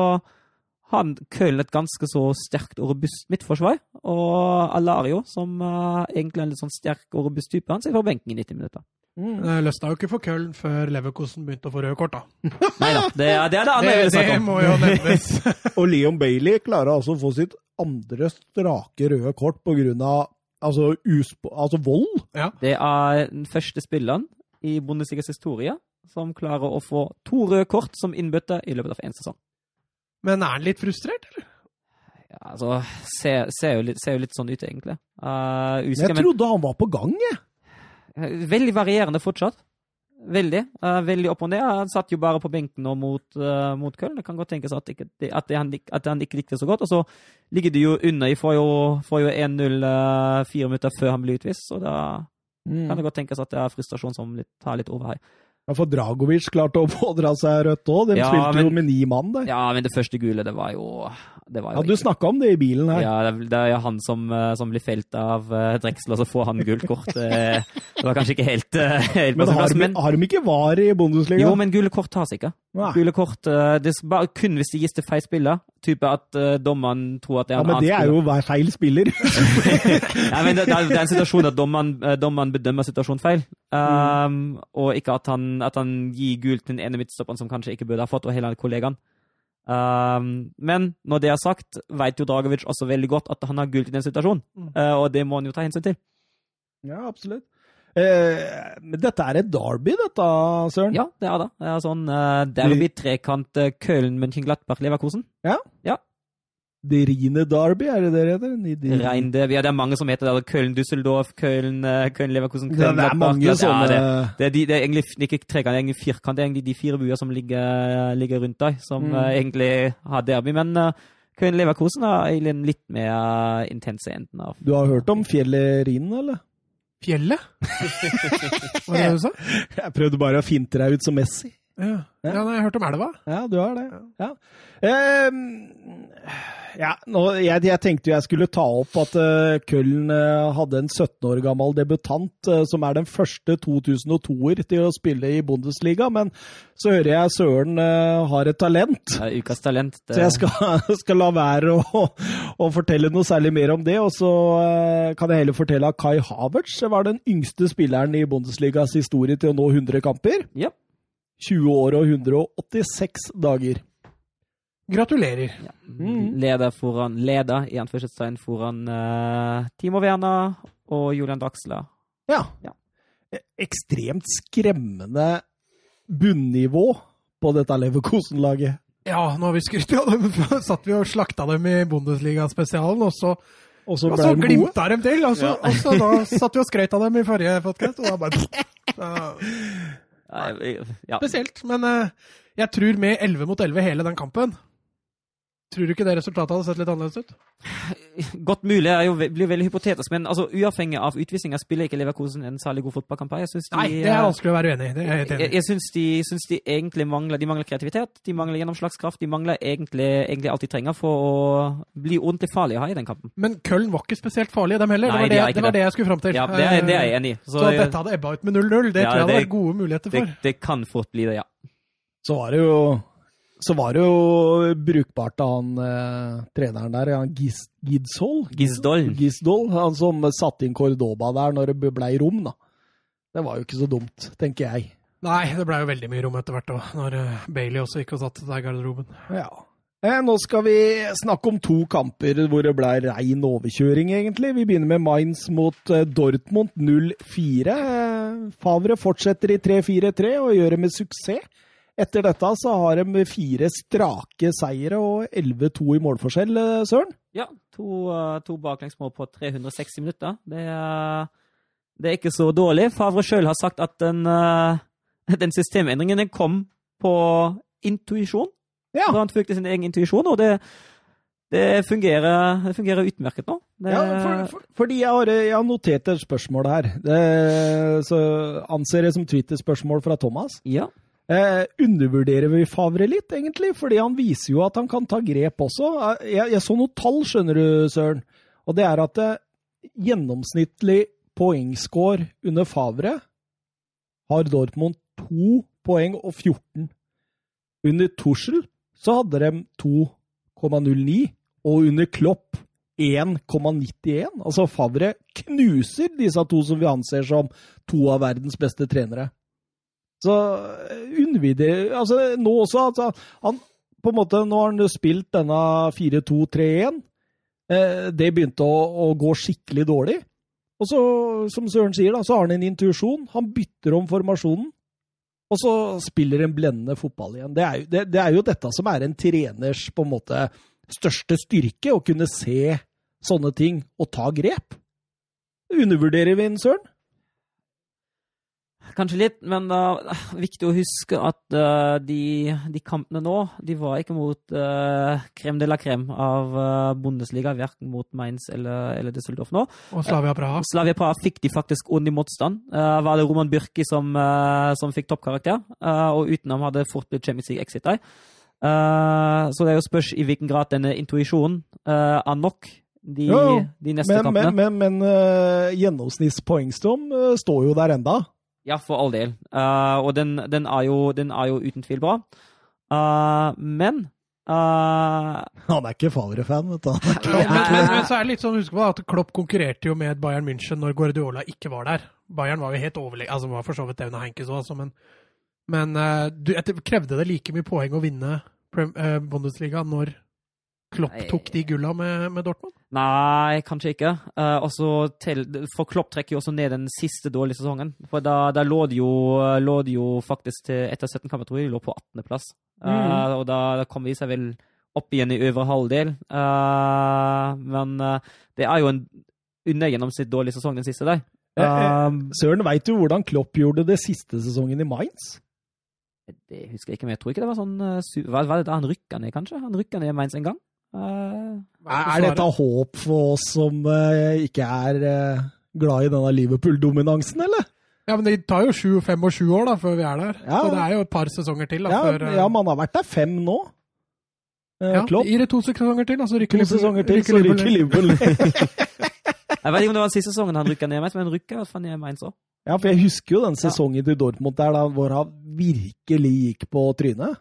har han Köln et ganske så sterkt og robust midtforsvar. Og Alario, som uh, egentlig er en litt sånn sterk og robust type, han sitter på benken i 90 minutter. Mm. Det løsna jo ikke for Köln før Leverkosen begynte å få røde kort, da. [laughs] Nei da, det, er- det er det andre jeg vil snakke det må jo nevnes. [laughs] Og Leon Bailey klarer altså å få sitt andre strake røde kort på grunn av altså, usp altså vold. Det er den første spilleren i Bundesligas historie som klarer å få to røde kort som innbytte i løpet av én sesong. Men er han litt frustrert, eller? Ja, altså, ser, ser, jo litt, ser jo litt sånn ut, egentlig. Uh, Men usikker, jeg trodde han var på gang, jeg. veldig varierende fortsatt. Veldig. Uh, veldig opp og ned. Han satt jo bare på benken nå mot, uh, mot Köln. Det kan godt tenkes at, ikke, at, det, han, at han ikke likte det så godt. Og så ligger de jo under. De får jo, jo 1-0 uh, fire minutter før han blir utvist, så da kan det godt tenkes at det er frustrasjon som litt, tar litt over her. Ja, For Dragovic klarte å [laughs] pådra seg rødt òg. De Ja, spilte jo med ni mann der. Ja, men det første gule, det var jo det var Ja, Du snakka om det i bilen her. Ja, det er, det er han som, eh, som blir felt av uh, Drexel, og så får han gult kort. [laughs] Eh, Det var kanskje ikke helt, uh, helt Men har de, men har de ikke VAR i Bundesliga? Jo, men gule kort tas ikke. Nei. Gule kort, eh, det bare kun hvis det gis til feil spiller. Type at uh, dommeren tror at det er en annen spiller. ja, men det er jo hver feil spiller. [laughs] ja, men det, det er en situasjon at dommeren, eh, dommeren bedømmer situasjonen feil. Um, Og ikke at han, at han gir gult til den ene midtstopperen som kanskje ikke burde ha fått, og hele kollegaen. Um, men når det er sagt, vet jo Dragovic også veldig godt at han har gult i den situasjonen. Eh, og det må han jo ta hensyn til. ja, absolutt. Eh, men dette er et derby, dette, Søren. Ja, det er det. Det er sånn uh, derby, trekant, Köln, München, Glattberg, Leverkosen. Det Rine Derby, er det det heter? De- Rein derby. Ja, det er mange som heter det. Köln, Düsseldorf, Köln, Köln, Leverkosen, Det er mange Ja, sånne det, det, er de, det er egentlig ikke trekant, det er egentlig firkant. Det er egentlig de fire buer som ligger, ligger rundt deg, som Mm. egentlig har derby. Men uh, Köln, Leverkosen er litt mer intense enden av Du har hørt om fjellet Rhinen, eller? Fjellet? Hva er det du? Jeg prøvde bare å finte deg ut som Messi. Ja, ja nei, jeg hørt om elva. Ja, du har det. Ja. Ehm, ja, nå, jeg, jeg tenkte jo jeg skulle ta opp at uh, Köln uh, hadde en 17 år gammel debutant uh, som er den første 2002-er til å spille i Bundesliga, men så hører jeg Søren har et talent. Ja, ukas talent. Det, Så jeg skal, [laughs] skal la være å, å fortelle noe særlig mer om det, og så kan jeg heller fortelle at Kai Havertz var den yngste spilleren i Bundesligas historie til å nå 100 kamper. Ja. 20 år og 186 dager. Gratulerer. Ja. Mm. Leder foran Leder, i anførselstegn, foran uh, Timo Werner og Julian Daxler. Ja. Ja. E- Ekstremt skremmende bunnivå på dette Leverkosen-laget. Ja, nå har vi skrytt av dem. [laughs] Satt vi og slakta dem i Bundesliga-spesialen, og så, Og så og så de glimta dem til! Og så, Ja. og så da [laughs] satt vi og skrøt av dem i forrige podkast, og da bare [laughs] Ja. Spesielt. Men eh, jeg tror med 11 mot 11 hele den kampen Tror du ikke det resultatet hadde sett litt annerledes ut? [laughs] Godt mulig, det er jo, blir veldig hypotetisk, men altså, uavhengig av utvisninger spiller ikke Leverkosen en særlig god fotballkamp. De, Nei, det er vanskelig å være uenig i. Det er jeg helt enig Jeg, i. jeg syns de, syns de egentlig mangler De mangler kreativitet, de mangler gjennomslagskraft. De mangler egentlig, egentlig alt de trenger for å bli ordentlig farlige å ha i den kampen. Men Köln var ikke spesielt farlige, dem heller. Nei, det, var det, det var det. jeg skulle fram til. Ja, det er, det er jeg enig i. Så at dette hadde ebba ut med 0-0, det Ja, tror jeg det det- var gode muligheter det, for. det kan fort bli det, ja. Så var det jo så var det jo brukbart av han eh, treneren der, han Gis, Gidshold. Gisdol. Gisdol, han som satte inn Cordoba der når det blei rom, da. Det var jo ikke så dumt, tenker jeg. Nei, det ble jo veldig mye rom etter hvert òg, når eh, Bailey også gikk og satte seg i garderoben. Ja. Eh, nå skal vi snakke om to kamper hvor det ble rein overkjøring, egentlig. Vi begynner med Mainz mot eh, Dortmund 0-4. Eh, Favre fortsetter i 3-4-3 og gjør det med suksess. Etter dette så har de fire strake seire og 11-2 i målforskjell, eh, Søren. Ja, to, uh, to baklengsmål på 360 minutter. Det er, det er ikke så dårlig. Favre sjøl har sagt at den, uh, [laughs] den systemendringen den kom på intuisjon. Ja. Da han fulgte sin egen intuisjon, og det, det, fungerer, det fungerer utmerket nå. Det, Ja, for, for, fordi jeg har, jeg har notert et spørsmål her. Det, så anser det som Twitter-spørsmål fra Thomas. ja. Eh, undervurderer vi Favre litt, egentlig? Fordi han viser jo at han kan ta grep også. Eh, Jeg, jeg så noen tall, skjønner du, Søren. Og det er at eh, gjennomsnittlig poengscore under Favre har Dortmund 2 poeng og 14. Under Tuschel så hadde de 2,09, og under Klopp 1,91. Altså Favre knuser disse to som vi anser som to av verdens beste trenere. Så undervider Altså, nå også altså, han, på en måte, Nå har han spilt denne 4-2-3-1. Eh, det begynte å, å gå skikkelig dårlig. Og så, som Søren sier, da, så har han en intuisjon. Han bytter om formasjonen. Og så spiller en blendende fotball igjen. Det er, jo, det, det er jo dette som er en treners på en måte største styrke, å kunne se sånne ting og ta grep. Undervurderer vi den, Søren? Kanskje litt, men det er viktig å huske at uh, de, de kampene nå, de var ikke mot uh, krem de la krem av uh, Bundesliga, verken mot Mainz eller, eller Düsseldorf nå. Og Slavia Praha. Slavia Praha fikk de faktisk ordentlig motstand. Eh, var det Roman Byrki som, eh, som fikk toppkarakter, eh, og utenom hadde fort blitt Champions League exit der. Eh, så det er jo spørs i hvilken grad denne intuisjonen eh, er nok de, Jo, de neste Men, kampene. men, men, men eh, gjennomsnittspoengstom eh, står jo der enda. Ja, for all del. Uh, og den, den, er jo, den er jo uten tvil bra. Uh, men uh, Han er ikke Favre-fan, vet du. Men, men, men, så er det litt sånn, husk på at Klopp konkurrerte jo med Bayern München når Guardiola ikke var der. Bayern var jo helt overlegen, altså var for så vidt Aune Henkes også, men, men du, etter, krevde det like mye poeng å vinne Prem, Bundesliga når Klopp tok de gulla med, med Dortmund? Nei, kanskje ikke. Uh, også til, for Klopp trekker jo også ned den siste dårlige sesongen. For da, da lå, de jo, lå jo faktisk til etter 17 kamper, tror jeg de lå på 18.-plass. Mhm. og da, da kom de seg vel opp igjen i øvre halvdel. Uh, men eh, det er jo en undergjennomsnitt dårlig sesong, den siste der. Eh, eh, Søren, veit du hvordan Klopp gjorde det siste sesongen i Mainz? det husker jeg ikke, men jeg tror ikke det var sånn eh, Hva var det da han rykka ned, kanskje? Han rykka ned Mainz en gang. Eh, Er, er dette håp for oss som eh, ikke er eh, glad i denne Liverpool-dominansen, eller? Ja, men det tar jo sju, fem og sju år da, før vi er der. Ja. Så det er jo et par sesonger til. da, Ja, før, ja, man har vært der fem nå. Eh, ja, Klopp. Gir det to sesonger til, da, så rykker sesonger til, så ryker Liverpool. [laughs] jeg vet ikke om det var den siste sesongen han rykka ned men han rykka i hvert fall ned Mainz òg. ja, for jeg husker jo den sesongen til Dortmund der da, hvor han virkelig gikk på trynet.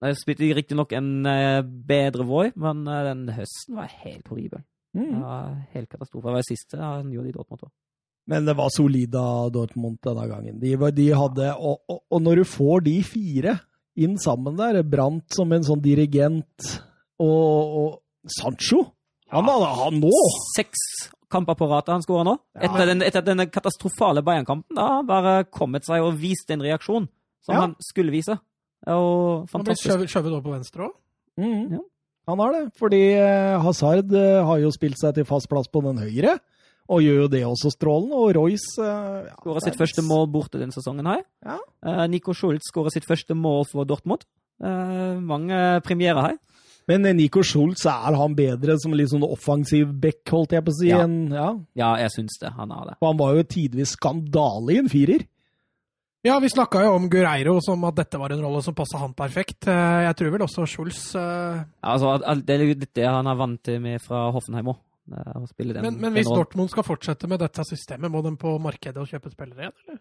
Jeg spilte riktignok en eh, bedre Voi, men eh, den høsten var helt horribel. Det Mm. var helt katastrofe. Det var det siste han gjorde i Dortmund òg. Men det var solid av Dortmund denne gangen. De, de hadde, og, og, og når du får de fire inn sammen der, Brant som en sånn dirigent, og, og Sancho Han hadde han nå! Seks kamper på rad han skåra nå. Etter, den, etter denne katastrofale Bayern-kampen. Da har han bare kommet seg og vist en reaksjon som Ja. han skulle vise. Og Han blir fantastisk. skjøvet over på venstre òg. Mm. Ja. Han har det, fordi eh, Hazard eh, har jo spilt seg til fast plass på den høyre, og gjør jo det også strålende. Og Royce eh, ja, Skåra er sitt første mål borte denne sesongen. her. Ja. Eh, Nico Schultz skåra sitt første mål for Dortmund. Eh, mange premierer her. Men Nico Schultz, er han bedre som litt sånn offensiv back, holdt jeg på å si? Ja. en, ja. Ja, jeg syns det. Han har det. For han var jo tidvis skandale i en firer. Ja, vi snakka jo om Gureiro som at dette var en rolle som passa han perfekt. Eh, Jeg tror vel også Schulz uh... Altså, at- at det er litt det han er vant til med fra Hoffenheim òg. Den, Men, men hvis. Dortmund skal fortsette med dette systemet, må de på markedet og kjøpe spillere igjen, eller?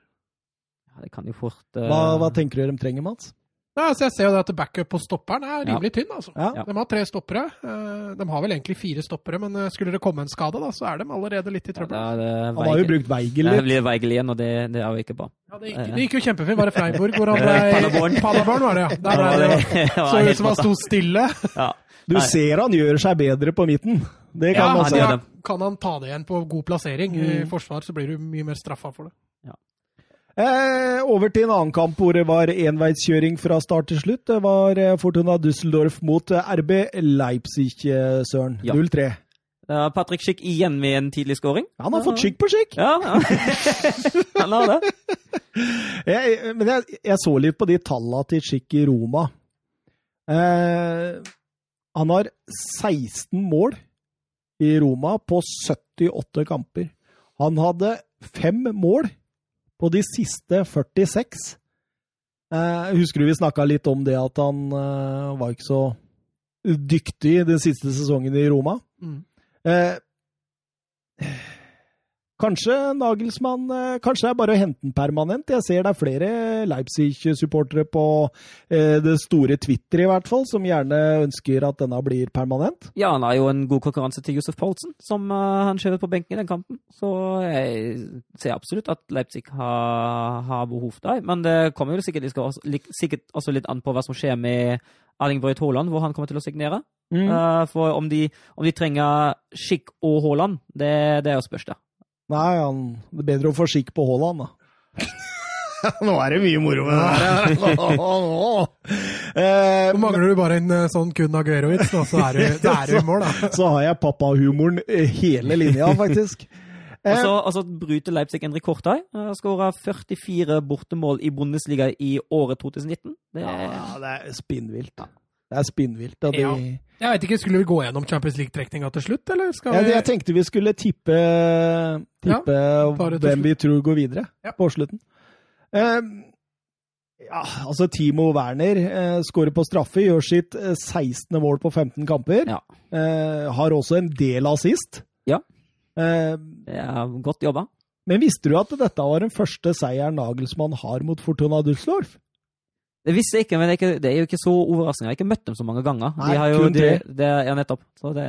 Ja, Det kan jo fort uh... Hva, hva tenker du de trenger, Mats? Ja, altså jeg ser jo det at backup på stopperen er rimelig tynn. altså. Ja. De har tre stoppere. Eh, De har vel egentlig fire stoppere, men eh, skulle det komme en skade, da, så er de allerede litt i trøbbel. Ja, det Han har jo brukt Weigel Det blir Weigel igjen, og det, det er jo ikke bra. Ja, det, gikk, det gikk jo kjempefint. Var det Freiburg hvor han [laughs] ble Paderborn. Var det, ja. [laughs] Der ble det, så ut som han sto stille. Ja. Du Nei. ser han gjør seg bedre på midten. Det kan Ja, man ja, kan han ta det igjen på god plassering i Mm. forsvar, så blir du mye mer straffa for det. Eh, over til en annen kamp hvor det var enveiskjøring fra start til slutt. Det var eh, Fortuna Düsseldorf mot eh, RB Leipzig, Søren. Ja. 0-3. Uh, Patrick Schick igjen med en tidlig scoring. Han har fått skikk på skikk! Ja, ja. [laughs] han har det. Jeg, men jeg, jeg så litt på de tallene til Schick i Roma. Eh, han har 16 mål i Roma på 78 kamper. Han hadde fem mål på de siste 46. Eh, husker du vi snakka litt om det at han eh, var ikke så dyktig den siste sesongen i Roma? Mm. Eh, kanskje Nagelsmann eh, Kanskje det er bare å hente den permanent. Jeg ser det er flere Leipzig-supportere på eh, det store Twitter, i hvert fall, som gjerne ønsker at denne blir permanent. Ja, han har jo en god konkurranse til Josef Poulsen, som eh, han skjøvet på benken i den kampen. Så jeg ser absolutt at Leipzig har, har behov der. Men det kommer jo sikkert, også, sikkert også litt an på hva som skjer med Erling Brøyt Haaland, hvor han kommer til å signere. Mm. for om de, om de trenger Schick og Haaland, det, det er jo spørs, det. Nei, han, det er bedre å få skikk på Haaland, da. [laughs] Nå er det mye moro med det her. [laughs] Eh, Så mangler du bare en eh, sånn kun Aguero-vits, da, så er du, [laughs] så i mål, da. så har jeg pappahumoren eh, hele linja, faktisk. Eh, Og så altså, bryter Leipzig en rekord her. Skåra 44 bortemål i Bundesliga i året 2019. Det er ja, det er spinnvilt. Det er spinnvilt. De, Ja. Jeg vet ikke, Skulle vi gå gjennom Champions League-trekninga til slutt, eller skal Ja, vi jeg tenkte vi skulle tippe, tippe ja, hvem vi tror går videre Ja. på slutten. Eh, ja, altså Timo Werner eh, skårer på straffe, gjør sitt eh, 16. mål på 15 kamper. Ja. Eh, har også en del assist. Ja. Eh, er godt jobba. men visste du at dette var den første seieren Nagelsmann har mot Fortuna Düsseldorf? Det visste jeg ikke, men det er, ikke, det er jo ikke så overraskende. Jeg har ikke møtt dem så mange ganger. Nei, de har jo, kun de, tre. det, ja, nettopp. Så det,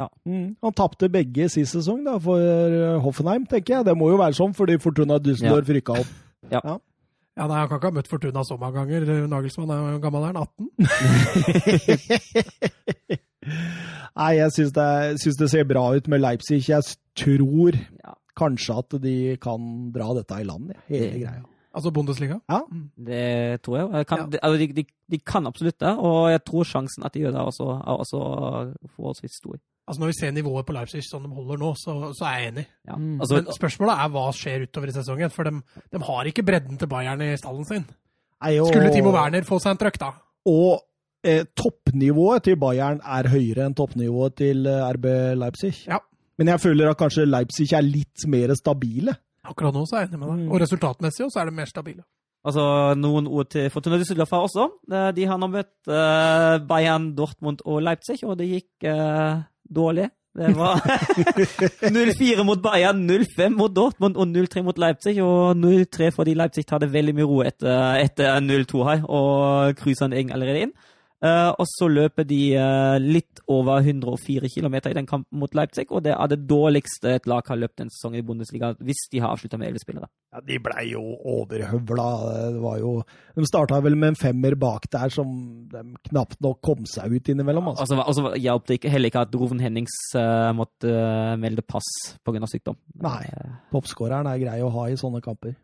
ja. Mm. Han tapte begge sist sesong da, for eh, Hoffenheim, tenker jeg. Det må jo være sånn, fordi Fortuna Düsseldorf rykka opp. [laughs] Ja, nei, Han kan ikke ha møtt Fortuna så mange ganger. Nagelsmann er jo gammel, er han 18? Nei, jeg syns det, syns det ser bra ut med Leipzig. Jeg tror Ja. kanskje at de kan dra dette i land, ja. hele greia. Altså Bundesliga? Ja. Det tror jeg. kan, Ja. de, altså, de, de, de kan absolutt det, og jeg tror sjansen at de gjør det, også, er også forholdsvis stor. Altså Når vi ser nivået på Leipzig som de holder nå, så, så er jeg enig. Ja. Mm. Altså, Men spørsmålet er hva skjer utover i sesongen. For de, de har ikke bredden til Bayern i stallen sin. Nei, og, Skulle Timo Werner få seg en trøkk, da? Og eh, toppnivået til Bayern er høyere enn toppnivået til eh, RB Leipzig. Ja. Men jeg føler at kanskje Leipzig er litt mer stabile. Akkurat nå så er jeg enig med deg. Mm. Og resultatmessig også er det mer stabile. Altså, Noen ord til Fortuna Düsseldorf her også. Eh, De har nå møtt uh, Bayern, Dortmund og Leipzig, og det gikk uh, dårlig. Det var [laughs] 0-4 mot Bayern, 0-5 mot Dortmund og 0-3 mot Leipzig. Og 0-3 fordi Leipzig hadde veldig mye ro etter, etter 0-2 her, og cruiser den egentlig allerede inn. Eh, og så løper de eh, litt over 104 km i den kampen mot Leipzig, og det er det dårligste et lag har løpt en sesong i Bundesliga, hvis de har avslutta med elleve spillere. Ja, De blei jo overhøvla. Det var jo De starta vel med en femmer bak der som de knapt nok kom seg ut innimellom. Altså. Og så hjalp det heller ikke at Roven Hennings uh, måtte uh, melde pass pga. sykdom. Nei. Popskåreren Toppskåreren er grei å ha i sånne kamper.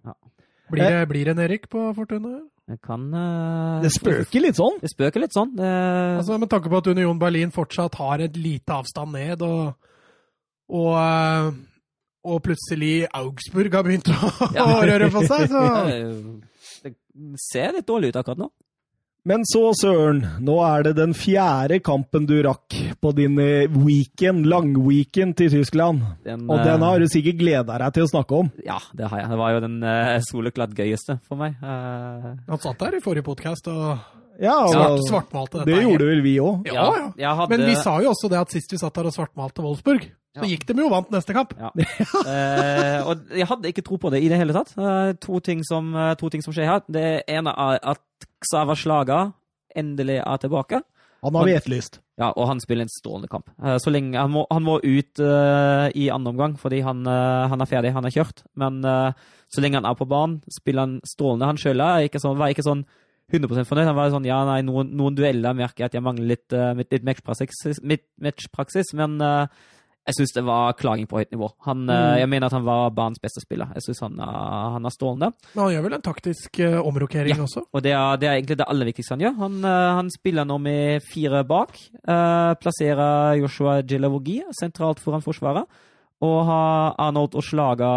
Blir det, blir det en Erik på Fortuna? Det kan uh, Det spøker litt sånn. Det spøker litt sånn. Uh, Altså Med tanke på at Union Berlin fortsatt har et lite avstand ned, og, og, uh, og plutselig Augsburg har begynt å, [laughs] Ja. røre på seg, så [laughs] det ser litt dårlig ut akkurat nå. Men så, Søren, nå er det den fjerde kampen du rakk på din eh, weekend, langweekend til Tyskland. Den, Og den eh, har du sikkert gleda deg til å snakke om. Ja, det har jeg. Det var jo den uh, soleklart gøyeste for meg. Uh... Han satt der i forrige podkast og Ja, svart, svartmalte dette. det gjorde vel vi òg. Ja, ja. hadde, Men vi sa jo også det at sist vi satt der og svartmalte Wolfsburg, så Ja. gikk de jo vant neste kamp. Ja. uh, og jeg hadde ikke tro på det i det hele tatt. Uh, to, ting som, uh, to ting som skjer her. Det ene er at Xava Slaga endelig er tilbake. Han har vi etterlyst. Ja, og han spiller en strålende kamp. Eh, Så lenge, han, må, han må ut uh, i andre omgang fordi han, uh, han er ferdig, han er kjørt. Men uh, så lenge han er på banen, spiller han strålende. Han sjøl sånn, var ikke sånn 100% fornøyd. Han var sånn ja, nei, noen, noen dueller merker jeg at jeg mangler litt, uh, litt matchpraksis, matchpraksis, men eh, jeg syns det var klaging på høyt nivå. Han, eh, Mm. Jeg mener at han var banens beste spiller. Jeg syns han, er- han er strålende. Men han gjør vel en taktisk uh, omrokering Ja. også? Og det er, det er egentlig det aller viktigste han gjør. Han, uh, han spiller nå med fire bak. Uh, plasserer Joshua Gelavogi sentralt foran forsvaret. Og har Arnold og Slaga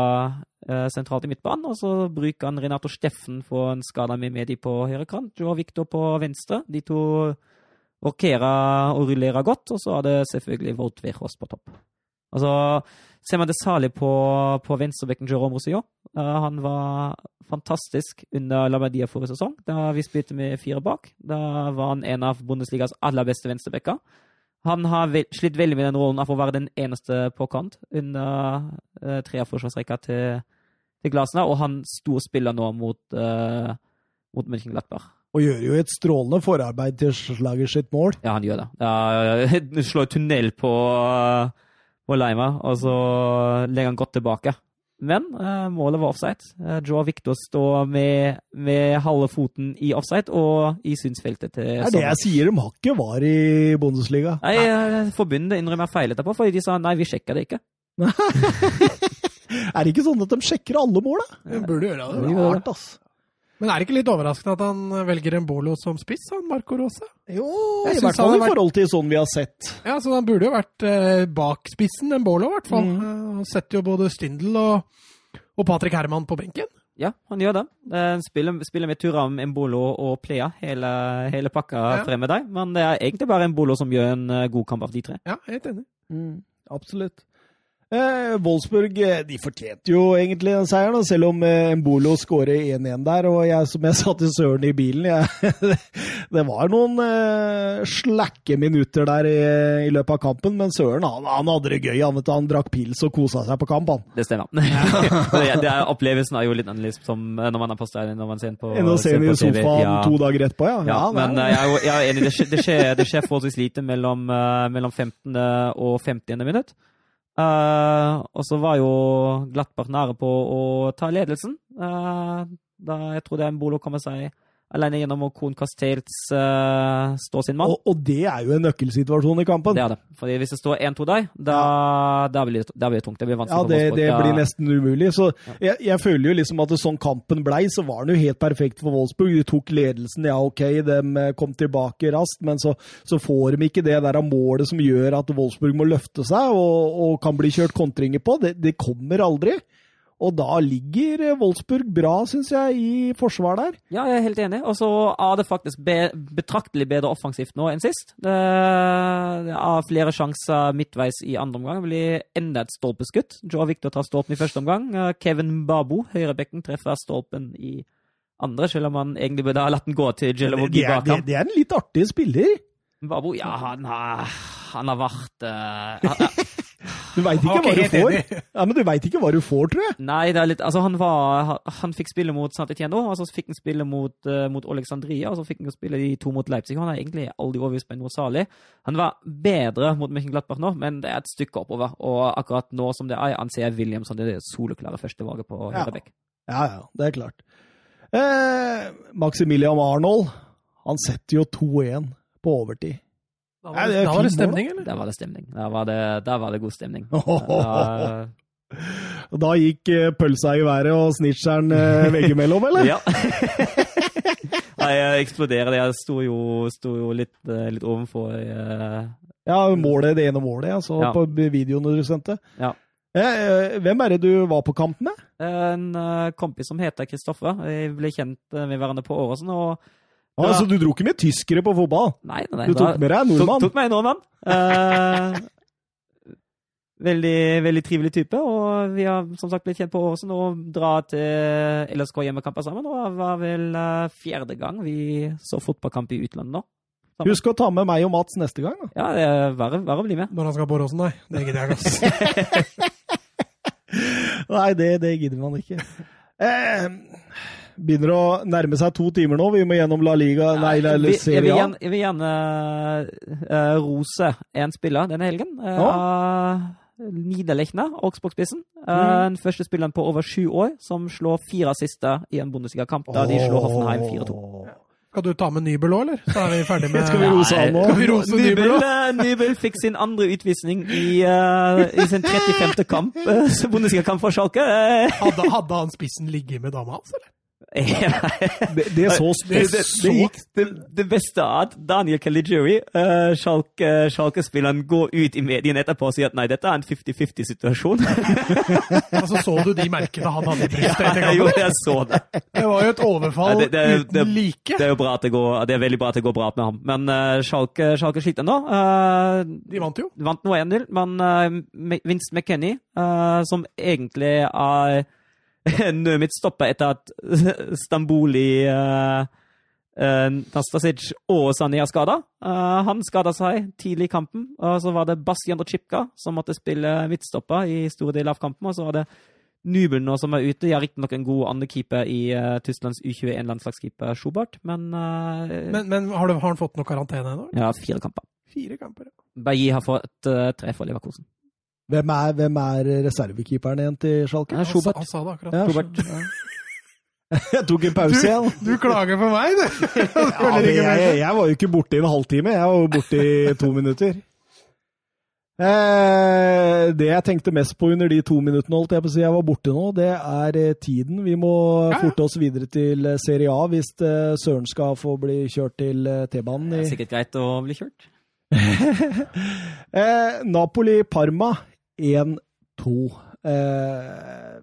eh, sentralt i midtbanen. Og så bruker han Renato Steffen for en skada med Medi på høyre kant. Joe Victor på venstre. De to rokerer og rullerer godt. Og så er det selvfølgelig Volt Weghorst på topp. Altså, ser man det særlig på, på venstrebekken Jerome Rosillon. Uh, han var fantastisk under Labadia forrige sesong, da vi spilte med fire bak. Da var han en av Bundesligas aller beste venstrebekker. Han har slitt veldig med den rollen av å være den eneste på kant under uh, tre av forsvarsrekka til, til Glasner, og han storspiller nå mot, uh, mot München-Glattberg. Og gjør jo et strålende forarbeid til slaget sitt mål. Ja, han gjør det. Uh, [laughs] slår tunnel på, på meg, og så legger han godt tilbake. Men eh, målet var offside. Eh, Joe Victor står med, med halve foten i offside og i synsfeltet til Det er det jeg sier de har ikke var i Bundesliga. Nei, eh, Forbundet innrømmer feil etterpå, fordi de sa nei, vi sjekka det ikke. [laughs] Er det ikke sånn at de sjekker alle mål, da? De burde gjøre Det det. er rart, ass. Men er det ikke litt overraskende at han velger en Bolo som spiss, han Marco Rosa? Jo, Jeg i hvert fall han i har vært- forhold til sånn vi har sett. Ja, så han burde jo vært eh, bak spissen, en Bolo i hvert fall. Mm. Eh, Han setter jo både Stindl og, og Patrick Herman på benken. Ja, han gjør det. Eh, Spiller, spiller med Turam, Embolo og Plea, hele, hele pakka Ja. frem med deg. Men det er egentlig bare Embolo som gjør en eh, god kamp av de tre. Ja, helt enig. Absolutt. Eh, Wolfsburg eh, de fortjente jo egentlig den seieren, selv om eh, Mbolo skårer 1-1 der. Og jeg, som jeg [laughs] sa til Søren i bilen jeg, [laughs] Det var noen eh, slakke minutter der i, i løpet av kampen, men Søren han, han hadde det gøy. Han, vet han drakk pils og kosa seg på kamp. han. Det stemmer. [laughs] det, det er, opplevelsen er jo litt annerledes som eh, når man er på stadion når man ser den på Enn å se den i sofaen Ja. to dager etterpå, ja. Ja, ja men jeg er, jo, jeg er enig, det skjer, det skjer, det skjer forholdsvis lite mellom, mellom 15. og 50. minutt. Eh, og så var jo Glattbart nære på å ta ledelsen. Uh, da jeg tror det er Mbolo kommer seg alene gjennom å Kohn Castells uh, stå sin mann. og, og det er jo en nøkkelsituasjon i kampen. Det er det. Fordi hvis det står 1-2 der, da, da, blir det, da blir det tungt. Det blir Ja, vanskelig det, for Wolfsburg. Ja, det blir nesten umulig. Så jeg, jeg føler jo liksom at det sånn kampen blei, så var den jo helt perfekt for Wolfsburg. De tok ledelsen, ja ok, de eh, kom tilbake raskt, men så, så får de ikke det der av målet som gjør at Wolfsburg må løfte seg og, og kan bli kjørt kontringer på. Det, det kommer aldri. Og da ligger eh, Wolfsburg bra, syns jeg, i forsvar der. Ja, jeg er helt enig. Og så er det faktisk be betraktelig bedre offensivt nå enn sist. Det, det er flere sjanser midtveis i andre omgang. Det blir enda et stolpeskudd. Joe Victor tar stolpen i første omgang. Eh, Kevin Babo, høyrebekken, treffer stolpen i andre, selv om han egentlig burde ha latt den gå til Det, det, er, bak det, ham. det er en litt artig spiller. Babo, ja, han har, han har vært uh, [laughs] Du veit ikke okay, hva du får. Ja, men du veit ikke hva du får, tror jeg. Nei, det er litt Altså, han var Han, fikk spille mot Sant Etienne, og så fikk han spille mot, uh, mot Alexandria, og så fikk han spille de to mot Leipzig. Han er egentlig aldri overbevist noe særlig. Han var bedre mot Mönchenglattberg nå, men det er et stykke oppover. Og akkurat nå som det er, anser jeg William som det soleklare førstevalget på Ja. Ja, ja, det er klart. Eh, Maximilian Arnold, han setter jo 2-1 på overtid. Da var det det, da var det stemning, eller? Da var det stemning. Da var det, da var det god stemning. [laughs] Da- da gikk eh, pølsa i været og snitcheren eh, veggimellom, eller? [laughs] ja. [laughs] Nei, jeg eksploderer. Jeg sto jo, sto jo litt, eh, litt ovenfor eh, Ja, målet, det ene målet jeg så Ja. på videoene du sendte. Ja. Hvem er det du var på kamp med? En kompis som heter Kristoffer. Vi ble kjent med hverandre på Åråsen. og Ah, Ja. Så du dro ikke med tyskere på fotball? Nei, nei, nei. Du tok da- med deg en tok, nordmann? tok meg en nordmann. Eh, veldig, veldig trivelig type, og vi har som sagt blitt kjent på Åsen og dra til LSK hjemmekamper sammen. Og det var vel eh, fjerde gang vi så fotballkamp i utlandet nå. Sammen. Husk å ta med meg og Mats neste gang. da. Ja, det er bare, å bli med. Når han skal på Åsen, nei. Det gidder jeg ikke. [laughs] Nei, det, det gidder man ikke. [laughs] Eh, begynner å nærme seg to timer nå. Vi må gjennom La Liga, nei, jeg, vil Serie A. gjerne, jeg vil gjerne uh, rose en spiller denne helgen. Uh, Ja. Niederlechner, Augsburg-spissen. Mm. Den første spilleren på over sju år som slår fire siste i en Bundesliga-kamp da de slår Hoffenheim 4-2. Åh. Skal du ta med Nybel òg, eller? Så er vi ferdig [laughs] med Skal vi rose han rose Nybel Nybel, fikk sin andre utvisning i, uh, i sin 35. kamp, uh, Bundesliga-kamp for Schalke. Hadde, hadde han spissen ligget med dama hans, eller? Det, det [laughs] så det, det, det, gikk, det, det beste er at Daniel Caligiuri, uh, Schalke, Schalke-spilleren, går ut i mediene etterpå og sier at nei, dette er en 50-50-situasjon. [laughs] Altså, så du de merkene han hadde i brystet etter jo, jeg så det. Det var jo et overfall Ja, det- det- det- uten like. Det er jo bra at det går, det er veldig bra at det går bra med ham. Men uh, Schalke, Schalke sliter nå. Uh, De vant jo. vant nå 1-0, men uh, Vince McKenny, uh, som egentlig er [laughs] nødmidtstopper etter at [laughs] Stamboli uh, uh, Nastasic og Sani har skada. Uh, han skada seg tidlig i kampen. og Så var det Bastian Chipka som måtte spille midtstopper i store deler av kampen. Og så var det Nubel nå som er ute. De har riktignok en god andrekeeper i uh, Tysklands U21-landslagskeeper Schubert, men, Men, men har, du, har han fått noe karantene ennå? Ja, fire kamper. Fire kamper. ja. Bailly har fått uh, tre for Leverkosen. Hvem er, hvem er reservekeeperen igjen til Schalke? Ja, Han, Schubert. han sa det akkurat. Ja, Schubert. [laughs] Jeg tok en pause igjen. Du klager på meg, du! [laughs] Ja, men jeg, jeg var jo ikke borte i en halvtime, jeg var jo borte i to minutter. Eh, det jeg tenkte mest på under de to minuttene holdt jeg på å si jeg var borte nå, det er eh, tiden. Vi må Ja, ja. forte oss videre til eh, Serie A hvis Søren skal få bli kjørt til T-banen. Det er sikkert greit å bli kjørt. [laughs] eh, Napoli-Parma 1-2. Eh,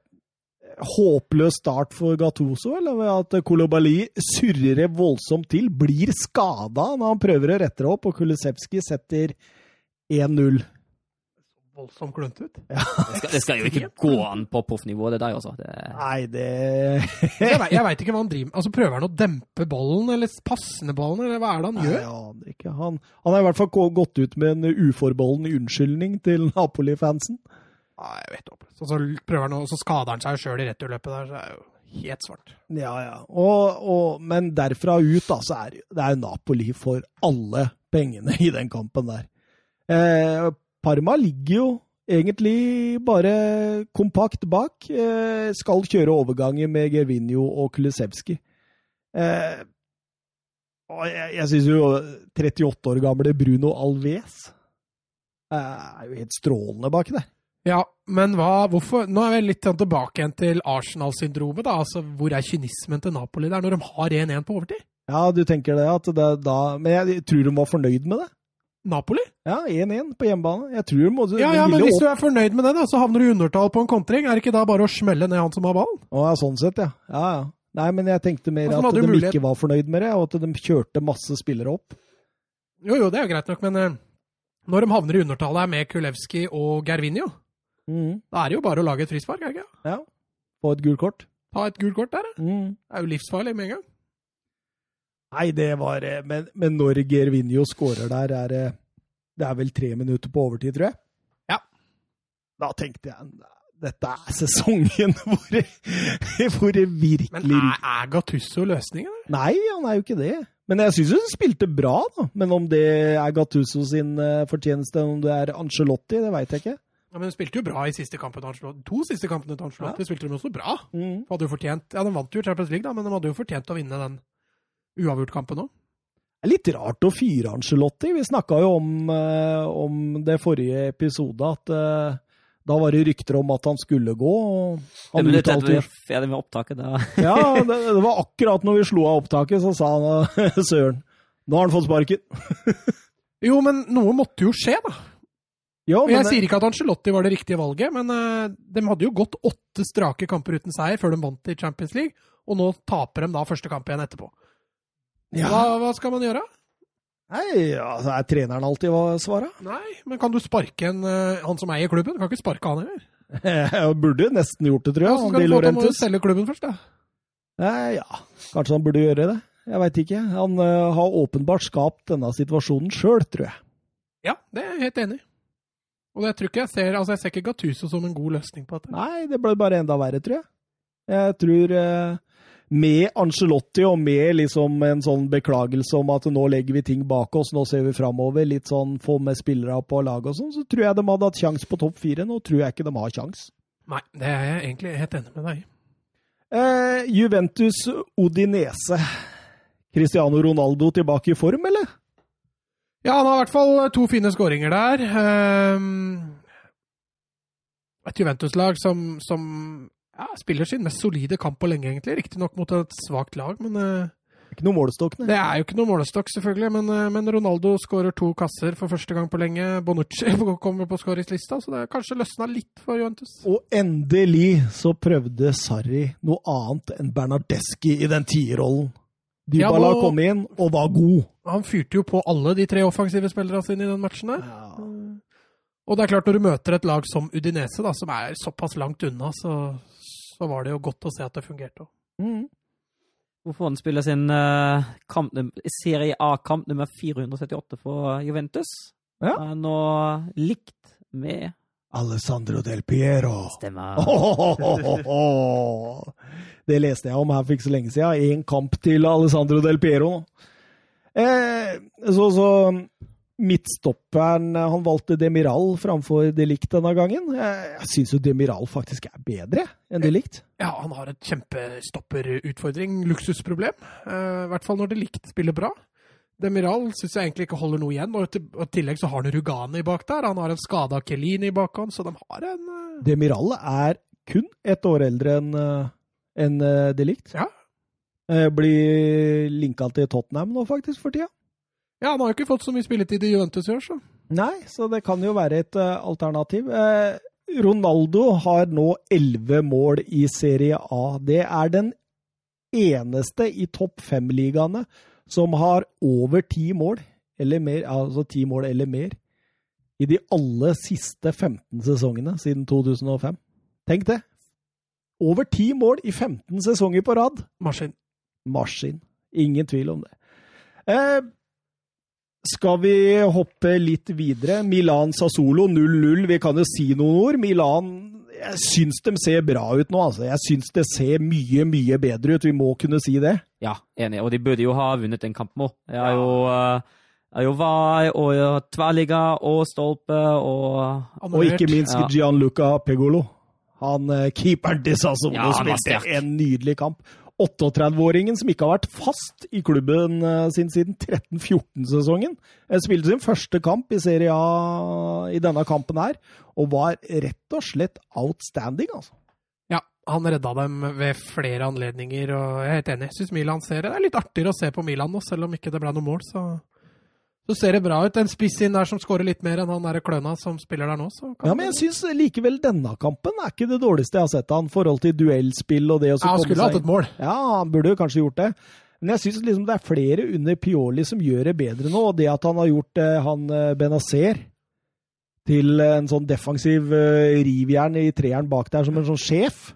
håpløs start for Gattuso, eller ved at Kolobali surrer voldsomt til, blir skada når han prøver å rette det opp, og Kulisevskij setter 1-0. Voldsomt klønete ut. Det skal, det skal jo ikke gå an på proffnivå, det der, altså. Det, Nei, det Jeg, vet- jeg veit ikke hva han driver med. Altså, Prøver han å dempe ballen, eller passende ballen, eller hva er det han Nei, gjør? jeg aner ikke. Han, han har i hvert fall gått ut med en uforbeholden unnskyldning til Napoli-fansen. Nei, jeg vet ikke. Så, så prøver han, og så skader han seg sjøl i returløpet der, så er det jo helt svart. Ja, ja. Og, og, men derfra ut, da, så er det- det er jo Napoli for alle pengene i den kampen der. Eh, Parma ligger jo egentlig bare kompakt bak. Eh, skal kjøre overganger med Gervinho og Kulisevski. Eh, jeg, jeg syns jo 38 år gamle Bruno Alves eh, er jo helt strålende baki der. Ja, men hva, hvorfor Nå er vi litt sånn tilbake igjen til Arsenal-syndromet. da, altså Hvor er kynismen til Napoli der, når de har 1-1 på overtid? Ja, du tenker det at det da Men jeg tror de var fornøyd med det. Napoli? Ja, 1-1 på hjemmebane. Jeg tror må, Ja, ja, men hvis opp. du er fornøyd med det, da, så havner du i undertall på en kontring. Er det ikke da bare å smelle ned han som har ballen? Å, ja, sånn sett, ja. ja, ja. Nei, men jeg tenkte mer Altså, at de mulighet- ikke var fornøyd med det, og at de kjørte masse spillere opp. Jo, jo, det er jo greit nok, men eh, når de havner i undertallet med Kulevski og Gervinho, Mm. da er det jo bare å lage et frispark, er det ikke? Ja. Få et gult kort. Ta et gult kort der, da. Mm. Det er jo livsfarlig med en gang. Nei, det var eh, Men, men når Gervinho skårer der, er det Det er vel tre minutter på overtid, tror jeg? Ja. Da tenkte jeg dette er sesongen [laughs] hvor det, hvor det virkelig Men er, er Gattusso løsningen? Nei, han er jo ikke det. Men jeg syns han spilte bra, da. Men om det er Gattuso sin fortjeneste, fortjeneste, om det er Angelotti, det veit jeg ikke. Ja, men Hun spilte jo bra i siste kampen To siste kampene til Ancelotti spilte de også bra. Mm. Hadde jo fortjent, ja, De vant jo Champions League, da, men de hadde jo fortjent å vinne den uavgjort-kampen òg. Det er litt rart å fyre Angelotti. Vi snakka jo om, eh, om det forrige episode, at eh, da var det rykter om at han skulle gå. og det han minutter uttalte jo ferdig med opptaket, da [laughs] Ja, [laughs] det, det var akkurat når vi slo av opptaket, så sa han [laughs] Søren, nå har han fått sparken. Jo, men noe måtte jo skje, da. Jo, jeg sier ikke at Ancelotti var det riktige valget, men uh, de hadde jo gått åtte strake kamper uten seier før de vant i Champions League, og nå taper de da første kamp igjen etterpå. Ja. Hva, hva skal man gjøre? Nei, altså, er treneren alltid hva svaret? [laughs] Nei, men kan du sparke en, eh, han som eier klubben? Kan ikke sparke han heller. Jeg burde nesten gjort det, tror jeg. Ja, så skal du få til å selge klubben først, da. Nei, ja, kanskje han burde gjøre det. Jeg veit ikke. Han uh, har åpenbart skapt denne situasjonen sjøl, tror jeg. Ja, det er jeg helt enig i. Og det tror ikke jeg ser Altså, jeg ser ikke Gattuso som en god løsning på dette. Nei, det ble bare enda verre, tror jeg. Jeg tror eh, med Angelotti og med liksom en sånn beklagelse om at nå legger vi ting bak oss, nå ser vi framover, litt sånn få med spillere på laget og sånn, så tror jeg de hadde hatt sjanse på topp fire. Nå tror jeg ikke de har sjans. Nei, det er jeg egentlig helt enig med deg i. Eh, Juventus Odinese. Cristiano Ronaldo tilbake i form, eller? Ja, han har i hvert fall to fine skåringer der. Ehm, et Juventus-lag som, som ja, spiller sin mest solide kamp på lenge, egentlig. Riktignok mot et svakt lag, men uh, Ikke noe målestokk, nei. det er jo ikke noe målestokk, selvfølgelig. Men, uh, men Ronaldo skårer to kasser for første gang på lenge. Bonucci [laughs] kommer på skåringslista, så det er kanskje løsna litt for Juventus. Og endelig så prøvde Sarri noe annet enn Bernardeschi i den tierrollen. Ja, Dybala nå- kom inn og var god. Han fyrte jo på alle de tre offensive spillerne sine i den matchen der. Og det er klart, når du møter et lag som Udinese, da, som er såpass langt unna, så, så var det jo godt å se at det fungerte. Mm. Hvorfor han spiller sin uh, kamp, Serie A-kamp nummer 478 for Juventus. Ja. Er nå likt med Alessandro del Piero. Stemmer. [laughs] Det leste jeg om her for ikke så lenge siden. Én kamp til Alessandro del Piero. Eh, så, så midtstopperen Han valgte Demiral framfor Delikt denne gangen. Jeg, syns jo Demiral faktisk er bedre enn Delikt. Ja, han har et kjempestopperutfordring, luksusproblem. Eh, I hvert fall når Delikt spiller bra. Demiral syns jeg egentlig ikke holder noe igjen. Og i tillegg så har han Rugani bak der. Han har en skada Kelini i bakhånd, så de har en uh... Demiral er kun ett år eldre enn en, Delict. Ja. blir linka til Tottenham nå, faktisk, for tida. Ja, han har jo ikke fått så mye spilletid i Juventus i år, så. Nei, så det kan jo være et alternativ. Ronaldo har nå elleve mål i Serie A. Det er den eneste i topp fem-ligaene som har over ti mål eller mer, altså ti mål eller mer, i de alle siste 15 sesongene siden 2005. Tenk det! Over ti mål i 15 sesonger på rad. Maskin. Maskin. Ingen tvil om det. Eh, skal vi hoppe litt videre? Milan Sassolo 0-0. Vi kan jo si noen ord. Milan Jeg syns de ser bra ut nå, altså. Jeg syns det ser mye, mye bedre ut. Vi må kunne si det. Ja, enig. Og de burde jo ha vunnet en kamp nå. Det er jo uh er jo Vai og tverrligga og stolpe og Og ikke minst ja. Gianluca Pegolo. Han keeperen til Sassolo ja, spilte en nydelig kamp. 38-åringen som ikke har vært fast i klubben sin siden 13-14-sesongen. Spilte sin første kamp i Serie A i denne kampen her, og var rett og slett outstanding, altså. Ja, han redda dem ved flere anledninger, og jeg er helt enig. Jeg syns Milan ser det. Det er litt artigere å se på Milan nå, selv om ikke det ble noe mål, så så ser det bra ut. En spiss inn der som skårer litt mer enn han der Kløna som spiller der nå. ja, men jeg syns likevel denne kampen er ikke det dårligste jeg har sett han. forhold til duellspill og det å ja, Han skulle hatt et mål. Ja, han burde jo kanskje gjort det. Men jeg syns liksom det er flere under Pioli som gjør det bedre nå. Og det at han har gjort eh, han eh, Benazer til en sånn defensiv eh, rivjern i treeren bak der som en sånn sjef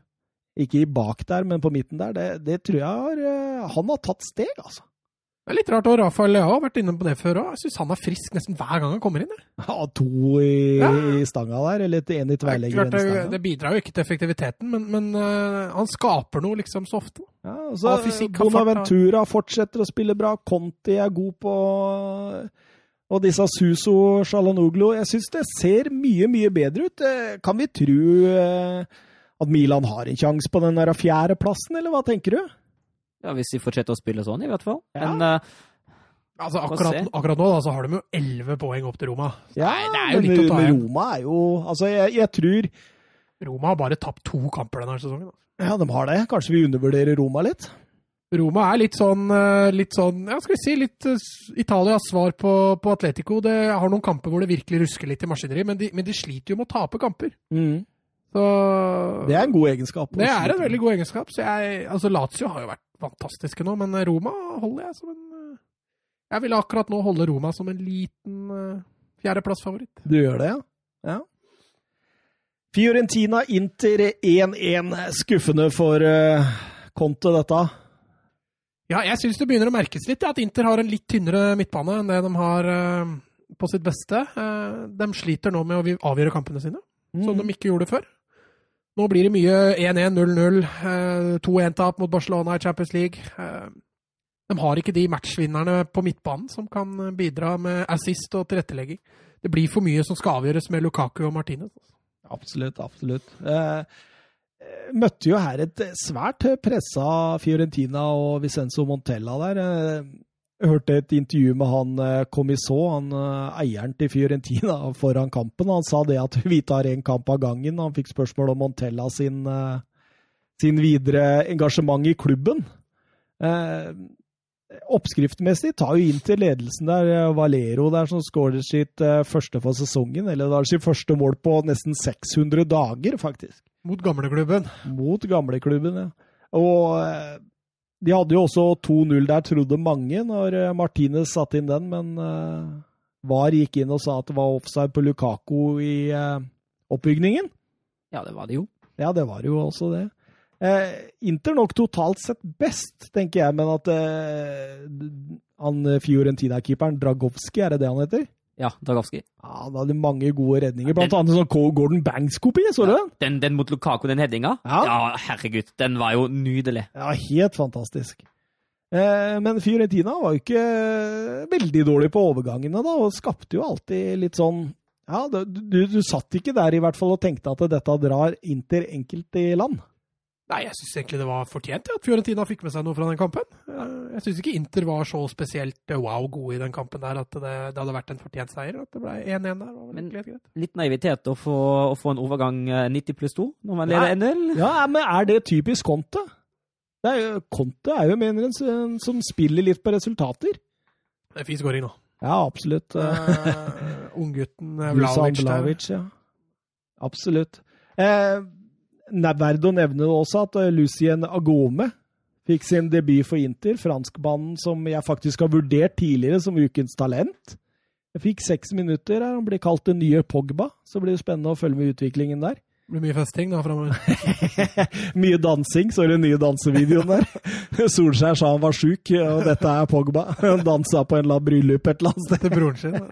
Ikke bak der, men på midten der. Det, det tror jeg har eh, Han har tatt steg, altså. Det er litt rart, og Rafael Lea har vært inne på det før òg. Jeg syns han er frisk nesten hver gang han kommer inn. Ja, To i, ja. stanga der, eller én i tverrlegger. Det, det, bidrar jo ikke til effektiviteten, men, men uh, han skaper noe liksom så ofte. Ja, så fysikk, Bonaventura fortsetter å spille bra. Conti er god på Og disse Suso Shalanoglu. Jeg syns det ser mye, mye bedre ut. Eh, kan vi tro uh, at Milan har en sjanse på den fjerdeplassen, eller hva tenker du? Ja, Hvis de fortsetter å spille sånn, i hvert fall. Ja. Men uh, altså, akkurat, akkurat, nå da, så har de jo elleve poeng opp til Roma. Ja, Nei, det er jo men, litt å ta igjen. Roma er jo Altså, jeg, jeg, tror Roma har bare tapt to kamper denne sesongen. Ja, de har det. Kanskje vi undervurderer Roma litt? Roma er litt sånn, eh, litt sånn ja, skal vi si, litt uh, Italias svar på, på, Atletico. Det har noen kamper hvor det virkelig rusker litt i maskineriet, men de, men de sliter jo med å tape kamper. Mm. Så, det er en god egenskap. Det er en veldig god egenskap. Så jeg, altså Lazio har jo vært fantastiske nå, men Roma holder jeg som en eh, Jeg vil akkurat nå holde Roma som en liten uh, fjerdeplassfavoritt. Du gjør det, ja? ja. Fiorentina Inter 1-1. Skuffende for uh, Conte, dette. Ja, jeg syns det begynner å merkes litt at Inter har en litt tynnere midtbane enn det de har uh, på sitt beste. Uh, de sliter nå med å avgjøre kampene sine, mm. som de ikke gjorde før. Nå blir det mye 1-1, 0-0, 2-1-tap mot Barcelona i Champions League. Eh, de har ikke de matchvinnerne på midtbanen som kan bidra med assist og tilrettelegging. Det blir for mye som skal avgjøres med Lukaku og Martinez. Absolutt, absolutt. Eh, møtte jo her et svært pressa Fiorentina og Vicenzo Montella der. Jeg hørte et intervju med han eh, Comisot, han eh, eieren til Fiorentina, [laughs] foran kampen. Han sa det at [laughs] vi tar én kamp av gangen. Han fikk spørsmål om Montella sin, eh, sin videre engasjement i klubben. Eh, oppskriftmessig tar jo inn til ledelsen der Valero der som skårer sitt første for sesongen. Eller det er sitt første mål på nesten 600 dager, faktisk. Mot gamleklubben. Mot gamleklubben, ja. Og de hadde jo også 2-0 der, trodde mange, når eh, Martinez satte inn den, men uh, VAR gikk inn og sa at det var offside på Lukaku i uh, oppbygningen. Ja, det var det jo. Ja, det var jo også det. Uh, Inter nok totalt sett best, tenker jeg, men at han Fiorentina-keeperen, Dragowski, er det det han heter? Ja, Dagavski. Ja, Han hadde mange gode redninger, blant annet sånn Gordon Banks-kopi. Så du ja, den? Den mot Lukaku, den headinga? Ja. ja, herregud. Den var jo nydelig. Ja, helt fantastisk. Eh, men Fiorentina var jo ikke veldig dårlig på overgangene, da, og skapte jo alltid litt sånn Ja, du, du, du satt ikke der i hvert fall og tenkte at dette drar Inter enkelt i land. Nei, jeg syns egentlig det var fortjent at Fiorentina fikk med seg noe fra den kampen. jeg syns ikke Inter var så spesielt eh, wow gode i den kampen der at det, det hadde vært en fortjent seier. At det ble 1-1 der. var Men- greit. Litt naivitet å få, å få en overgang eh, 90 pluss 2 når man leder 1-0. Ja, men er det typisk Conte? Det er jo, Conte er jo mener en som spiller litt på resultater. Det er fin skåring nå. Ja, absolutt. Uh, Unggutten uh, Vlaovic der. Ja. Absolutt. Eh, er verdt å nevne også at eh, Lucien Agome fikk sin debut for Inter, franskmannen som jeg faktisk har vurdert tidligere som ukens talent. Jeg fikk seks minutter her, han blir kalt den nye Pogba, så blir det spennende å følge med utviklingen der. [laughs] Det blir mye festing da framover. Mye dansing, så er det den nye dansevideoen der. [laughs] Solskjær sa han var sjuk, og dette er Pogba. Han dansa på en annen bryllup et eller annet sted. Til broren sin. [laughs]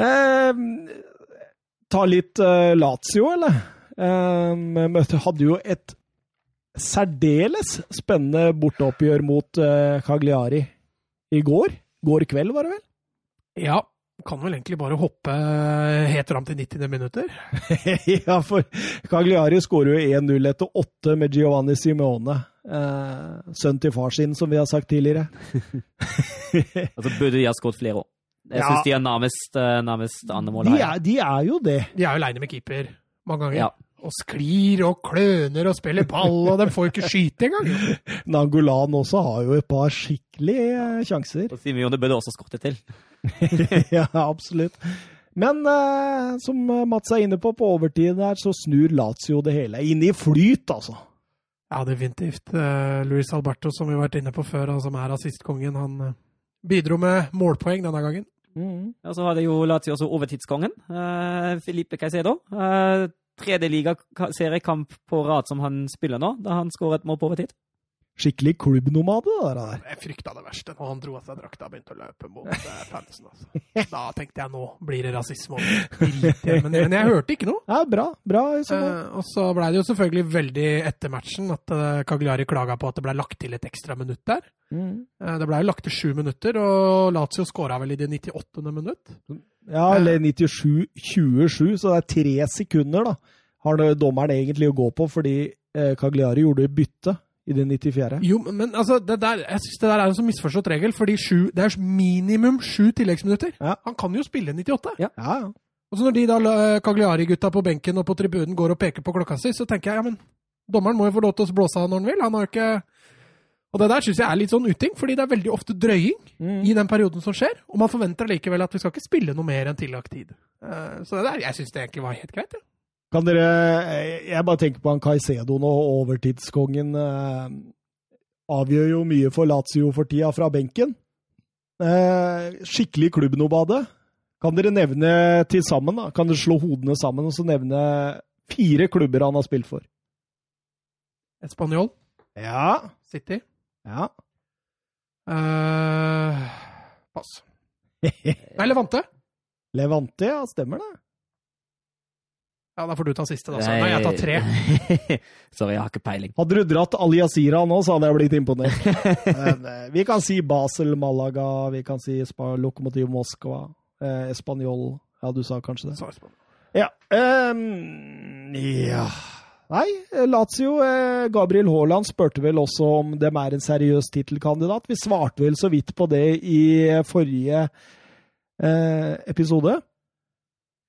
Eh, ta litt uh, Lazio, eller? Um, hadde jo et særdeles spennende borteoppgjør mot uh, Cagliari i går. Går kveld, var det vel? Ja. Kan vel egentlig bare hoppe helt fram til 90 minutter. [laughs] ja, for Cagliari skårer jo 1-0 etter 8 med Giovanni Simone. Eh, sønn til far sin, som vi har sagt tidligere. [laughs] Altså burde de ha skåret flere år. Jeg Ja. de er nærmest, eh, nærmest andre mål De er, de er jo det. De er jo aleine med keeper mange ganger. Ja. Og sklir og kløner og spiller ball, og de får jo ikke skyte engang. [laughs] Nangolan også har jo et par skikkelige eh, sjanser. Og Simione burde også skotte til. [laughs] ja, absolutt. Men eh, som Mats er inne på, på overtid der, så snur Lazio det hele. Inn i flyt, altså. Ja, definitivt. Uh, Luis Alberto, som vi har vært inne på før, og som er assistkongen, han eh, bidro med målpoeng denne gangen. Ja, så hadde jo Lazio også overtidskongen. Uh, Felipe Caicedo. Uh, tredje ligaseriekamp på rad som han spiller nå, da han skåret mål på overtid. Skikkelig klubbnomade, det der. Jeg frykta det verste når han dro av seg drakta og begynte å løpe mot eh, fansen. Altså. Da tenkte jeg nå blir det rasisme. Men, men jeg hørte ikke noe. Ja, bra. Bra. Eh, og så blei det jo selvfølgelig veldig etter matchen at uh, Cagliari klaga på at det blei lagt til et ekstra minutt der. Mm. Eh, det blei jo lagt til sju minutter, og Lazio skåra vel i det 98. minutt. Ja, eller 97-27, så det er tre sekunder, da. Har dommeren egentlig å gå på, fordi eh, Cagliari gjorde bytte i det 94. Jo, men altså, det der, jeg syns det der er en så misforstått regel, fordi sju, det er minimum sju tilleggsminutter. Ja. Han kan jo spille 98. Ja, ja. Og så når de da Cagliari-gutta på benken og på tribunen går og peker på klokka si, så tenker jeg ja, men dommeren må jo få lov til å blåse av når han vil. Han har jo ikke Og det der syns jeg er litt sånn uting, fordi det er veldig ofte drøying Mm. i den perioden som skjer. Og man forventer allikevel at vi skal ikke spille noe mer enn tillagt tid. Eh, Så det der, jeg syns det egentlig var helt greit. Ja. Kan dere Jeg bare tenker på han Caicedo nå, overtidskongen. Eh, avgjør jo mye for Lazio for tida fra benken. Eh, skikkelig klubbnobade. Kan dere nevne til sammen, da? Kan dere slå hodene sammen og så nevne fire klubber han har spilt for? Espanol, Ja. City Ja. Uh, Pass. Nei, Levante. Levante, ja. Stemmer det. Ja, da får du ta siste, da. Så. Nei, jeg tar tre. [laughs] Sorry, jeg har ikke peiling. Hadde du dratt Al-Yazira nå, så hadde jeg blitt imponert. [laughs] Men, eh, vi kan si Basel, Malaga, vi kan si Spa Lokomotiv Moskva, eh, Espanol Ja, du sa kanskje det? Ja. Um, ja. Nei, Lazio eh, Gabriel Haaland spurte vel også om dem er en seriøs tittelkandidat. Vi svarte vel så vidt på det i forrige eh, episode.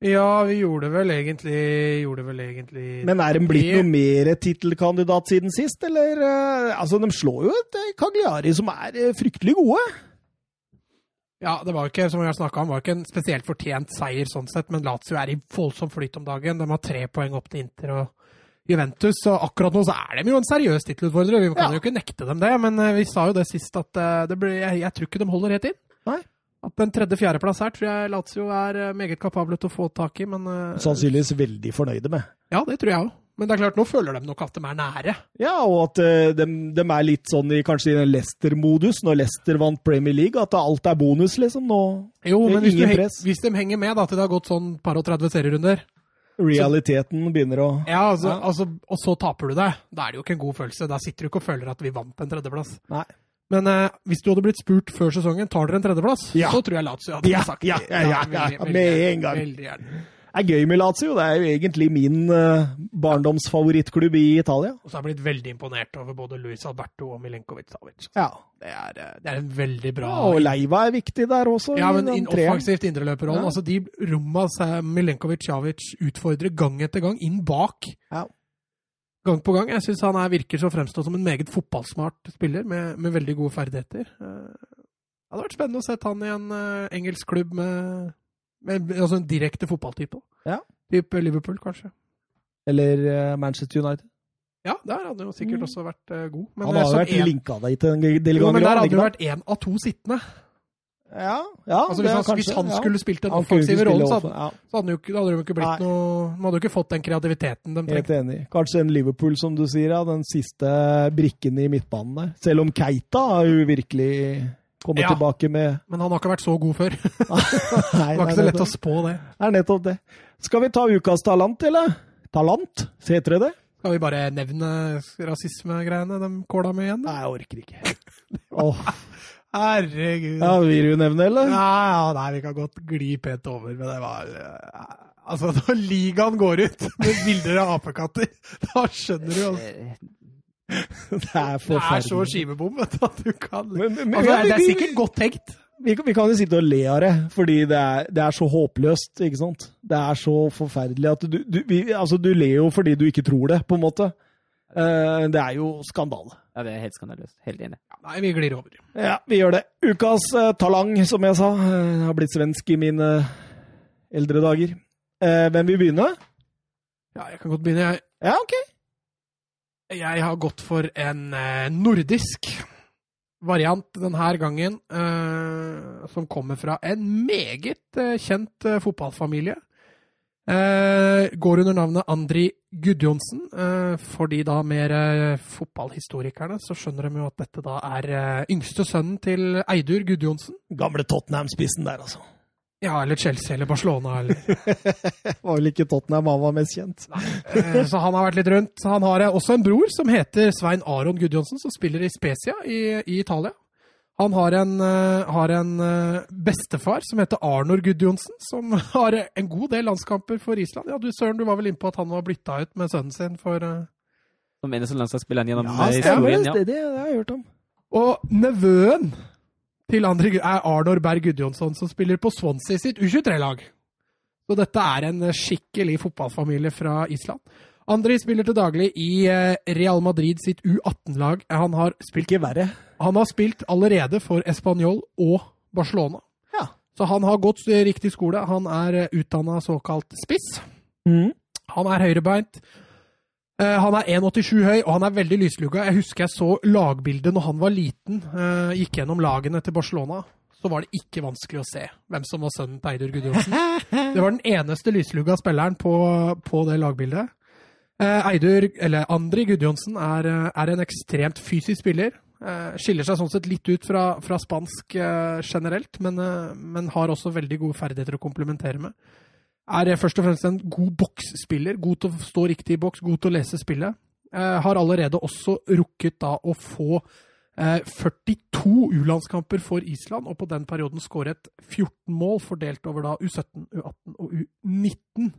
Ja, vi gjorde vel egentlig Gjorde vel egentlig Men er de blitt noe mer tittelkandidat siden sist, eller? eh, altså, de slår jo et eh, Cagliari som er eh, fryktelig gode. Ja, det var ikke som vi har snakket om, var ikke en spesielt fortjent seier sånn sett, men Lazio er i voldsom flyt om dagen. De har tre poeng opp til Inter og Juventus, så akkurat nå så er de jo en seriøs tittelutfordrer. Vi kan Ja. jo ikke nekte dem det, men vi sa jo det sist at det ble, jeg, jeg tror ikke de holder helt inn. Nei. At en tredje-fjerdeplass her tror jeg Lazio er eh, meget kapable til å få tak i, men eh, Sannsynligvis veldig fornøyde med. Ja, det tror jeg òg. Men det er klart, nå føler de nok at de er nære. Ja, og at eh, de, de er litt sånn i kanskje i Leicester-modus, når Leicester vant Premier League, at alt er bonus, liksom. Nå Jo, men hvis, press. hvis de henger med da, til det har gått sånn par og 30 serierunder, realiteten begynner å Ja, altså, Ja. altså, og så taper du det. Da er det jo ikke en god følelse. Da sitter du ikke og føler at vi vant en tredjeplass. Nei. Men eh, hvis du hadde blitt spurt før sesongen tar dere en tredjeplass, Ja. så tror jeg Lazio hadde Ja, sagt ja, ja, ja, ja, veldig, veldig med en gang. Veldig gjerne. er gøy med Lazio. Det er jo egentlig min uh, barndomsfavorittklubb i Italia. Og så har jeg blitt veldig imponert over både Luis Alberto og Milenkovic Savic. Ja. Det er, eh, det er en veldig bra ja og Leiva er viktig der også. Ja, men in offensivt indreløperrollen. Ja. Altså, de romma Milenkovic Savic utfordrer gang etter gang inn bak. Ja. Gang på gang. Jeg syns han er, virker så fremstå som en meget fotballsmart spiller med, med veldig gode ferdigheter. Eh, Det hadde vært spennende å sette han i en eh, engelsk klubb med, med altså en direkte fotballtype. Ja. Type Liverpool, kanskje. Eller eh, Manchester United. Ja, der hadde han jo sikkert også vært god. Men Han hadde har vært en- linka deg til en del ganger. Jo, men der hadde det? vært én av to sittende. Ja, ja Altså Hvis han, kanskje, hvis han, skulle ja. spilt den offensive rollen, så hadde, ja, så hadde, jo hadde de jo ikke blitt Nei. noe De hadde jo ikke fått den kreativiteten de trengte. Helt enig. Kanskje en Liverpool, som du sier, ja, den siste brikken i midtbanen der. Selv om Keita har jo virkelig kommet Ja. tilbake med Men han har ikke vært så god før. [laughs] [laughs] Det var ikke så lett å spå det. Det er nettopp det. Skal vi ta ukas talent, eller? Talent, heter det det? Skal vi bare nevne rasismegreiene de kåla med igjen? da? Nei, jeg orker ikke. Åh, Herregud. ja, Vil du nevne, eller? Ja, ja, nei, vi kan godt gli pent over, men det var eh, Altså, [laughs] når ligaen går ut med bilder av apekatter, [laughs] da skjønner du altså. Det er [laughs] Det er så forferdelig. skivebom, vet du, at du kan Men- men- altså, Det er sikkert godt tenkt. Vi, kan- vi kan jo sitte og le av det, fordi det er, det er så håpløst, ikke sant? Det er så forferdelig at du, du, vi, altså, du ler jo fordi du ikke tror det, på en måte. Eh, det er jo skandale. Ja, det er helt skandaløst. Helt enig. Ja, nei, vi glir over. Ja, vi gjør det. Ukas eh, talang, som jeg sa. eh, Jeg har blitt svensk i mine eldre dager. Eh, hvem vil begynne? Ja, jeg kan godt begynne. Jeg, Ja, OK. jeg har gått for en eh, nordisk variant denne gangen, eh, som kommer fra en meget eh, kjent eh, fotballfamilie. Eh, går under navnet Andri Gudjonsen. Eh, for de da mer eh, fotballhistorikerne så skjønner de jo at dette da er yngste sønnen til Eidur Gudjonsen. Gamle Tottenham-spissen der, altså. Ja, eller Chelsea eller Barcelona eller [laughs] var vel ikke Tottenham han var mest kjent. Så han har vært litt rundt. Han har også en bror som heter Svein Aron Gudjonsen, som spiller i Spezia i, i Italia. Han har en, eh, har en eh, bestefar som heter Arnor Gudjonsen, som [laughs] har en god del landskamper for Island. Ja, du Søren, du var vel innpå at han var bytta ut med sønnen sin for eh, Som eneste landslagsspiller gjennom Ja, historien. det. Ja. Det, det har jeg hørt om. Og nevøen til andre er Arnor Berg Gudjonsson, som spiller på Swansea sitt U23-lag. Så dette er en skikkelig fotballfamilie fra Island. André spiller til daglig i Real Madrid sitt U18-lag. Han har spilt Ikke verre. Han har spilt allerede for Español og Barcelona. Ja. Så han har gått eh, riktig skole. Han er utdanna såkalt spiss. Mm. Han er høyrebeint. Eh, Han er 1,87 høy, og han er veldig lyslugga. Jeg husker jeg så lagbildet når han var liten. eh, Gikk gjennom lagene til Barcelona. Så var det ikke vanskelig å se hvem som var sønnen til Eidur Gudjonsen. [laughs] Det var den eneste lyslugga spilleren på, på det lagbildet. Eh, Eidur, eller Andri Gudjonsen, er, eh, er en ekstremt fysisk spiller. Eh, skiller seg sånn sett litt ut fra, fra spansk eh, generelt, men, eh, men har også veldig gode ferdigheter å komplementere med. Er først og fremst en god boksspiller, god til å stå riktig i boks, god til å lese spillet. Har allerede også rukket da å få eh, 42 U-landskamper for Island, og på den perioden skåret 14 mål, fordelt over da U17, U18 og U19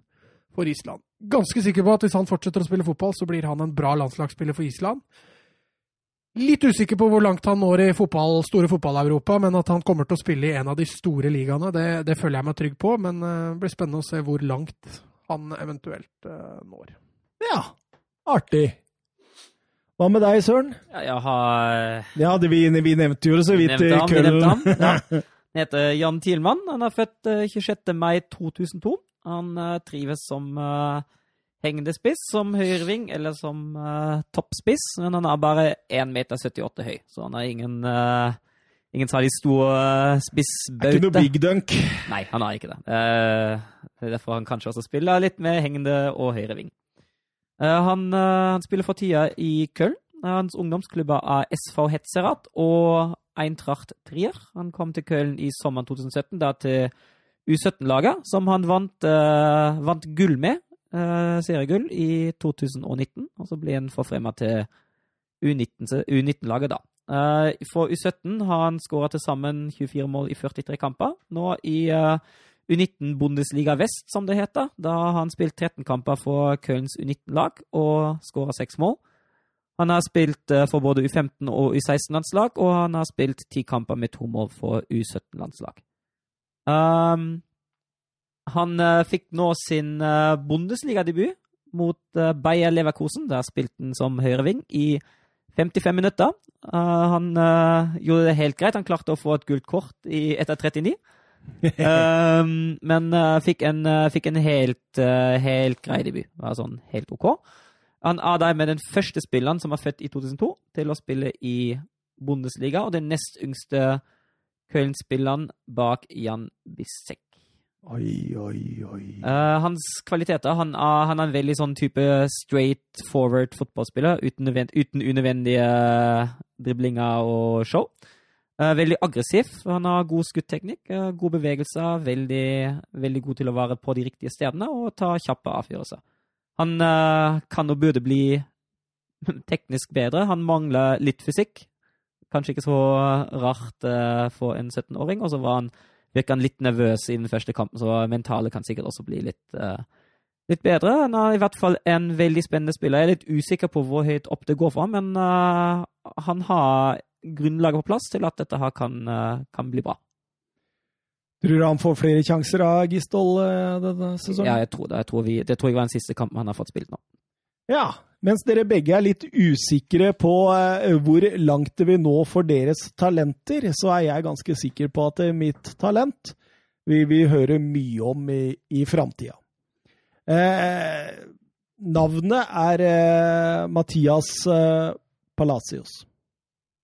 for Island. Ganske sikker på at hvis han fortsetter å spille fotball, så blir han en bra landslagsspiller for Island. Litt usikker på hvor langt han når i fotball, store fotball-Europa, men at han kommer til å spille i en av de store ligaene, det, det føler jeg meg trygg på. Men eh, det blir spennende å se hvor langt han eventuelt eh, når. Ja. Artig. Hva med deg, Søren? Ja, jeg har Ja, det, vi, vi nevnte jo det så vidt Vi nevnte han, vi nevnte han. Ja. [laughs] Han heter Jan Thielmann. Han er født eh, 26. mai 2002. Han eh, trives som uh, hengende spiss, som høyreving eller som uh, toppspiss. Men han er bare 1,78 meter høy, så han er ingen, uh, ingen særlig stor uh, Er ikke noe big dunk. Nei, han har ikke det. Uh, det er derfor han kanskje også spiller litt med hengende og høyreving. ving. han, eh, han spiller for tida i Köln. Eh, Hans ungdomsklubber er SV Hetzerat og Eintracht Trier. Han kom til Köln i sommeren 2017, da til U17-laget, som han vant, uh, vant gull med. Eh, seriegull i 2019, og så ble han forfremma til U19 U19-laget da. Eh, for U17 har han skåra til sammen 24 mål i 43 kamper. Nå i eh, U19 Bundesliga Vest, som det heter. Da har han spilt 13 kamper for Kölns U19-lag og skåra seks mål. Han har spilt for både U15 og U16-landslag, og han har spilt ti kamper med to mål for U17-landslag. Um, han uh, fikk nå sin uh, Bundesliga-debut mot uh, Bayer Leverkusen. Der spilte han som høyreving i 55 minutter. han gjorde det helt greit. Han klarte å få et gult kort i, etter 39. um, [laughs] men fikk en, fikk, en, helt, helt grei debut. Var sånn helt OK. Han er dermed den første spilleren som er født i 2002 til å spille i Bundesliga, og den nest yngste Köln-spilleren bak Jan Bissek. Oi, oi, oi. Uh, hans kvaliteter han er, han er, en veldig sånn type straight forward fotballspiller uten, uten unødvendige driblinger og show. Uh, veldig aggressiv. Han har god skutteknikk, uh, god bevegelser, veldig, veldig god til å være på de riktige stedene og ta kjappe avgjørelser. Han kan og burde bli [laughs] teknisk bedre. Han mangler litt fysikk. Kanskje ikke så rart for en 17-åring. Og så var han virker han litt nervøs i den første kampen, så mentale kan sikkert også bli litt, uh, litt bedre. Han er i hvert fall en veldig spennende spiller. Jeg er litt usikker på hvor høyt opp det går for ham, men uh, han har grunnlaget på plass til at dette her kan, uh, kan bli bra. Tror du han får flere sjanser av Gistol denne sesongen? Ja, jeg tror det. Jeg tror vi, det tror jeg var den siste kampen han har fått spilt nå. Ja, mens dere begge er litt usikre på uh, hvor langt det vil nå for deres talenter, så er jeg ganske sikker på at uh, mitt talent vil vi høre mye om i, i framtida. Eh, navnet er Mathias Palacios.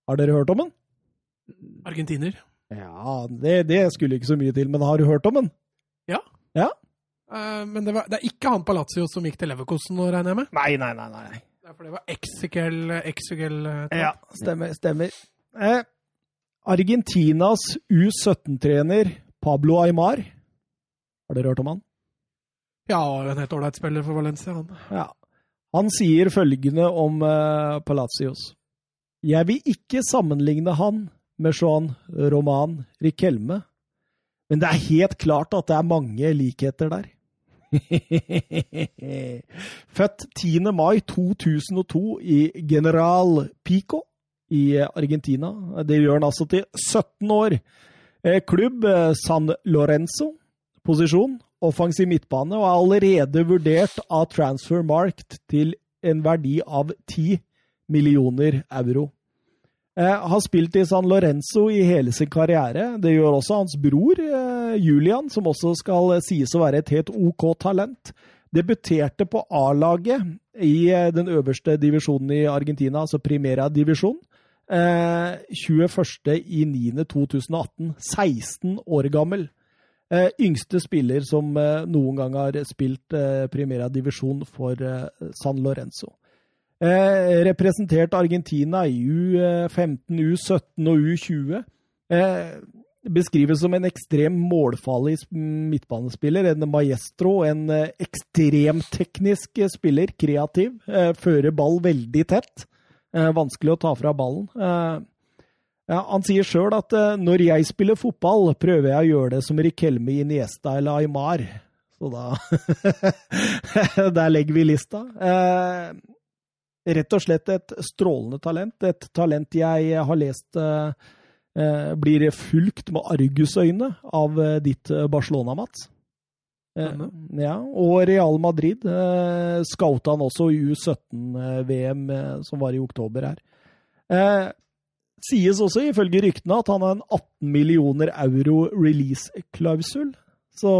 Har dere hørt om han? Argentiner. Ja, det, det, skulle ikke så mye til, men har du hørt om han? Ja. ja? Uh, men det, var, det, er ikke han Palazzo som gikk til Leverkosten nå, regner jeg med? Nei, nei, nei. nei. Det For det var Exegel uh, Ja, stemmer. stemmer. Eh, Argentinas U17-trener Pablo Aymar. Har dere hørt om han? Ja, en helt ålreit spiller for Valencia, han. Ja. Han sier følgende om eh, Palacios. Jeg vil ikke sammenligne han med Joan Roman Riquelme, men det er helt klart at det er mange likheter der. [laughs] Født 10. mai 2002 i General Pico i Argentina. Det gjør han altså til 17 år. Eh, klubb eh, San Lorenzo. Posisjon offensiv midtbane, og er allerede vurdert av Transfermarkt til en verdi av 10 millioner euro. Eh, har spilt i San Lorenzo i hele sin karriere. Det gjør også hans bror eh, Julian, som også skal eh, sies å være et helt OK talent. Debuterte på A-laget i den øverste divisjonen i Argentina, altså Primera divisjon. 21.9.2018. 16 år gammel. Yngste spiller som noen gang har spilt Primera divisjon for San Lorenzo. Eh, representert Argentina i U15, U17 og U20. Eh, beskrives som en ekstrem målfarlig midtbanespiller. En maestro, en eh, ekstremteknisk spiller. Kreativ. Eh, fører ball veldig tett. Eh, vanskelig å ta fra ballen. Eh, ja, han sier sjøl at når jeg spiller fotball, prøver jeg å gjøre det som Rikelme, Iniesta eller Aymar. Så da [laughs] Der legger vi lista. Eh, rett og slett et strålende talent. Et talent jeg har lest eh, eh blir fulgt med argusøyne av eh, ditt eh, Barcelona, Mats. Eh, ja, og Real Madrid eh, scouta han også i U17-VM, som var i oktober her. Eh, sies også, ifølge ryktene, at han har en 18 millioner euro release-klausul. Så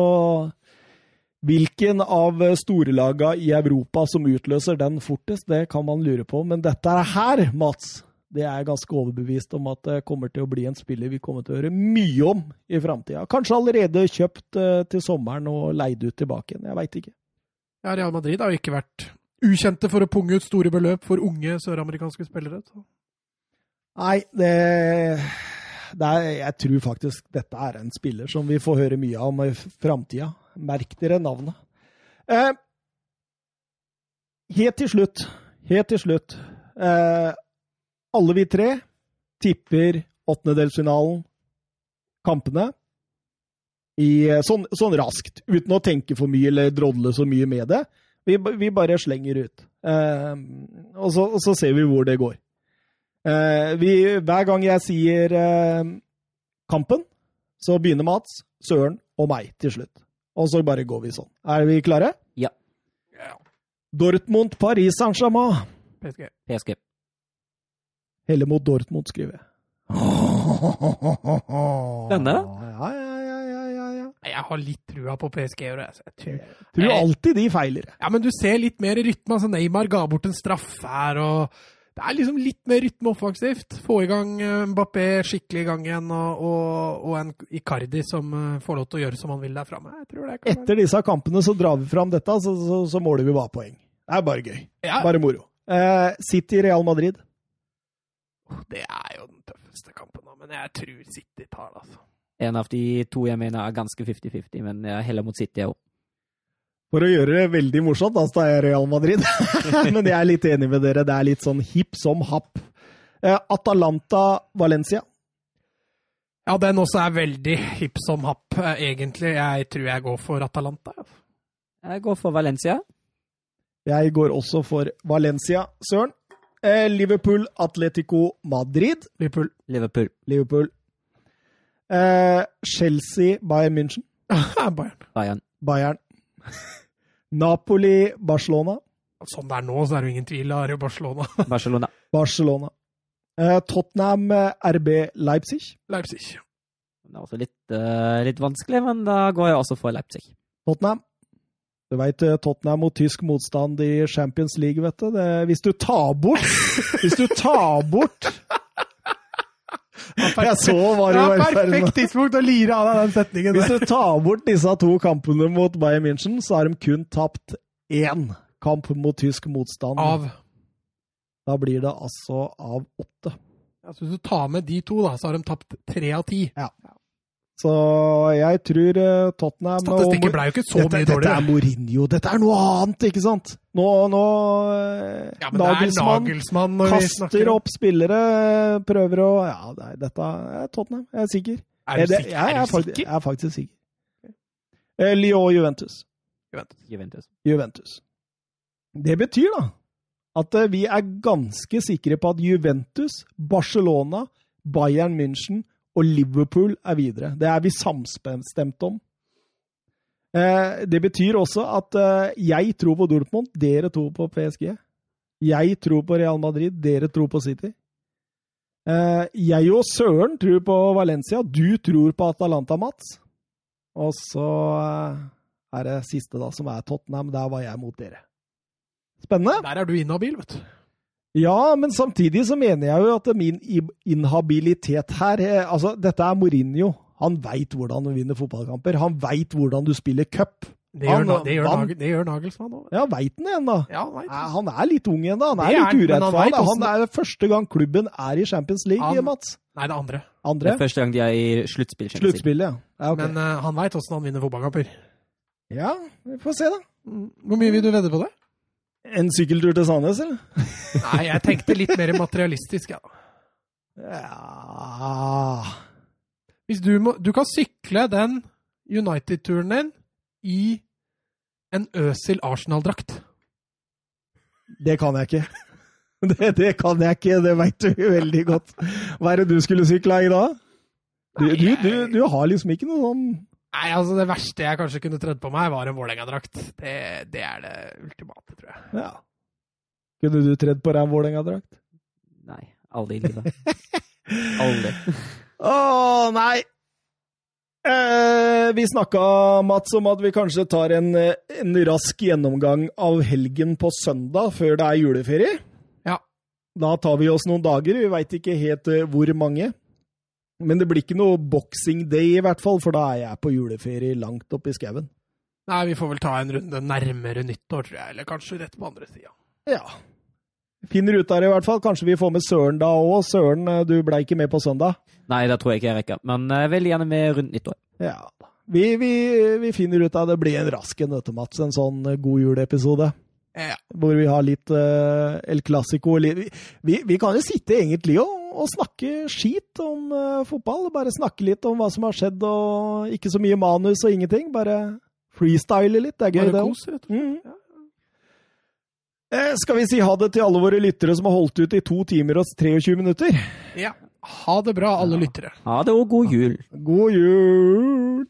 Hvilken av storelaga i Europa som utløser den fortest, det kan man lure på. Men dette her, Mats, det er jeg ganske overbevist om at det kommer til å bli en spiller vi kommer til å høre mye om i framtida. Kanskje allerede kjøpt uh, til sommeren og leid ut tilbake igjen. Jeg veit ikke. Ja, Real Madrid har jo ikke vært ukjente for å punge ut store beløp for unge søramerikanske spillere. Så. Nei, det er, Jeg tror faktisk dette er en spiller som vi får høre mye om i framtida. Merk dere navnet. Eh, helt til slutt, helt til slutt eh, Alle vi tre tipper åttendedelsfinalen, kampene. I, eh, sånn, sånn raskt, uten å tenke for mye eller drodle så mye med det. Vi, vi bare slenger ut. Eh, og, så, og så ser vi hvor det går. Eh, vi, hver gang jeg sier eh, Kampen, så begynner Mats, Søren og meg til slutt. Og så bare går vi sånn. Er vi klare? Ja. Dortmund, Paris Saint-Germain. PSG. PSG. Helle mot Dortmund, skriver jeg. [laughs] Denne? Ja, ja, ja, ja, ja, ja. Jeg har litt trua på PSG. jeg. Så jeg tror. Tror alltid de feiler. Ja, men du ser litt mer rytme. altså Neymar ga bort en straff her, og det er liksom litt mer rytme offensivt. Få i gang eh, Mbappé skikkelig i gang igjen, og, og, og en Icardi som eh, får lov til å gjøre som han vil der framme. Jeg Etter disse kampene så drar vi fram dette, så, så, så måler vi bare poeng. Det er bare gøy. ja, Bare moro. Eh, City Real Madrid. Det er jo den tøffeste kampen, da. Men jeg tror City tar det, altså. En av de to jeg mener er ganske 50-50, men jeg heller mot City òg. For å gjøre det veldig morsomt, da tar jeg Real Madrid. [laughs] Men jeg er litt enig med dere. Det er litt sånn hipp som happ. Eh, Atalanta-Valencia. Ja, den også er veldig hipp som happ, eh, egentlig. Jeg tror jeg går for Atalanta. Jeg går for Valencia. Jeg går også for Valencia, Søren. Eh, Liverpool, Atletico Madrid. Liverpool. Liverpool. Liverpool. Eh, Chelsea, Bayern München. [laughs] Bayern. Bayern. Bayern. [laughs] Napoli, Barcelona. Sånn det er nå, så er det jo ingen tvil. Da er det jo Barcelona. [laughs] Barcelona. Barcelona. Eh, Tottenham, eh, RB Leipzig. Leipzig. Det er også litt, uh, litt vanskelig, men da går jeg også for Leipzig. Tottenham. Du veit Tottenham mot tysk motstand i Champions League, vet du. Det, hvis du tar bort [laughs] Hvis du tar bort Jeg så du Ja, var perfekt tidspunkt å lire av deg den setningen Hvis du tar bort disse to kampene mot Bayern München, så har de kun tapt én kamp mot tysk motstand. Av Da blir det altså av åtte. altså, Hvis du tar med de to, da, så har de tapt tre av ti. Så jeg tror eh, Tottenham Statistikken ble jo ikke så dette, mye dette er. Mourinho. Dette er noe annet, ikke sant? Nå, nå eh, Ja, Nagelsmann Nagelsmann når kaster opp spillere, prøver å Ja, nei, dette er Tottenham. Jeg er sikker. Er du det- sikker? Jeg, Er er faktisk, sikker? jeg er faktisk sikker. Eh, Lyon Juventus. Juventus. Juventus. Det betyr da at eh, vi er ganske sikre på at Juventus, Barcelona, Bayern München og Liverpool er videre. Det er vi samstemt om. Eh, Det betyr også at eh, jeg tror på Dortmund, dere tror på PSG. Jeg tror på Real Madrid, dere tror på City. Eh, Jeg og Søren tror på Valencia, du tror på Atalanta, Mats. Og så er det siste da, som er Tottenham. Der var jeg mot dere. Spennende. Der er du inhabil, vet du. Ja, men samtidig så mener jeg jo at min inhabilitet her eh, Altså, dette er Mourinho. Han veit hvordan du vinner fotballkamper. Han veit hvordan du spiller cup. Det gjør, Han- det gjør, han- Nagel, det gjør Nagelsmann òg. Ja, veit han da? Ja. Eh, Han er litt ung ennå. Han er er litt han, men han Han er første gang klubben er i Champions League, Han- Mats. nei, det er andre. Det er første gang de er i sluttspill. Sluttspill, ja. ja, okay. Men uh, han veit åssen han vinner fotballkamper. ja, vi får se, da. Mm. Hvor mye vil du vedde på det? En sykkeltur til Sandnes, eller? Nei, jeg tenkte litt mer materialistisk, ja. Ja Hvis du, må, du kan sykle den United-turen din i en Øsil Arsenal-drakt. Det kan jeg ikke. [laughs] Det, det kan jeg ikke, det veit du veldig godt. Hva er det du skulle sykla i da? Du, du, du, du har liksom ikke noe sånn Nei, altså Det verste jeg kanskje kunne trødd på meg, var en Vålerenga-drakt. Det, det er det ultimate, tror jeg. Ja. Kunne du tredd på deg en Vålerenga-drakt? Nei, aldri i livet. [laughs] Aldri. Å, nei! Eh, vi snakka, Mats, om at vi kanskje tar en, en rask gjennomgang av helgen på søndag før det er juleferie. Ja. Da tar vi oss noen dager. Vi veit ikke helt eh, hvor mange. Men det blir ikke noe boxing day, i hvert fall, for da er jeg på juleferie langt oppe i skauen. Nei, vi får vel ta en runde nærmere nyttår, tror jeg. Eller kanskje rett på andre sida. Ja. Finner ut av det, i hvert fall. Kanskje vi får med Søren da òg. Søren, eh, du blei ikke med på søndag. Nei, det tror jeg ikke jeg rekker. Men jeg vil gjerne med rundt nyttår. Ja. Vi, vi, vi finner ut av det. Blir en rask en, vet du, Mats. En sånn god god juleepisode. Ja. Hvor vi har litt uh, El Clásico. Vi, vi, vi kan jo sitte egentlig og å snakke skit om uh, fotball. Bare snakke litt om hva som har skjedd, og ikke så mye manus og ingenting. Bare freestyle litt. Det er gøy, Bare det òg. kos, rett og slett. Mm. Eh, skal vi si ha det til alle våre lyttere som har holdt ut i to timer og 23 minutter? Ja. Ha det bra, alle lyttere. Ha det og god jul. God jul!